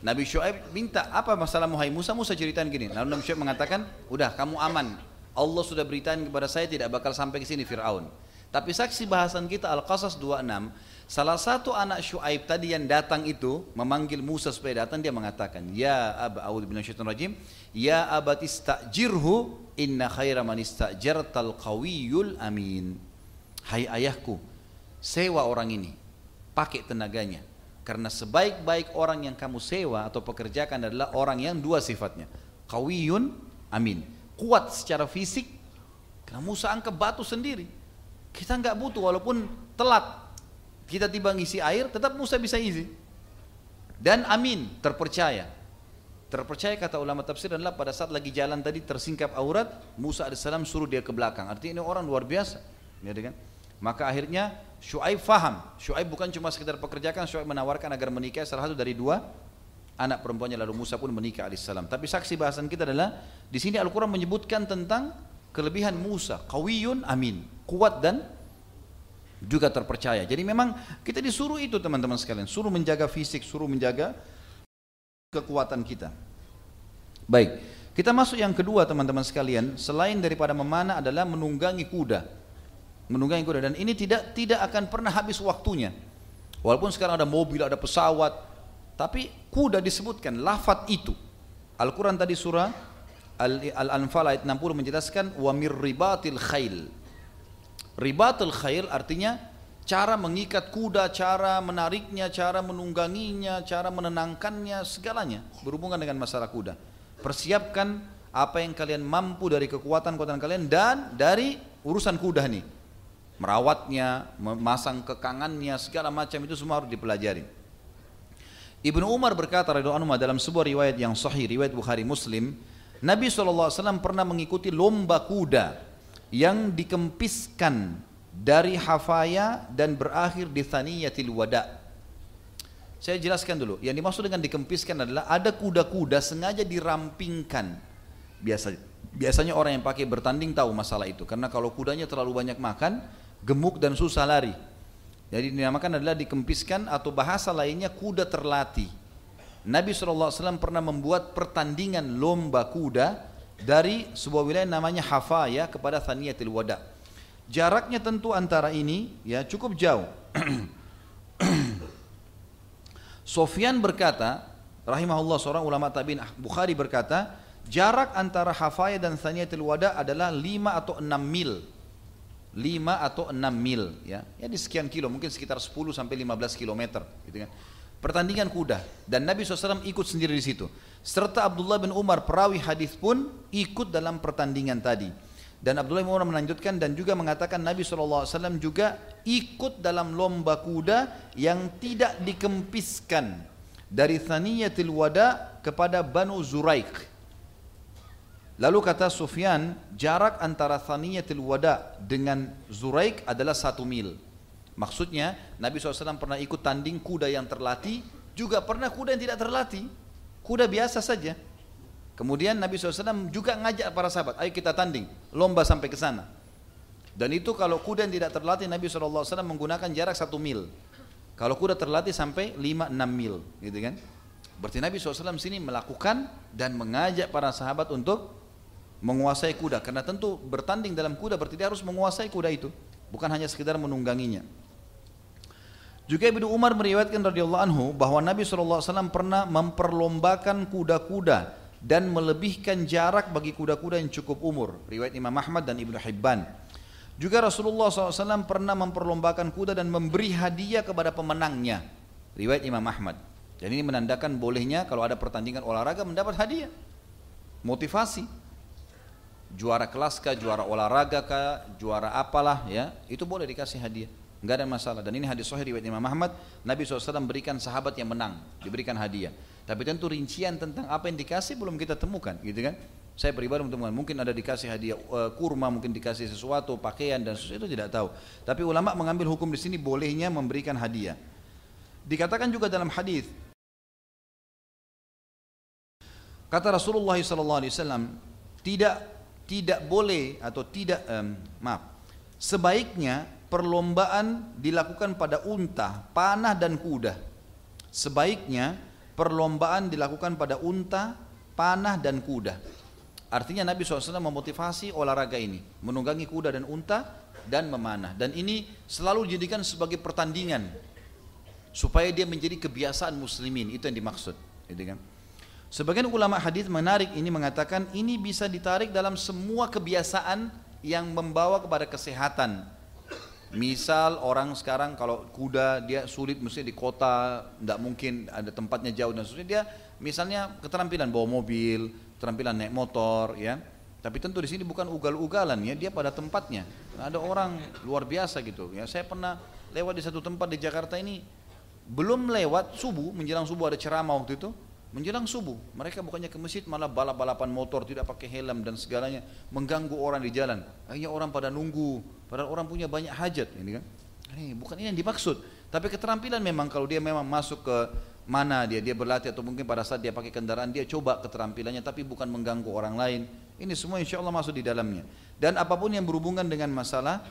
Nabi Shu'aib minta apa masalah Muhai Musa? Musa ceritain gini. Lalu Nabi Shu'aib mengatakan, udah kamu aman. Allah sudah beritain kepada saya tidak bakal sampai ke sini Fir'aun. Tapi saksi bahasan kita Al-Qasas 26, salah satu anak Syuaib tadi yang datang itu memanggil Musa supaya datang dia mengatakan, "Ya Aba A'udzu billahi rajim, ya abat istajirhu inna khaira man istajartal qawiyul amin." Hai ayahku, sewa orang ini, pakai tenaganya. Karena sebaik-baik orang yang kamu sewa atau pekerjakan adalah orang yang dua sifatnya. Kawiyun amin. Kuat secara fisik. Kamu Musa angkat batu sendiri. Kita nggak butuh walaupun telat. Kita tiba ngisi air, tetap Musa bisa isi. Dan amin, terpercaya. Terpercaya kata ulama tafsir adalah pada saat lagi jalan tadi tersingkap aurat, Musa AS suruh dia ke belakang. Artinya ini orang luar biasa. Ya, kan? Maka akhirnya Shu'aib faham. Shu'aib bukan cuma sekedar pekerjakan, Shu'aib menawarkan agar menikah salah satu dari dua anak perempuannya lalu Musa pun menikah alaihissalam. Tapi saksi bahasan kita adalah di sini Al-Quran menyebutkan tentang kelebihan Musa, kawiyun amin, kuat dan juga terpercaya. Jadi memang kita disuruh itu teman-teman sekalian, suruh menjaga fisik, suruh menjaga kekuatan kita. Baik, kita masuk yang kedua teman-teman sekalian, selain daripada memanah adalah menunggangi kuda menunggangi kuda dan ini tidak tidak akan pernah habis waktunya. Walaupun sekarang ada mobil, ada pesawat, tapi kuda disebutkan lafat itu. Al-Quran tadi surah Al-Anfal ayat 60 menjelaskan wa mir ribatil khail. Ribatil khail artinya cara mengikat kuda, cara menariknya, cara menungganginya, cara menenangkannya, segalanya berhubungan dengan masalah kuda. Persiapkan apa yang kalian mampu dari kekuatan-kekuatan kalian dan dari urusan kuda nih merawatnya, memasang kekangannya, segala macam itu semua harus dipelajari. Ibnu Umar berkata radhiyallahu dalam sebuah riwayat yang sahih, riwayat Bukhari Muslim, Nabi SAW pernah mengikuti lomba kuda yang dikempiskan dari hafaya dan berakhir di thaniyatil wada. Saya jelaskan dulu, yang dimaksud dengan dikempiskan adalah ada kuda-kuda sengaja dirampingkan. Biasa, biasanya orang yang pakai bertanding tahu masalah itu, karena kalau kudanya terlalu banyak makan, gemuk dan susah lari. Jadi dinamakan adalah dikempiskan atau bahasa lainnya kuda terlatih. Nabi SAW pernah membuat pertandingan lomba kuda dari sebuah wilayah namanya Hafaya kepada Thaniyatil Wada. Jaraknya tentu antara ini ya cukup jauh. Sofyan berkata, rahimahullah seorang ulama tabi'in Bukhari berkata, jarak antara Hafaya dan Thaniyatil Wada adalah 5 atau 6 mil 5 atau 6 mil ya. Ya di sekian kilo, mungkin sekitar 10 sampai 15 kilometer gitu kan. Pertandingan kuda dan Nabi SAW ikut sendiri di situ. Serta Abdullah bin Umar perawi hadis pun ikut dalam pertandingan tadi. Dan Abdullah bin Umar melanjutkan dan juga mengatakan Nabi SAW juga ikut dalam lomba kuda yang tidak dikempiskan dari Thaniyatil Wada kepada Banu Zuraik Lalu kata Sufyan, jarak antara Thaniyatil Wada dengan Zuraik adalah satu mil. Maksudnya Nabi SAW pernah ikut tanding kuda yang terlatih, juga pernah kuda yang tidak terlatih. Kuda biasa saja. Kemudian Nabi SAW juga ngajak para sahabat, ayo kita tanding, lomba sampai ke sana. Dan itu kalau kuda yang tidak terlatih Nabi SAW menggunakan jarak satu mil. Kalau kuda terlatih sampai 5-6 mil, gitu kan? Berarti Nabi SAW sini melakukan dan mengajak para sahabat untuk menguasai kuda. Karena tentu bertanding dalam kuda berarti dia harus menguasai kuda itu. Bukan hanya sekedar menungganginya. Juga Ibnu Umar meriwayatkan radhiyallahu anhu bahwa Nabi SAW pernah memperlombakan kuda-kuda dan melebihkan jarak bagi kuda-kuda yang cukup umur. Riwayat Imam Ahmad dan Ibnu Hibban. Juga Rasulullah SAW pernah memperlombakan kuda dan memberi hadiah kepada pemenangnya. Riwayat Imam Ahmad. Jadi ini menandakan bolehnya kalau ada pertandingan olahraga mendapat hadiah. Motivasi juara kelas kah, juara olahraga kah, juara apalah ya, itu boleh dikasih hadiah. Enggak ada masalah. Dan ini hadis sahih riwayat Imam Ahmad, Nabi SAW berikan sahabat yang menang, diberikan hadiah. Tapi tentu rincian tentang apa yang dikasih belum kita temukan, gitu kan? Saya pribadi temukan, mungkin ada dikasih hadiah uh, kurma, mungkin dikasih sesuatu, pakaian dan sesuatu itu tidak tahu. Tapi ulama mengambil hukum di sini bolehnya memberikan hadiah. Dikatakan juga dalam hadis Kata Rasulullah SAW, tidak tidak boleh atau tidak um, maaf sebaiknya perlombaan dilakukan pada unta, panah dan kuda. Sebaiknya perlombaan dilakukan pada unta, panah dan kuda. Artinya Nabi SAW memotivasi olahraga ini, menunggangi kuda dan unta dan memanah. Dan ini selalu dijadikan sebagai pertandingan supaya dia menjadi kebiasaan muslimin. Itu yang dimaksud, gitu kan? Sebagian ulama hadis menarik ini mengatakan ini bisa ditarik dalam semua kebiasaan yang membawa kepada kesehatan. Misal orang sekarang kalau kuda dia sulit mesti di kota, tidak mungkin ada tempatnya jauh dan sebagainya. Dia misalnya keterampilan bawa mobil, keterampilan naik motor, ya tapi tentu di sini bukan ugal-ugalan ya, dia pada tempatnya. Ada orang luar biasa gitu. Ya, saya pernah lewat di satu tempat di Jakarta ini belum lewat subuh, menjelang subuh ada ceramah waktu itu. Menjelang subuh, mereka bukannya ke masjid malah balap-balapan motor, tidak pakai helm dan segalanya, mengganggu orang di jalan. Akhirnya orang pada nunggu, padahal orang punya banyak hajat, ini kan. Ini bukan ini yang dimaksud. Tapi keterampilan memang kalau dia memang masuk ke mana dia, dia berlatih atau mungkin pada saat dia pakai kendaraan dia coba keterampilannya, tapi bukan mengganggu orang lain ini semua insya Allah masuk di dalamnya. Dan apa pun yang berhubungan dengan masalah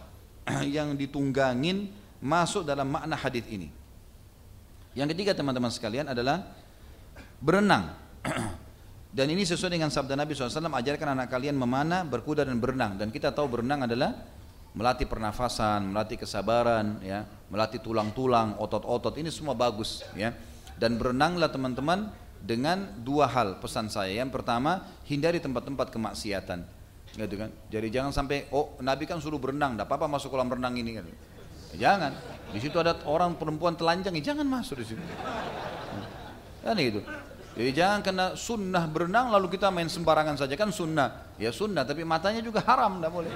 yang ditunggangin masuk dalam makna hadis ini. Yang ketiga teman-teman sekalian adalah berenang. Dan ini sesuai dengan sabda Nabi SAW, ajarkan anak kalian memanah, berkuda dan berenang. Dan kita tahu berenang adalah melatih pernafasan, melatih kesabaran, ya, melatih tulang-tulang, otot-otot. Ini semua bagus, ya. Dan berenanglah teman-teman dengan dua hal pesan saya. Yang pertama, hindari tempat-tempat kemaksiatan. Gitu kan? Jadi jangan sampai oh Nabi kan suruh berenang, enggak apa-apa masuk kolam renang ini kan. Jangan. Di situ ada orang perempuan telanjang, jangan masuk di situ. Kan gitu. Jadi jangan kena sunnah berenang lalu kita main sembarangan saja. Kan sunnah. Ya sunnah tapi matanya juga haram, enggak boleh.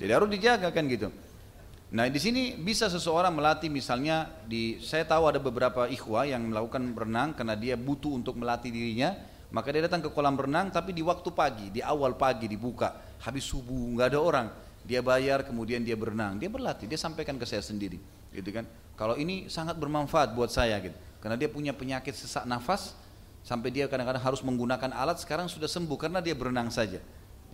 Jadi harus dijaga kan gitu. Nah di sini bisa seseorang melatih misalnya di saya tahu ada beberapa ikhwah yang melakukan berenang karena dia butuh untuk melatih dirinya. Maka dia datang ke kolam renang tapi di waktu pagi di awal pagi dibuka. Habis subuh nggak ada orang. Dia bayar kemudian dia berenang. Dia berlatih dia sampaikan ke saya sendiri. Gitu kan. Kalau ini sangat bermanfaat buat saya gitu karena dia punya penyakit sesak nafas sampai dia kadang-kadang harus menggunakan alat sekarang sudah sembuh karena dia berenang saja.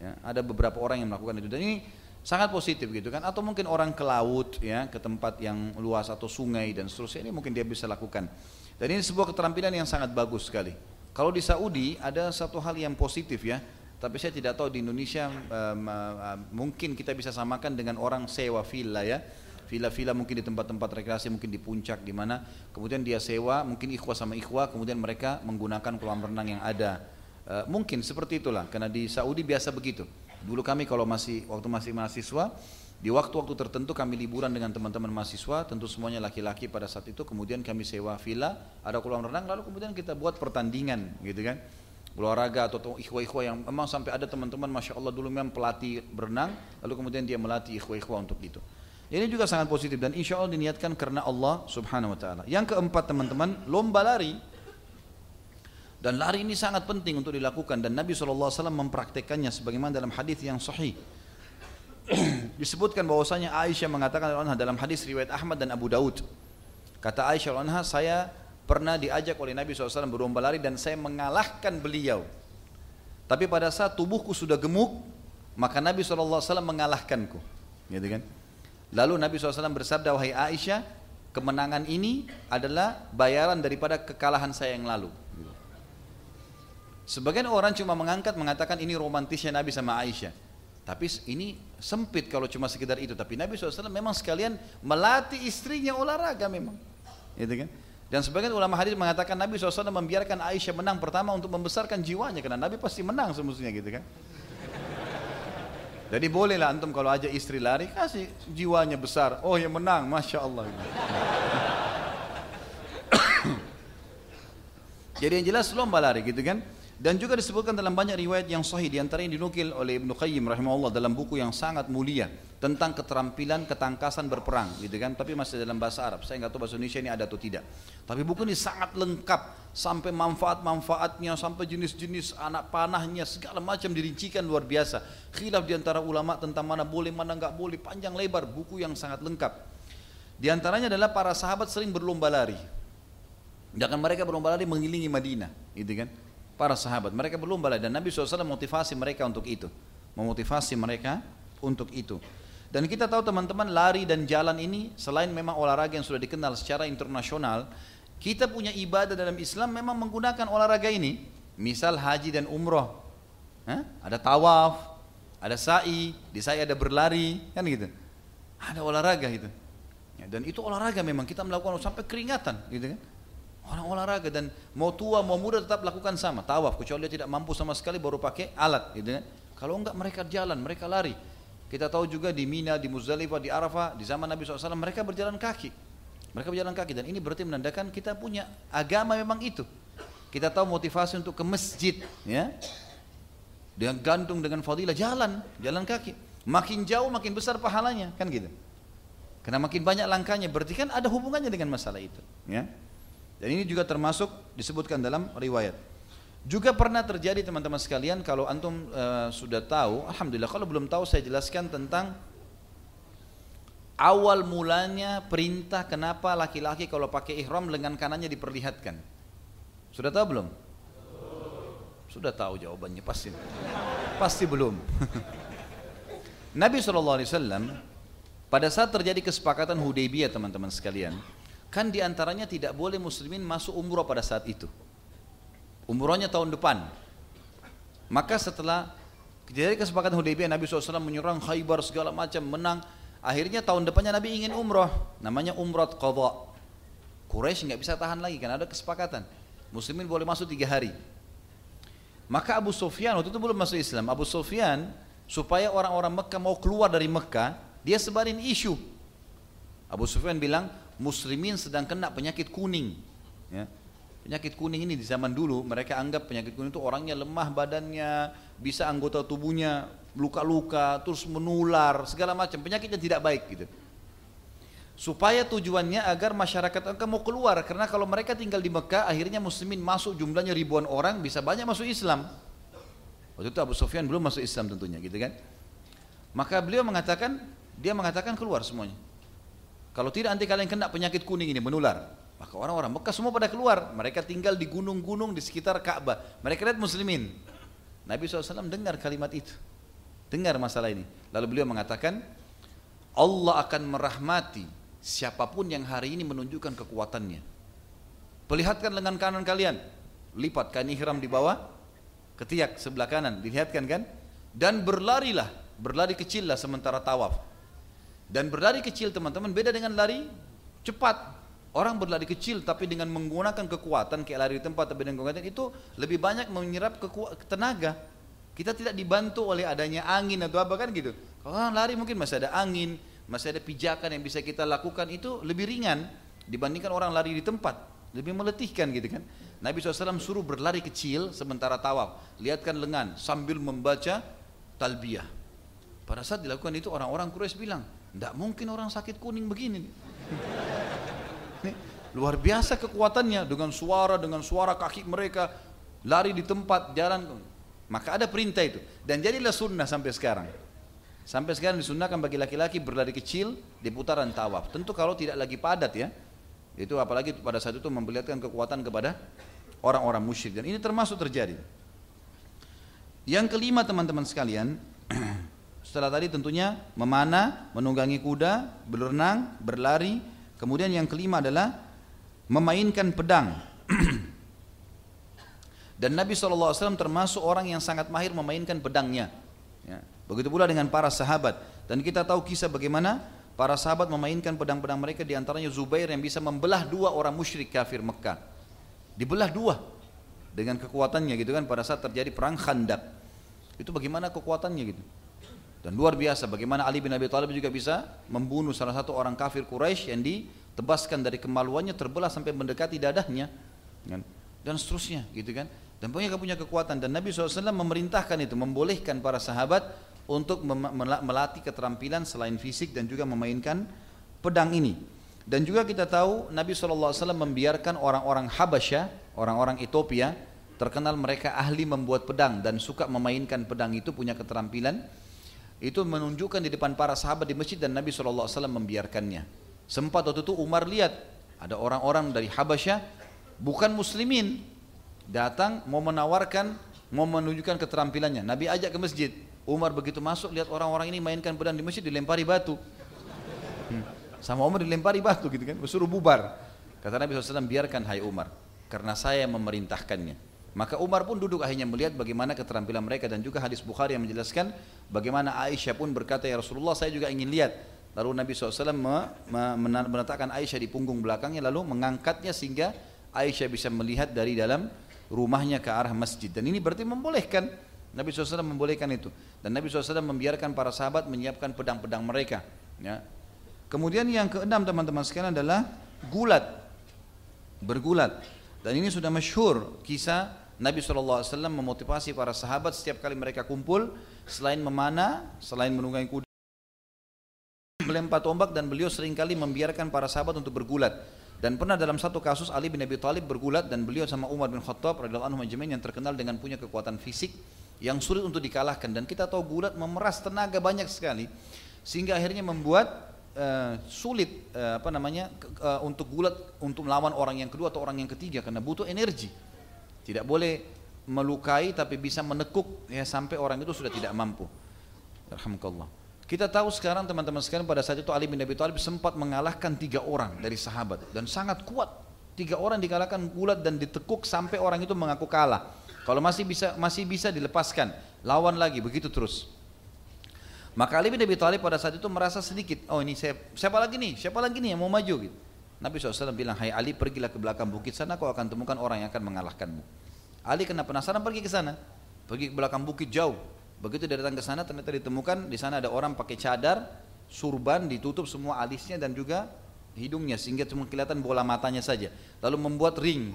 Ya, ada beberapa orang yang melakukan itu. Dan ini sangat positif gitu kan. Atau mungkin orang ke laut ya ke tempat yang luas atau sungai dan seterusnya ini mungkin dia bisa lakukan. Dan ini sebuah keterampilan yang sangat bagus sekali. Kalau di Saudi ada satu hal yang positif ya. Tapi saya tidak tahu di Indonesia um, uh, mungkin kita bisa samakan dengan orang sewa villa ya villa-villa mungkin di tempat-tempat rekreasi mungkin di puncak di mana kemudian dia sewa mungkin ikhwah sama ikhwah kemudian mereka menggunakan kolam renang yang ada uh, mungkin seperti itulah karena di Saudi biasa begitu Dulu kami kalau masih waktu masih mahasiswa, di waktu-waktu tertentu kami liburan dengan teman-teman mahasiswa, tentu semuanya laki-laki pada saat itu. Kemudian kami sewa villa, ada kolam renang, lalu kemudian kita buat pertandingan, gitu kan? olahraga atau ikhwa-ikhwa yang memang sampai ada teman-teman masya Allah dulu memang pelatih berenang, lalu kemudian dia melatih ikhwa-ikhwa untuk itu. Ini juga sangat positif dan insya Allah diniatkan karena Allah Subhanahu Wa Taala. Yang keempat teman-teman lomba lari dan lari ini sangat penting untuk dilakukan dan Nabi SAW mempraktekannya sebagaimana dalam hadis yang sahih. Disebutkan bahwasanya Aisyah mengatakan dalam hadis riwayat Ahmad dan Abu Daud. Kata Aisyah saya pernah diajak oleh Nabi SAW berlomba lari dan saya mengalahkan beliau. Tapi pada saat tubuhku sudah gemuk, maka Nabi SAW mengalahkanku. Gitu kan? Lalu Nabi SAW bersabda, wahai Aisyah, kemenangan ini adalah bayaran daripada kekalahan saya yang lalu. Sebagian orang cuma mengangkat mengatakan ini romantisnya Nabi sama Aisyah. Tapi ini sempit kalau cuma sekedar itu. Tapi Nabi SAW memang sekalian melatih istrinya olahraga memang. Gitu kan? Dan sebagian ulama hadis mengatakan Nabi SAW membiarkan Aisyah menang pertama untuk membesarkan jiwanya. Karena Nabi pasti menang semestinya gitu kan. Jadi bolehlah antum kalau aja istri lari kasih jiwanya besar. Oh yang menang, masya Allah. Jadi yang jelas lomba lari gitu kan. Dan juga disebutkan dalam banyak riwayat yang sahih di antara yang dinukil oleh Ibnu Qayyim rahimahullah dalam buku yang sangat mulia tentang keterampilan ketangkasan berperang gitu kan tapi masih dalam bahasa Arab. Saya nggak tahu bahasa Indonesia ini ada atau tidak. Tapi buku ini sangat lengkap sampai manfaat-manfaatnya sampai jenis-jenis anak panahnya segala macam dirincikan luar biasa. Khilaf di antara ulama tentang mana boleh mana nggak boleh panjang lebar buku yang sangat lengkap. Di antaranya adalah para sahabat sering berlomba lari. Jangan mereka berlomba lari mengelilingi Madinah, gitu kan? Para sahabat. Mereka berlomba dan Nabi SAW motivasi mereka untuk itu. Memotivasi mereka untuk itu. Dan kita tahu teman-teman lari dan jalan ini selain memang olahraga yang sudah dikenal secara internasional, kita punya ibadah dalam Islam memang menggunakan olahraga ini. Misal haji dan umroh. Hah? Ada tawaf, ada sa'i, di sa'i ada berlari, kan gitu. Ada olahraga itu. Ya, dan itu olahraga memang kita melakukan sampai keringatan, gitu kan. Orang olahraga dan mau tua mau muda tetap lakukan sama, tawaf kecuali dia tidak mampu sama sekali baru pakai alat, gitu kan. Kalau enggak mereka jalan, mereka lari. Kita tahu juga di Mina, di Muzdalifah, di Arafah, di zaman Nabi SAW mereka berjalan kaki. Mereka berjalan kaki dan ini berarti menandakan kita punya agama memang itu. Kita tahu motivasi untuk ke masjid, ya. Dengan gantung dengan fadilah jalan, jalan kaki. Makin jauh makin besar pahalanya, kan gitu. Karena makin banyak langkahnya, berarti kan ada hubungannya dengan masalah itu, ya. Dan ini juga termasuk disebutkan dalam riwayat. Juga pernah terjadi teman-teman sekalian kalau antum uh, sudah tahu, alhamdulillah kalau belum tahu saya jelaskan tentang awal mulanya perintah kenapa laki-laki kalau pakai ihram lengan kanannya diperlihatkan. Sudah tahu belum? Sudah tahu jawabannya pasti. Pasti belum. Nabi SAW pada saat terjadi kesepakatan Hudaybiyah teman-teman sekalian, kan di antaranya tidak boleh muslimin masuk umroh pada saat itu. Umrohnya tahun depan. Maka setelah terjadi kesepakatan Hudaybiyah Nabi SAW menyerang Khaybar segala macam menang. Akhirnya tahun depannya Nabi ingin umroh, namanya umrah qadha. Quraisy nggak bisa tahan lagi karena ada kesepakatan. Muslimin boleh masuk tiga hari. Maka Abu Sufyan waktu itu belum masuk Islam. Abu Sufyan supaya orang-orang Mekah mau keluar dari Mekah, dia sebarin isu. Abu Sufyan bilang, muslimin sedang kena penyakit kuning. Ya. Penyakit kuning ini di zaman dulu mereka anggap penyakit kuning itu orangnya lemah badannya, bisa anggota tubuhnya luka-luka, terus menular, segala macam. Penyakitnya tidak baik gitu supaya tujuannya agar masyarakat engkau mau keluar karena kalau mereka tinggal di Mekah akhirnya muslimin masuk jumlahnya ribuan orang bisa banyak masuk Islam waktu itu Abu Sufyan belum masuk Islam tentunya gitu kan maka beliau mengatakan dia mengatakan keluar semuanya kalau tidak nanti kalian kena penyakit kuning ini menular. Maka orang-orang Mekah semua pada keluar. Mereka tinggal di gunung-gunung di sekitar Ka'bah. Mereka lihat muslimin. Nabi SAW dengar kalimat itu. Dengar masalah ini. Lalu beliau mengatakan Allah akan merahmati siapa pun yang hari ini menunjukkan kekuatannya. Perlihatkan lengan kanan kalian, lipat kain ihram di bawah, ketiak sebelah kanan, dilihatkan kan? Dan berlarilah, berlari kecil lah sementara tawaf. Dan berlari kecil teman-teman beda dengan lari cepat. Orang berlari kecil tapi dengan menggunakan kekuatan kayak lari di tempat tapi dengan kekuatan itu lebih banyak menyerap tenaga. Kita tidak dibantu oleh adanya angin atau apa kan gitu. Kalau orang lari mungkin masih ada angin, masih ada pijakan yang bisa kita lakukan itu lebih ringan dibandingkan orang lari di tempat lebih meletihkan gitu kan Nabi SAW suruh berlari kecil sementara tawaf lihatkan lengan sambil membaca talbiyah pada saat dilakukan itu orang-orang Quraisy bilang tidak mungkin orang sakit kuning begini Nih, luar biasa kekuatannya dengan suara dengan suara kaki mereka lari di tempat jalan maka ada perintah itu dan jadilah sunnah sampai sekarang Sampai sekarang disunahkan bagi laki-laki berlari kecil di putaran tawaf. Tentu kalau tidak lagi padat ya. Itu apalagi pada saat itu memperlihatkan kekuatan kepada orang-orang musyrik dan ini termasuk terjadi. Yang kelima teman-teman sekalian, setelah tadi tentunya memanah, menunggangi kuda, berenang, berlari. Kemudian yang kelima adalah memainkan pedang. dan Nabi SAW termasuk orang yang sangat mahir memainkan pedangnya. Ya. Begitu pula dengan para sahabat. Dan kita tahu kisah bagaimana para sahabat memainkan pedang-pedang mereka di antaranya Zubair yang bisa membelah dua orang musyrik kafir Mekah. Dibelah dua dengan kekuatannya gitu kan pada saat terjadi perang Khandaq. Itu bagaimana kekuatannya gitu. Dan luar biasa bagaimana Ali bin Abi Thalib juga bisa membunuh salah satu orang kafir Quraisy yang ditebaskan dari kemaluannya terbelah sampai mendekati dadahnya kan? dan seterusnya gitu kan dan punya punya kekuatan dan Nabi SAW memerintahkan itu membolehkan para sahabat untuk melatih keterampilan selain fisik dan juga memainkan pedang ini. Dan juga kita tahu Nabi SAW membiarkan orang-orang Habasyah, orang-orang Ethiopia, terkenal mereka ahli membuat pedang dan suka memainkan pedang itu punya keterampilan. Itu menunjukkan di depan para sahabat di masjid dan Nabi SAW membiarkannya. Sempat waktu itu Umar lihat ada orang-orang dari Habasyah bukan muslimin datang mau menawarkan mau menunjukkan keterampilannya. Nabi ajak ke masjid. Umar begitu masuk lihat orang-orang ini mainkan pedang di masjid dilempari batu. Hmm. Sama Umar dilempari batu gitu kan, suruh bubar. Kata Nabi SAW biarkan hai Umar, karena saya memerintahkannya. Maka Umar pun duduk akhirnya melihat bagaimana keterampilan mereka dan juga hadis Bukhari yang menjelaskan bagaimana Aisyah pun berkata ya Rasulullah saya juga ingin lihat. Lalu Nabi SAW menetapkan Aisyah di punggung belakangnya lalu mengangkatnya sehingga Aisyah bisa melihat dari dalam rumahnya ke arah masjid. Dan ini berarti membolehkan. Nabi SAW membolehkan itu. Dan Nabi SAW membiarkan para sahabat menyiapkan pedang-pedang mereka. Ya. Kemudian yang keenam teman-teman sekalian adalah gulat. Bergulat. Dan ini sudah masyhur kisah Nabi SAW memotivasi para sahabat setiap kali mereka kumpul selain memanah, selain menunggangi kuda melempar tombak dan beliau sering kali membiarkan para sahabat untuk bergulat. Dan pernah dalam satu kasus Ali bin Abi Thalib bergulat dan beliau sama Umar bin Khattab radhiyallahu anhu yang terkenal dengan punya kekuatan fisik yang sulit untuk dikalahkan dan kita tahu gulat memeras tenaga banyak sekali sehingga akhirnya membuat uh, sulit uh, apa namanya uh, untuk gulat untuk melawan orang yang kedua atau orang yang ketiga karena butuh energi. Tidak boleh melukai tapi bisa menekuk ya sampai orang itu sudah tidak mampu. Alhamdulillah. Kita tahu sekarang teman-teman sekalian pada saat itu Ali bin Abi Thalib sempat mengalahkan tiga orang dari sahabat dan sangat kuat. Tiga orang dikalahkan gulat dan ditekuk sampai orang itu mengaku kalah. Kalau masih bisa masih bisa dilepaskan, lawan lagi begitu terus. Maka Ali bin Abi Thalib pada saat itu merasa sedikit, oh ini saya, siapa lagi nih, siapa lagi nih yang mau maju gitu. Nabi SAW bilang, hai Ali pergilah ke belakang bukit sana kau akan temukan orang yang akan mengalahkanmu. Ali kena penasaran pergi ke sana. Pergi ke belakang bukit jauh. Begitu dia datang ke sana ternyata ditemukan di sana ada orang pakai cadar, surban ditutup semua alisnya dan juga hidungnya sehingga cuma kelihatan bola matanya saja. Lalu membuat ring.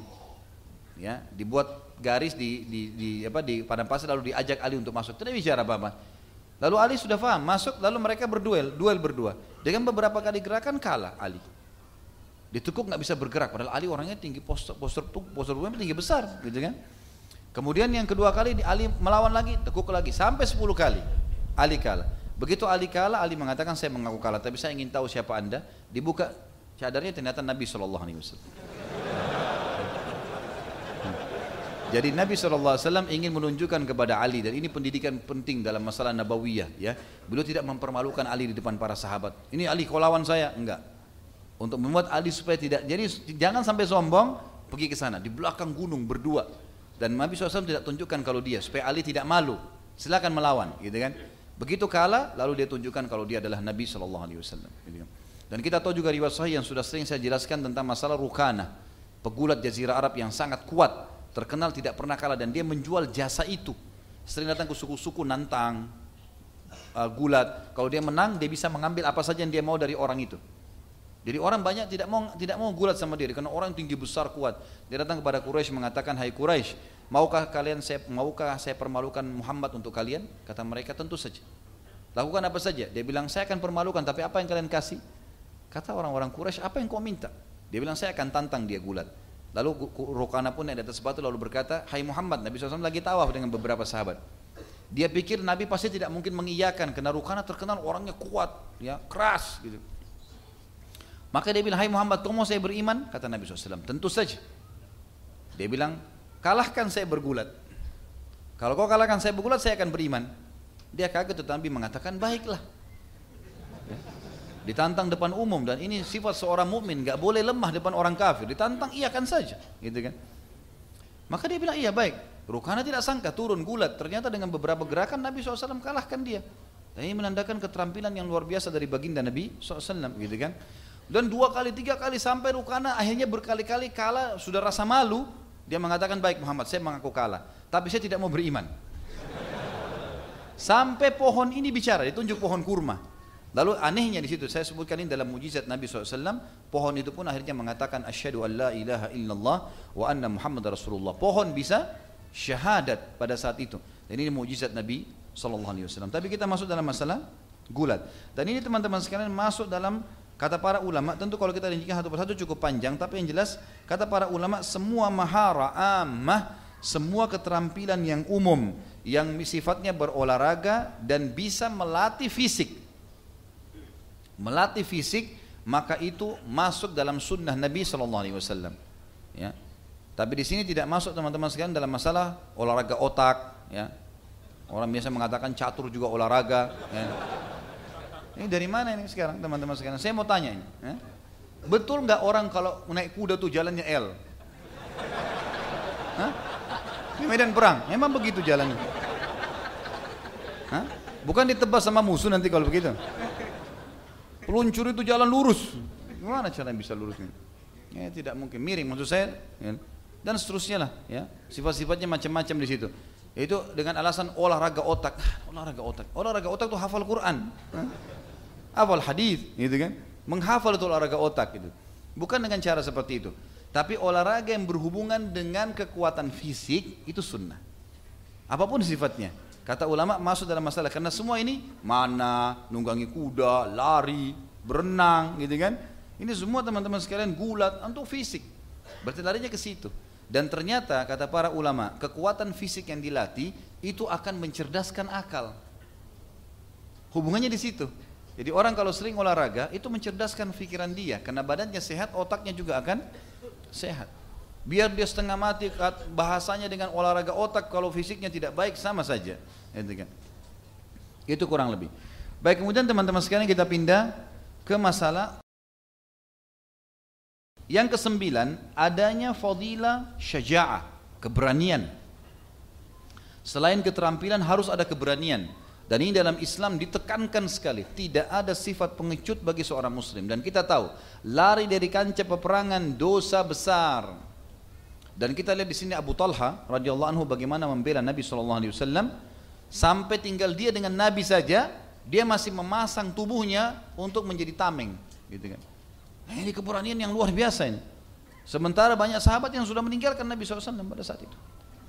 Ya, dibuat garis di di, di apa di padang pasir lalu diajak Ali untuk masuk. Tidak bicara apa-apa. Lalu Ali sudah paham, masuk lalu mereka berduel, duel berdua. Dengan beberapa kali gerakan kalah Ali. Ditekuk nggak bisa bergerak padahal Ali orangnya tinggi postur postur postur tubuhnya tinggi besar gitu kan. Kemudian yang kedua kali Ali melawan lagi, tekuk lagi sampai 10 kali. Ali kalah. Begitu Ali kalah, Ali mengatakan saya mengaku kalah, tapi saya ingin tahu siapa anda. Dibuka cadarnya ternyata Nabi Shallallahu. Jadi Nabi SAW ingin menunjukkan kepada Ali dan ini pendidikan penting dalam masalah nabawiyah ya. Beliau tidak mempermalukan Ali di depan para sahabat. Ini Ali kau saya? Enggak untuk membuat Ali supaya tidak jadi jangan sampai sombong pergi ke sana. Di belakang gunung berdua. Dan Nabi SAW tidak tunjukkan kalau dia supaya Ali tidak malu. Silakan melawan gitu kan? Begitu kalah lalu dia tunjukkan kalau dia adalah Nabi SAW. Gitu kan. dan kita tahu juga riwayat sahih yang sudah sering saya jelaskan tentang masalah Rukana pegulat jazirah Arab yang sangat kuat terkenal tidak pernah kalah dan dia menjual jasa itu. Sering datang ke suku-suku nantang uh, gulat. Kalau dia menang dia bisa mengambil apa saja yang dia mau dari orang itu jadi orang banyak tidak mau tidak mau gulat sama dia karena orang tinggi besar kuat. Dia datang kepada Quraisy mengatakan, "Hai Quraisy, maukah kalian saya maukah saya permalukan Muhammad untuk kalian?" Kata mereka, "Tentu saja." Lakukan apa saja? Dia bilang, "Saya akan permalukan, tapi apa yang kalian kasih?" Kata orang-orang Quraisy, "Apa yang kau minta?" Dia bilang, "Saya akan tantang dia gulat." Lalu Rukana pun yang di atas lalu berkata, "Hai Muhammad, Nabi SAW lagi tawaf dengan beberapa sahabat." Dia pikir Nabi pasti tidak mungkin mengiyakan karena Rukana terkenal orangnya kuat, ya keras gitu. Maka dia bilang, hai Muhammad, kau mau saya beriman? Kata Nabi SAW, tentu saja. Dia bilang, kalahkan saya bergulat. Kalau kau kalahkan saya bergulat, saya akan beriman. Dia kaget tetapi mengatakan, baiklah. Ya. Ditantang depan umum dan ini sifat seorang mukmin nggak boleh lemah depan orang kafir. Ditantang iya kan saja, gitu kan? Maka dia bilang iya baik. Rukana tidak sangka turun gulat. Ternyata dengan beberapa gerakan Nabi SAW kalahkan dia. Dan ini menandakan keterampilan yang luar biasa dari baginda Nabi SAW, gitu kan? Dan dua kali, tiga kali sampai Rukana akhirnya berkali-kali kalah sudah rasa malu. Dia mengatakan baik Muhammad saya mengaku kalah. Tapi saya tidak mau beriman. Sampai pohon ini bicara, ditunjuk pohon kurma. Lalu anehnya di situ saya sebutkan ini dalam mujizat Nabi SAW. Pohon itu pun akhirnya mengatakan asyhadu an la ilaha illallah wa anna Muhammad Rasulullah. Pohon bisa syahadat pada saat itu. Dan ini mujizat Nabi SAW. Tapi kita masuk dalam masalah gulat. Dan ini teman-teman sekalian masuk dalam Kata para ulama, tentu kalau kita rincikan satu persatu cukup panjang, tapi yang jelas kata para ulama semua mahara ammah, semua keterampilan yang umum yang sifatnya berolahraga dan bisa melatih fisik. Melatih fisik maka itu masuk dalam sunnah Nabi Wasallam. Ya. Tapi di sini tidak masuk teman-teman sekalian dalam masalah olahraga otak. Ya. Orang biasa mengatakan catur juga olahraga. Ya. Ini dari mana ini sekarang teman-teman sekalian? Saya mau tanya ini. Ya? Betul nggak orang kalau naik kuda tuh jalannya L? Hah? Ini medan perang. Memang begitu jalannya. Hah? Bukan ditebas sama musuh nanti kalau begitu. Peluncur itu jalan lurus. Gimana cara bisa lurus ini? Ya, tidak mungkin miring maksud saya. Ya. Dan seterusnya lah. Ya. Sifat-sifatnya macam-macam di situ. Itu dengan alasan olahraga otak. Ah, olahraga otak. Olahraga otak itu hafal Quran. Hafal hadis, gitu kan? Menghafal itu olahraga otak gitu. Bukan dengan cara seperti itu. Tapi olahraga yang berhubungan dengan kekuatan fisik itu sunnah. Apa pun sifatnya. Kata ulama masuk dalam masalah karena semua ini mana, nunggangi kuda, lari, berenang, gitu kan? Ini semua teman-teman sekalian gulat untuk fisik. Berarti larinya ke situ. Dan ternyata kata para ulama, kekuatan fisik yang dilatih itu akan mencerdaskan akal. Hubungannya di situ. Jadi orang kalau sering olahraga itu mencerdaskan pikiran dia karena badannya sehat, otaknya juga akan sehat. Biar dia setengah mati bahasanya dengan olahraga otak kalau fisiknya tidak baik sama saja. Itu kan. Itu kurang lebih. Baik, kemudian teman-teman sekalian kita pindah ke masalah yang kesembilan, adanya fadilah syaja'ah, keberanian. Selain keterampilan harus ada keberanian. Dan ini dalam Islam ditekankan sekali, tidak ada sifat pengecut bagi seorang muslim. Dan kita tahu, lari dari kancah peperangan dosa besar. Dan kita lihat di sini Abu Talha radhiyallahu anhu bagaimana membela Nabi SAW Sampai tinggal dia dengan Nabi saja, dia masih memasang tubuhnya untuk menjadi tameng, gitu kan. Nah, ini keberanian yang luar biasa ini. Sementara banyak sahabat yang sudah meninggalkan Nabi SAW pada saat itu.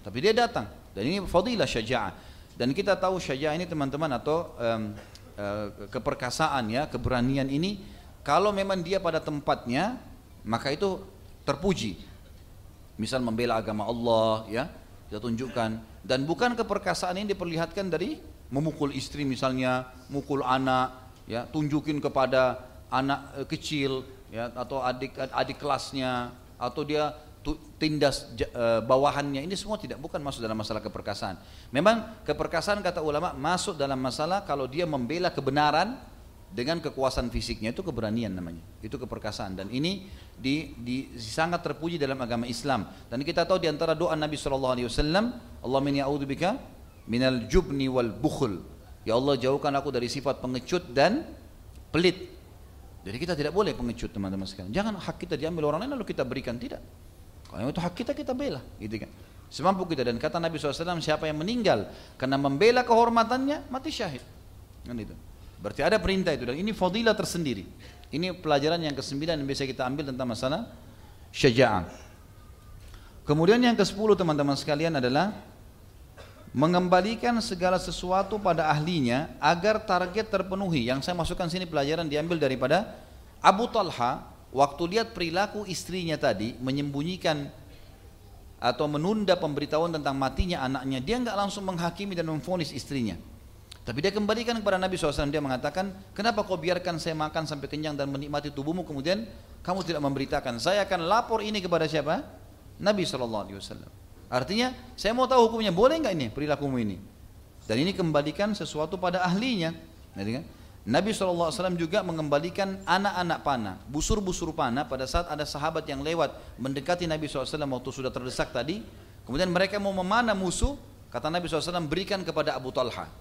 Tapi dia datang. Dan ini fadilah syaja'ah. Dan kita tahu syaja'ah ini teman-teman atau um, uh, keperkasaan ya, keberanian ini kalau memang dia pada tempatnya maka itu terpuji. Misal membela agama Allah ya, kita tunjukkan dan bukan keperkasaan ini diperlihatkan dari memukul istri misalnya, mukul anak, ya, tunjukin kepada anak e, kecil, ya, atau adik adik kelasnya, atau dia tindas e, bawahannya. Ini semua tidak bukan masuk dalam masalah keperkasaan. Memang keperkasaan kata ulama masuk dalam masalah kalau dia membela kebenaran dengan kekuasaan fisiknya. Itu keberanian namanya. Itu keperkasaan. Dan ini di, di sangat terpuji dalam agama Islam. Dan kita tahu di antara doa Nabi Shallallahu Alaihi Wasallam Allah min bika minal jubni wal bukhul. Ya Allah jauhkan aku dari sifat pengecut dan pelit. Jadi kita tidak boleh pengecut teman-teman sekalian. Jangan hak kita diambil orang lain lalu kita berikan. Tidak kalau itu hak kita kita bela gitu kan semampu kita dan kata Nabi SAW siapa yang meninggal karena membela kehormatannya mati syahid kan itu Berarti ada perintah itu dan ini fadilah tersendiri. Ini pelajaran yang kesembilan yang bisa kita ambil tentang masalah syaja'ah. Kemudian yang ke-10 teman-teman sekalian adalah mengembalikan segala sesuatu pada ahlinya agar target terpenuhi. Yang saya masukkan sini pelajaran diambil daripada Abu Talha waktu lihat perilaku istrinya tadi menyembunyikan atau menunda pemberitahuan tentang matinya anaknya, dia nggak langsung menghakimi dan memfonis istrinya. Tapi dia kembalikan kepada Nabi SAW, dia mengatakan, kenapa kau biarkan saya makan sampai kenyang dan menikmati tubuhmu, kemudian kamu tidak memberitakan, saya akan lapor ini kepada siapa? Nabi SAW. Artinya, saya mau tahu hukumnya, boleh nggak ini perilakumu ini? Dan ini kembalikan sesuatu pada ahlinya. Kan? Nabi SAW juga mengembalikan anak-anak panah, busur-busur panah pada saat ada sahabat yang lewat mendekati Nabi SAW waktu sudah terdesak tadi. Kemudian mereka mau memanah musuh, kata Nabi SAW berikan kepada Abu Talha.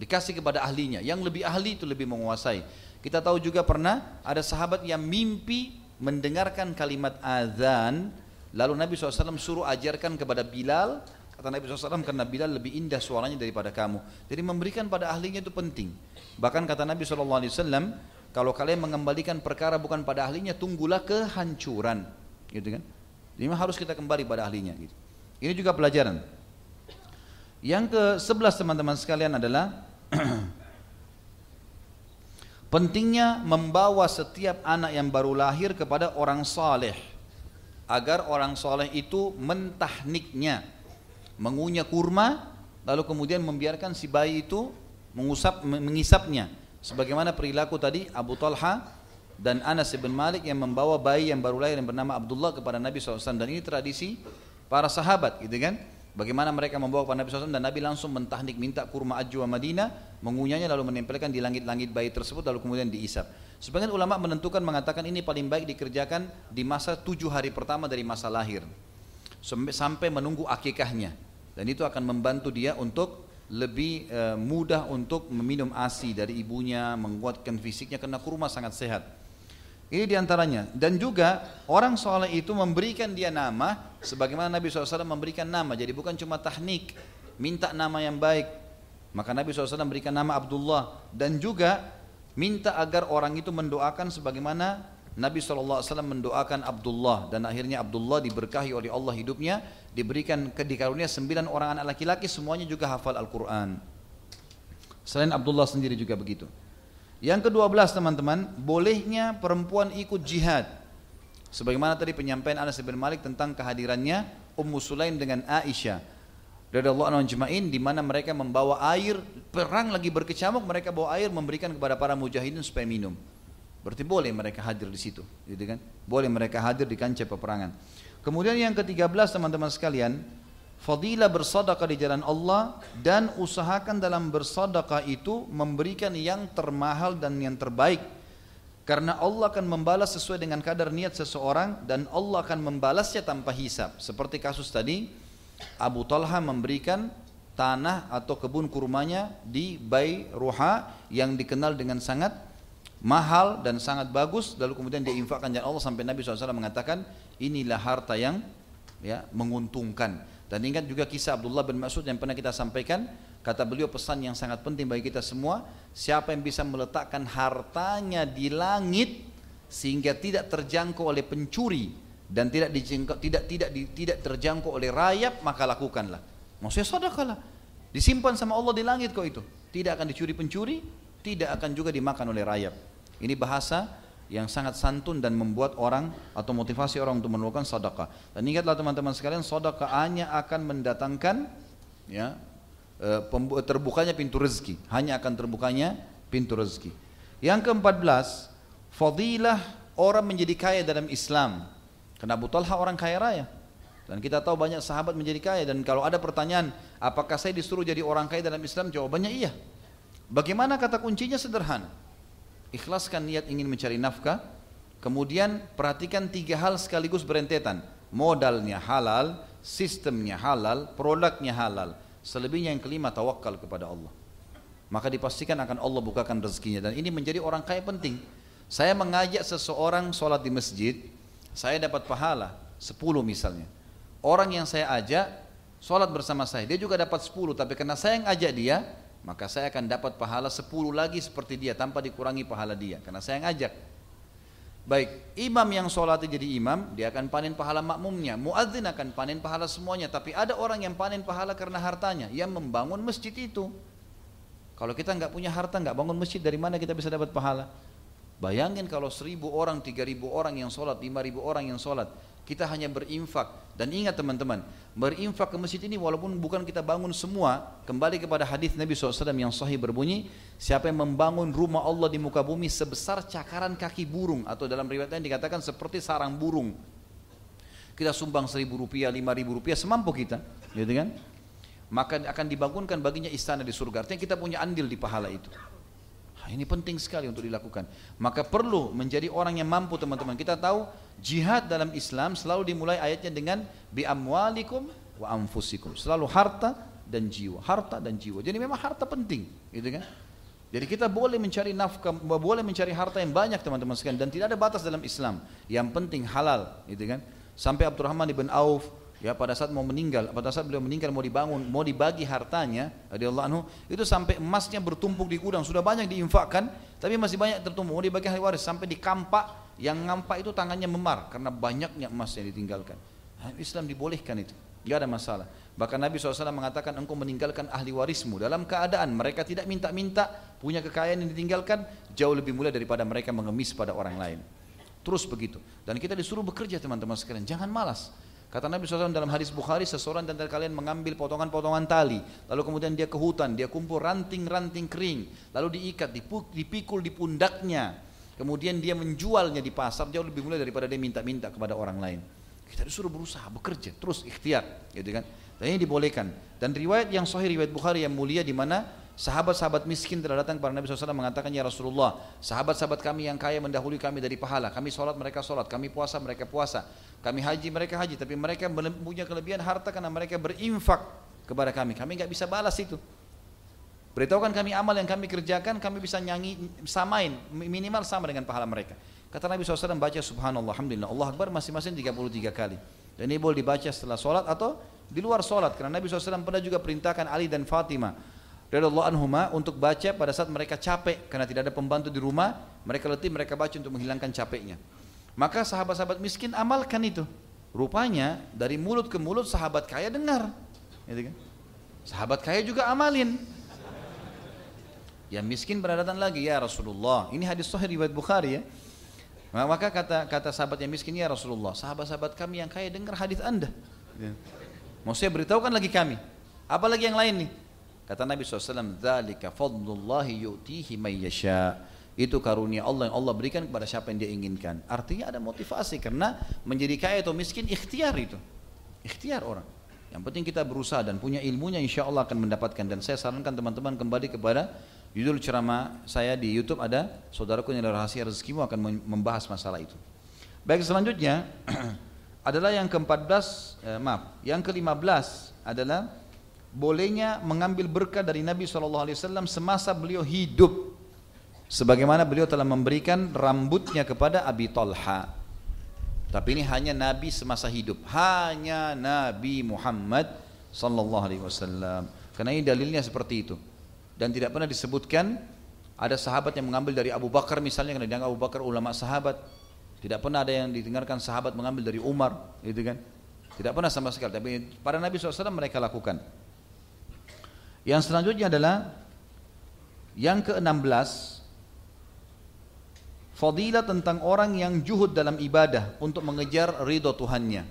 Dikasih kepada ahlinya. Yang lebih ahli itu lebih menguasai. Kita tahu juga pernah ada sahabat yang mimpi mendengarkan kalimat azan. Lalu Nabi SAW suruh ajarkan kepada Bilal. Kata Nabi SAW karena Bilal lebih indah suaranya daripada kamu. Jadi memberikan pada ahlinya itu penting. Bahkan kata Nabi SAW, kalau kalian mengembalikan perkara bukan pada ahlinya, tunggulah kehancuran. Gitu kan? Jadi harus kita kembali pada ahlinya. Gitu. Ini juga pelajaran. Yang ke sebelas teman-teman sekalian adalah pentingnya membawa setiap anak yang baru lahir kepada orang saleh agar orang saleh itu mentahniknya mengunyah kurma lalu kemudian membiarkan si bayi itu mengusap mengisapnya sebagaimana perilaku tadi Abu Talha dan Anas bin Malik yang membawa bayi yang baru lahir yang bernama Abdullah kepada Nabi SAW dan ini tradisi para sahabat gitu kan Bagaimana mereka membawa kepada Nabi SAW dan Nabi langsung mentahnik minta kurma ajwa Madinah, mengunyahnya lalu menempelkan di langit-langit bayi tersebut lalu kemudian diisap. Sebagian ulama menentukan mengatakan ini paling baik dikerjakan di masa tujuh hari pertama dari masa lahir. sampai menunggu akikahnya dan itu akan membantu dia untuk lebih uh, mudah untuk meminum ASI dari ibunya, menguatkan fisiknya karena kurma sangat sehat. Ini di antaranya. Dan juga orang soleh itu memberikan dia nama, sebagaimana Nabi SAW memberikan nama. Jadi bukan cuma tahnik, minta nama yang baik. Maka Nabi SAW memberikan nama Abdullah. Dan juga minta agar orang itu mendoakan sebagaimana Nabi SAW mendoakan Abdullah dan akhirnya Abdullah diberkahi oleh Allah hidupnya diberikan kedikarunia sembilan orang anak laki-laki semuanya juga hafal Al-Quran. Selain Abdullah sendiri juga begitu. Yang kedua belas teman-teman bolehnya perempuan ikut jihad. Sebagaimana tadi penyampaian Anas bin Malik tentang kehadirannya Ummu Sulaim dengan Aisyah Allah anhu ajma'in di mana mereka membawa air perang lagi berkecamuk mereka bawa air memberikan kepada para mujahidin supaya minum Berarti boleh mereka hadir di situ, gitu kan? Boleh mereka hadir di kancah peperangan. Kemudian yang ke-13 teman-teman sekalian, fadilah bersedekah di jalan Allah dan usahakan dalam bersedekah itu memberikan yang termahal dan yang terbaik. Karena Allah akan membalas sesuai dengan kadar niat seseorang dan Allah akan membalasnya tanpa hisap. Seperti kasus tadi, Abu Talha memberikan tanah atau kebun kurmanya di Bay Ruha yang dikenal dengan sangat mahal dan sangat bagus lalu kemudian dia infakkan jalan Allah sampai Nabi SAW mengatakan inilah harta yang ya menguntungkan. Dan ingat juga kisah Abdullah bin Mas'ud yang pernah kita sampaikan. Kata beliau pesan yang sangat penting bagi kita semua siapa yang bisa meletakkan hartanya di langit sehingga tidak terjangkau oleh pencuri dan tidak dijengkau, tidak tidak tidak terjangkau oleh rayap maka lakukanlah. Maksudnya sedekahlah. Disimpan sama Allah di langit kok itu. Tidak akan dicuri pencuri tidak akan juga dimakan oleh rayap ini bahasa yang sangat santun dan membuat orang atau motivasi orang untuk melakukan sedekah. Dan ingatlah teman-teman sekalian, sedekah hanya akan mendatangkan ya e, terbukanya pintu rezeki, hanya akan terbukanya pintu rezeki. Yang keempat fadilah orang menjadi kaya dalam Islam. Karena Abu Talha orang kaya raya. Dan kita tahu banyak sahabat menjadi kaya dan kalau ada pertanyaan, apakah saya disuruh jadi orang kaya dalam Islam? Jawabannya iya. Bagaimana kata kuncinya sederhana ikhlaskan niat ingin mencari nafkah, kemudian perhatikan tiga hal sekaligus berentetan. Modalnya halal, sistemnya halal, produknya halal. Selebihnya yang kelima tawakal kepada Allah. Maka dipastikan akan Allah bukakan rezekinya dan ini menjadi orang kaya penting. Saya mengajak seseorang sholat di masjid, saya dapat pahala 10 misalnya. Orang yang saya ajak sholat bersama saya, dia juga dapat 10 tapi karena saya yang ajak dia, maka saya akan dapat pahala 10 lagi seperti dia tanpa dikurangi pahala dia karena saya ngajak. Baik imam yang sholat jadi imam dia akan panen pahala makmumnya. Muadzin akan panen pahala semuanya tapi ada orang yang panen pahala karena hartanya. Yang membangun masjid itu. Kalau kita nggak punya harta nggak bangun masjid dari mana kita bisa dapat pahala? Bayangin kalau seribu orang tiga ribu orang yang sholat lima ribu orang yang sholat kita hanya berinfak. Dan ingat teman-teman berinfak ke masjid ini walaupun bukan kita bangun semua kembali kepada hadis Nabi SAW yang sahih berbunyi siapa yang membangun rumah Allah di muka bumi sebesar cakaran kaki burung atau dalam riwayat lain dikatakan seperti sarang burung. Kita sumbang seribu rupiah lima ribu rupiah semampu kita gitu kan? Maka akan dibangunkan baginya istana di surga. Artinya kita punya andil di pahala itu ini penting sekali untuk dilakukan. Maka perlu menjadi orang yang mampu teman-teman. Kita tahu jihad dalam Islam selalu dimulai ayatnya dengan bi amwalikum wa anfusikum. Selalu harta dan jiwa, harta dan jiwa. Jadi memang harta penting, gitu kan? Jadi kita boleh mencari nafkah, boleh mencari harta yang banyak teman-teman sekalian dan tidak ada batas dalam Islam. Yang penting halal, gitu kan? Sampai Abdurrahman ibn Auf ya pada saat mau meninggal pada saat beliau meninggal mau dibangun mau dibagi hartanya radhiyallahu anhu itu sampai emasnya bertumpuk di gudang. Sudah banyak diinfakkan tapi masih banyak tertumpuk. Mau dibagi ahli waris sampai di kampak yang ngampak itu tangannya memar karena banyaknya emas yang ditinggalkan. Islam dibolehkan itu. Tidak ada masalah. Bahkan Nabi SAW mengatakan engkau meninggalkan ahli warismu. Dalam keadaan mereka tidak minta-minta punya kekayaan yang ditinggalkan jauh lebih mulia daripada mereka mengemis pada orang lain. Terus begitu. Dan kita disuruh bekerja teman-teman sekalian. Jangan malas Kata Nabi SAW dalam hadis Bukhari, seseorang dan kalian mengambil potongan-potongan tali, lalu kemudian dia ke hutan, dia kumpul ranting-ranting kering, lalu diikat, dipikul di pundaknya, kemudian dia menjualnya di pasar jauh lebih mulia daripada dia minta-minta kepada orang lain. Kita disuruh berusaha, bekerja, terus ikhtiar, gitu kan? Dan ini dibolehkan. Dan riwayat yang sahih riwayat Bukhari yang mulia di mana Sahabat-sahabat miskin telah datang kepada Nabi SAW mengatakan, Ya Rasulullah, sahabat-sahabat kami yang kaya mendahului kami dari pahala. Kami sholat, mereka sholat. Kami puasa, mereka puasa. Kami haji, mereka haji. Tapi mereka punya kelebihan harta karena mereka berinfak kepada kami. Kami nggak bisa balas itu. Beritahukan kami amal yang kami kerjakan, kami bisa nyanyi, samain, minimal sama dengan pahala mereka. Kata Nabi SAW baca subhanallah, alhamdulillah, Allah Akbar masing-masing 33 kali. Dan ini boleh dibaca setelah sholat atau di luar sholat. Karena Nabi SAW pernah juga perintahkan Ali dan Fatimah radhiyallahu anhuma untuk baca pada saat mereka capek karena tidak ada pembantu di rumah, mereka letih mereka baca untuk menghilangkan capeknya. Maka sahabat-sahabat miskin amalkan itu. Rupanya dari mulut ke mulut sahabat kaya dengar. Gitu kan? Sahabat kaya juga amalin. Yang miskin pernah datang lagi ya Rasulullah. Ini hadis sahih riwayat Bukhari ya. Maka kata kata sahabat yang miskin ya Rasulullah, sahabat-sahabat kami yang kaya dengar hadis Anda. Ya. Maksudnya beritahukan lagi kami. Apalagi yang lain nih? Kata Nabi SAW, "Dzalika fadlullahi yu'tihi may yasha." Itu karunia Allah yang Allah berikan kepada siapa yang dia inginkan. Artinya ada motivasi karena menjadi kaya atau miskin ikhtiar itu. Ikhtiar orang. Yang penting kita berusaha dan punya ilmunya insya Allah akan mendapatkan. Dan saya sarankan teman-teman kembali kepada Judul ceramah saya di YouTube ada Saudaraku yang rahasia rezekimu akan membahas masalah itu. Baik selanjutnya adalah yang ke-14 eh, maaf, yang ke-15 adalah bolehnya mengambil berkah dari Nabi SAW semasa beliau hidup. Sebagaimana beliau telah memberikan rambutnya kepada Abi Talha. Tapi ini hanya Nabi semasa hidup. Hanya Nabi Muhammad sallallahu alaihi wasallam. Karena ini dalilnya seperti itu. Dan tidak pernah disebutkan ada sahabat yang mengambil dari Abu Bakar misalnya karena dianggap Abu Bakar ulama sahabat. Tidak pernah ada yang didengarkan sahabat mengambil dari Umar gitu kan? Tidak pernah sama sekali. Tapi pada Nabi SAW mereka lakukan yang selanjutnya adalah yang ke-16 Fadilah tentang orang yang juhud dalam ibadah untuk mengejar ridho Tuhannya.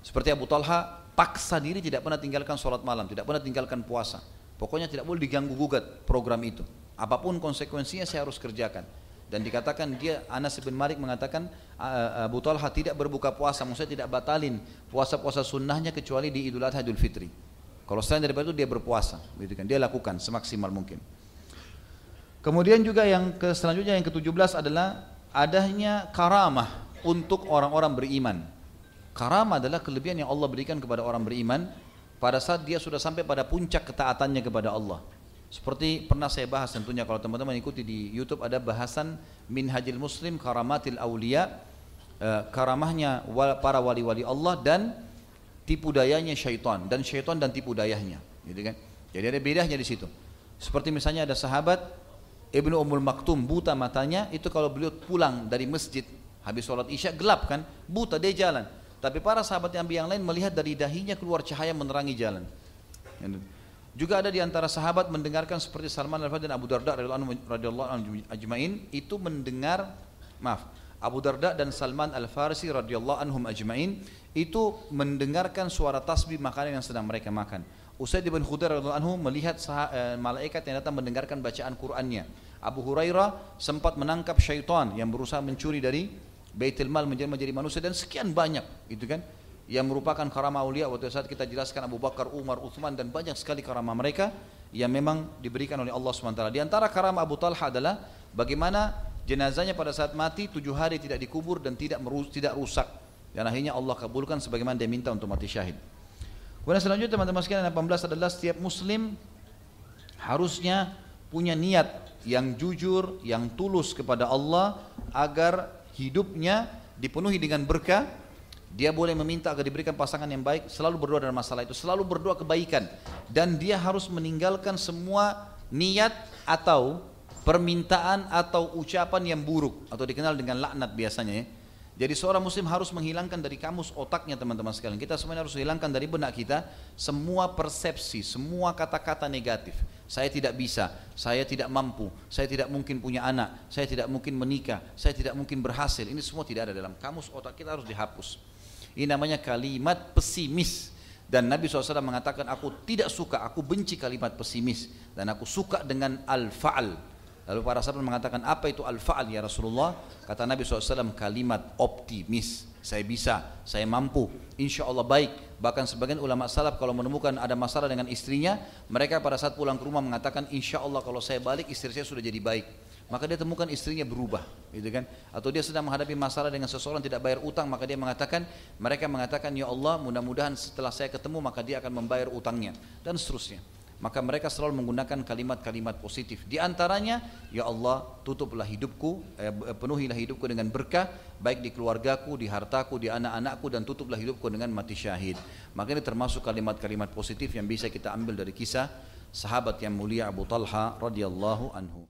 Seperti Abu Talha paksa diri tidak pernah tinggalkan sholat malam, tidak pernah tinggalkan puasa. Pokoknya tidak boleh diganggu gugat program itu. Apa pun konsekuensinya saya harus kerjakan. Dan dikatakan dia Anas bin Malik mengatakan Abu Talha tidak berbuka puasa, maksudnya tidak batalin puasa-puasa sunnahnya kecuali di Idul Adha Idul Fitri. Kalau selain daripada itu dia berpuasa, gitu kan. Dia lakukan semaksimal mungkin. Kemudian juga yang ke selanjutnya yang ke-17 adalah adanya karamah untuk orang-orang beriman. Karamah adalah kelebihan yang Allah berikan kepada orang beriman pada saat dia sudah sampai pada puncak ketaatannya kepada Allah. Seperti pernah saya bahas tentunya kalau teman-teman ikuti di YouTube ada bahasan Minhajil Muslim Karamatil Aulia eh, karamahnya para wali-wali Allah dan tipu dayanya syaitan dan syaitan dan tipu dayanya gitu kan. Jadi ada bedanya di situ. Seperti misalnya ada sahabat Ibnu Ummul Maktum buta matanya itu kalau beliau pulang dari masjid habis sholat isya gelap kan buta dia jalan tapi para sahabat yang yang lain melihat dari dahinya keluar cahaya menerangi jalan. Juga ada di antara sahabat mendengarkan seperti Salman Al-Farisi dan Abu Darda radhiyallahu anhu ajmain itu mendengar maaf Abu Darda dan Salman Al-Farisi radhiyallahu anhum ajmain itu mendengarkan suara tasbih makanan yang sedang mereka makan. Usaid bin Khudair radhiyallahu anhu melihat eh, malaikat yang datang mendengarkan bacaan Qur'annya. Abu Hurairah sempat menangkap syaitan yang berusaha mencuri dari Baitul Mal menjadi, menjadi manusia dan sekian banyak gitu kan yang merupakan karamah aulia waktu saat kita jelaskan Abu Bakar, Umar, Uthman dan banyak sekali karamah mereka yang memang diberikan oleh Allah SWT. Di antara karamah Abu Talha adalah bagaimana jenazahnya pada saat mati tujuh hari tidak dikubur dan tidak tidak rusak dan akhirnya Allah kabulkan sebagaimana dia minta untuk mati syahid. Kemudian selanjutnya teman-teman sekalian 18 adalah setiap muslim harusnya punya niat yang jujur, yang tulus kepada Allah agar hidupnya dipenuhi dengan berkah, dia boleh meminta agar diberikan pasangan yang baik, selalu berdoa dalam masalah itu, selalu berdoa kebaikan. Dan dia harus meninggalkan semua niat atau permintaan atau ucapan yang buruk atau dikenal dengan laknat biasanya ya. Jadi seorang muslim harus menghilangkan dari kamus otaknya teman-teman sekalian. Kita semuanya harus hilangkan dari benak kita semua persepsi, semua kata-kata negatif. Saya tidak bisa, saya tidak mampu, saya tidak mungkin punya anak, saya tidak mungkin menikah, saya tidak mungkin berhasil. Ini semua tidak ada dalam kamus otak kita harus dihapus. Ini namanya kalimat pesimis. Dan Nabi SAW mengatakan, aku tidak suka, aku benci kalimat pesimis. Dan aku suka dengan al-fa'al. Lalu para sahabat mengatakan, apa itu al-fa'al ya Rasulullah? Kata Nabi SAW, kalimat optimis. Saya bisa, saya mampu, insya Allah baik. Bahkan sebagian ulama salaf kalau menemukan ada masalah dengan istrinya, mereka pada saat pulang ke rumah mengatakan, insya Allah kalau saya balik istri saya sudah jadi baik. Maka dia temukan istrinya berubah, gitu kan? Atau dia sedang menghadapi masalah dengan seseorang tidak bayar utang, maka dia mengatakan, mereka mengatakan, ya Allah, mudah-mudahan setelah saya ketemu maka dia akan membayar utangnya dan seterusnya maka mereka selalu menggunakan kalimat-kalimat positif. Di antaranya, Ya Allah, tutuplah hidupku, eh, penuhilah hidupku dengan berkah, baik di keluargaku, di hartaku, di anak-anakku, dan tutuplah hidupku dengan mati syahid. Maka ini termasuk kalimat-kalimat positif yang bisa kita ambil dari kisah sahabat yang mulia Abu Talha radhiyallahu anhu.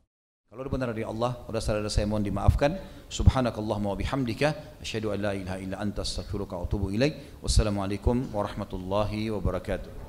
Kalau benar dari Allah, pada saudara saya mohon dimaafkan. Subhanakallahumma wa bihamdika asyhadu an la ilaha illa anta astaghfiruka wa atubu ilaik. Wassalamualaikum warahmatullahi wabarakatuh.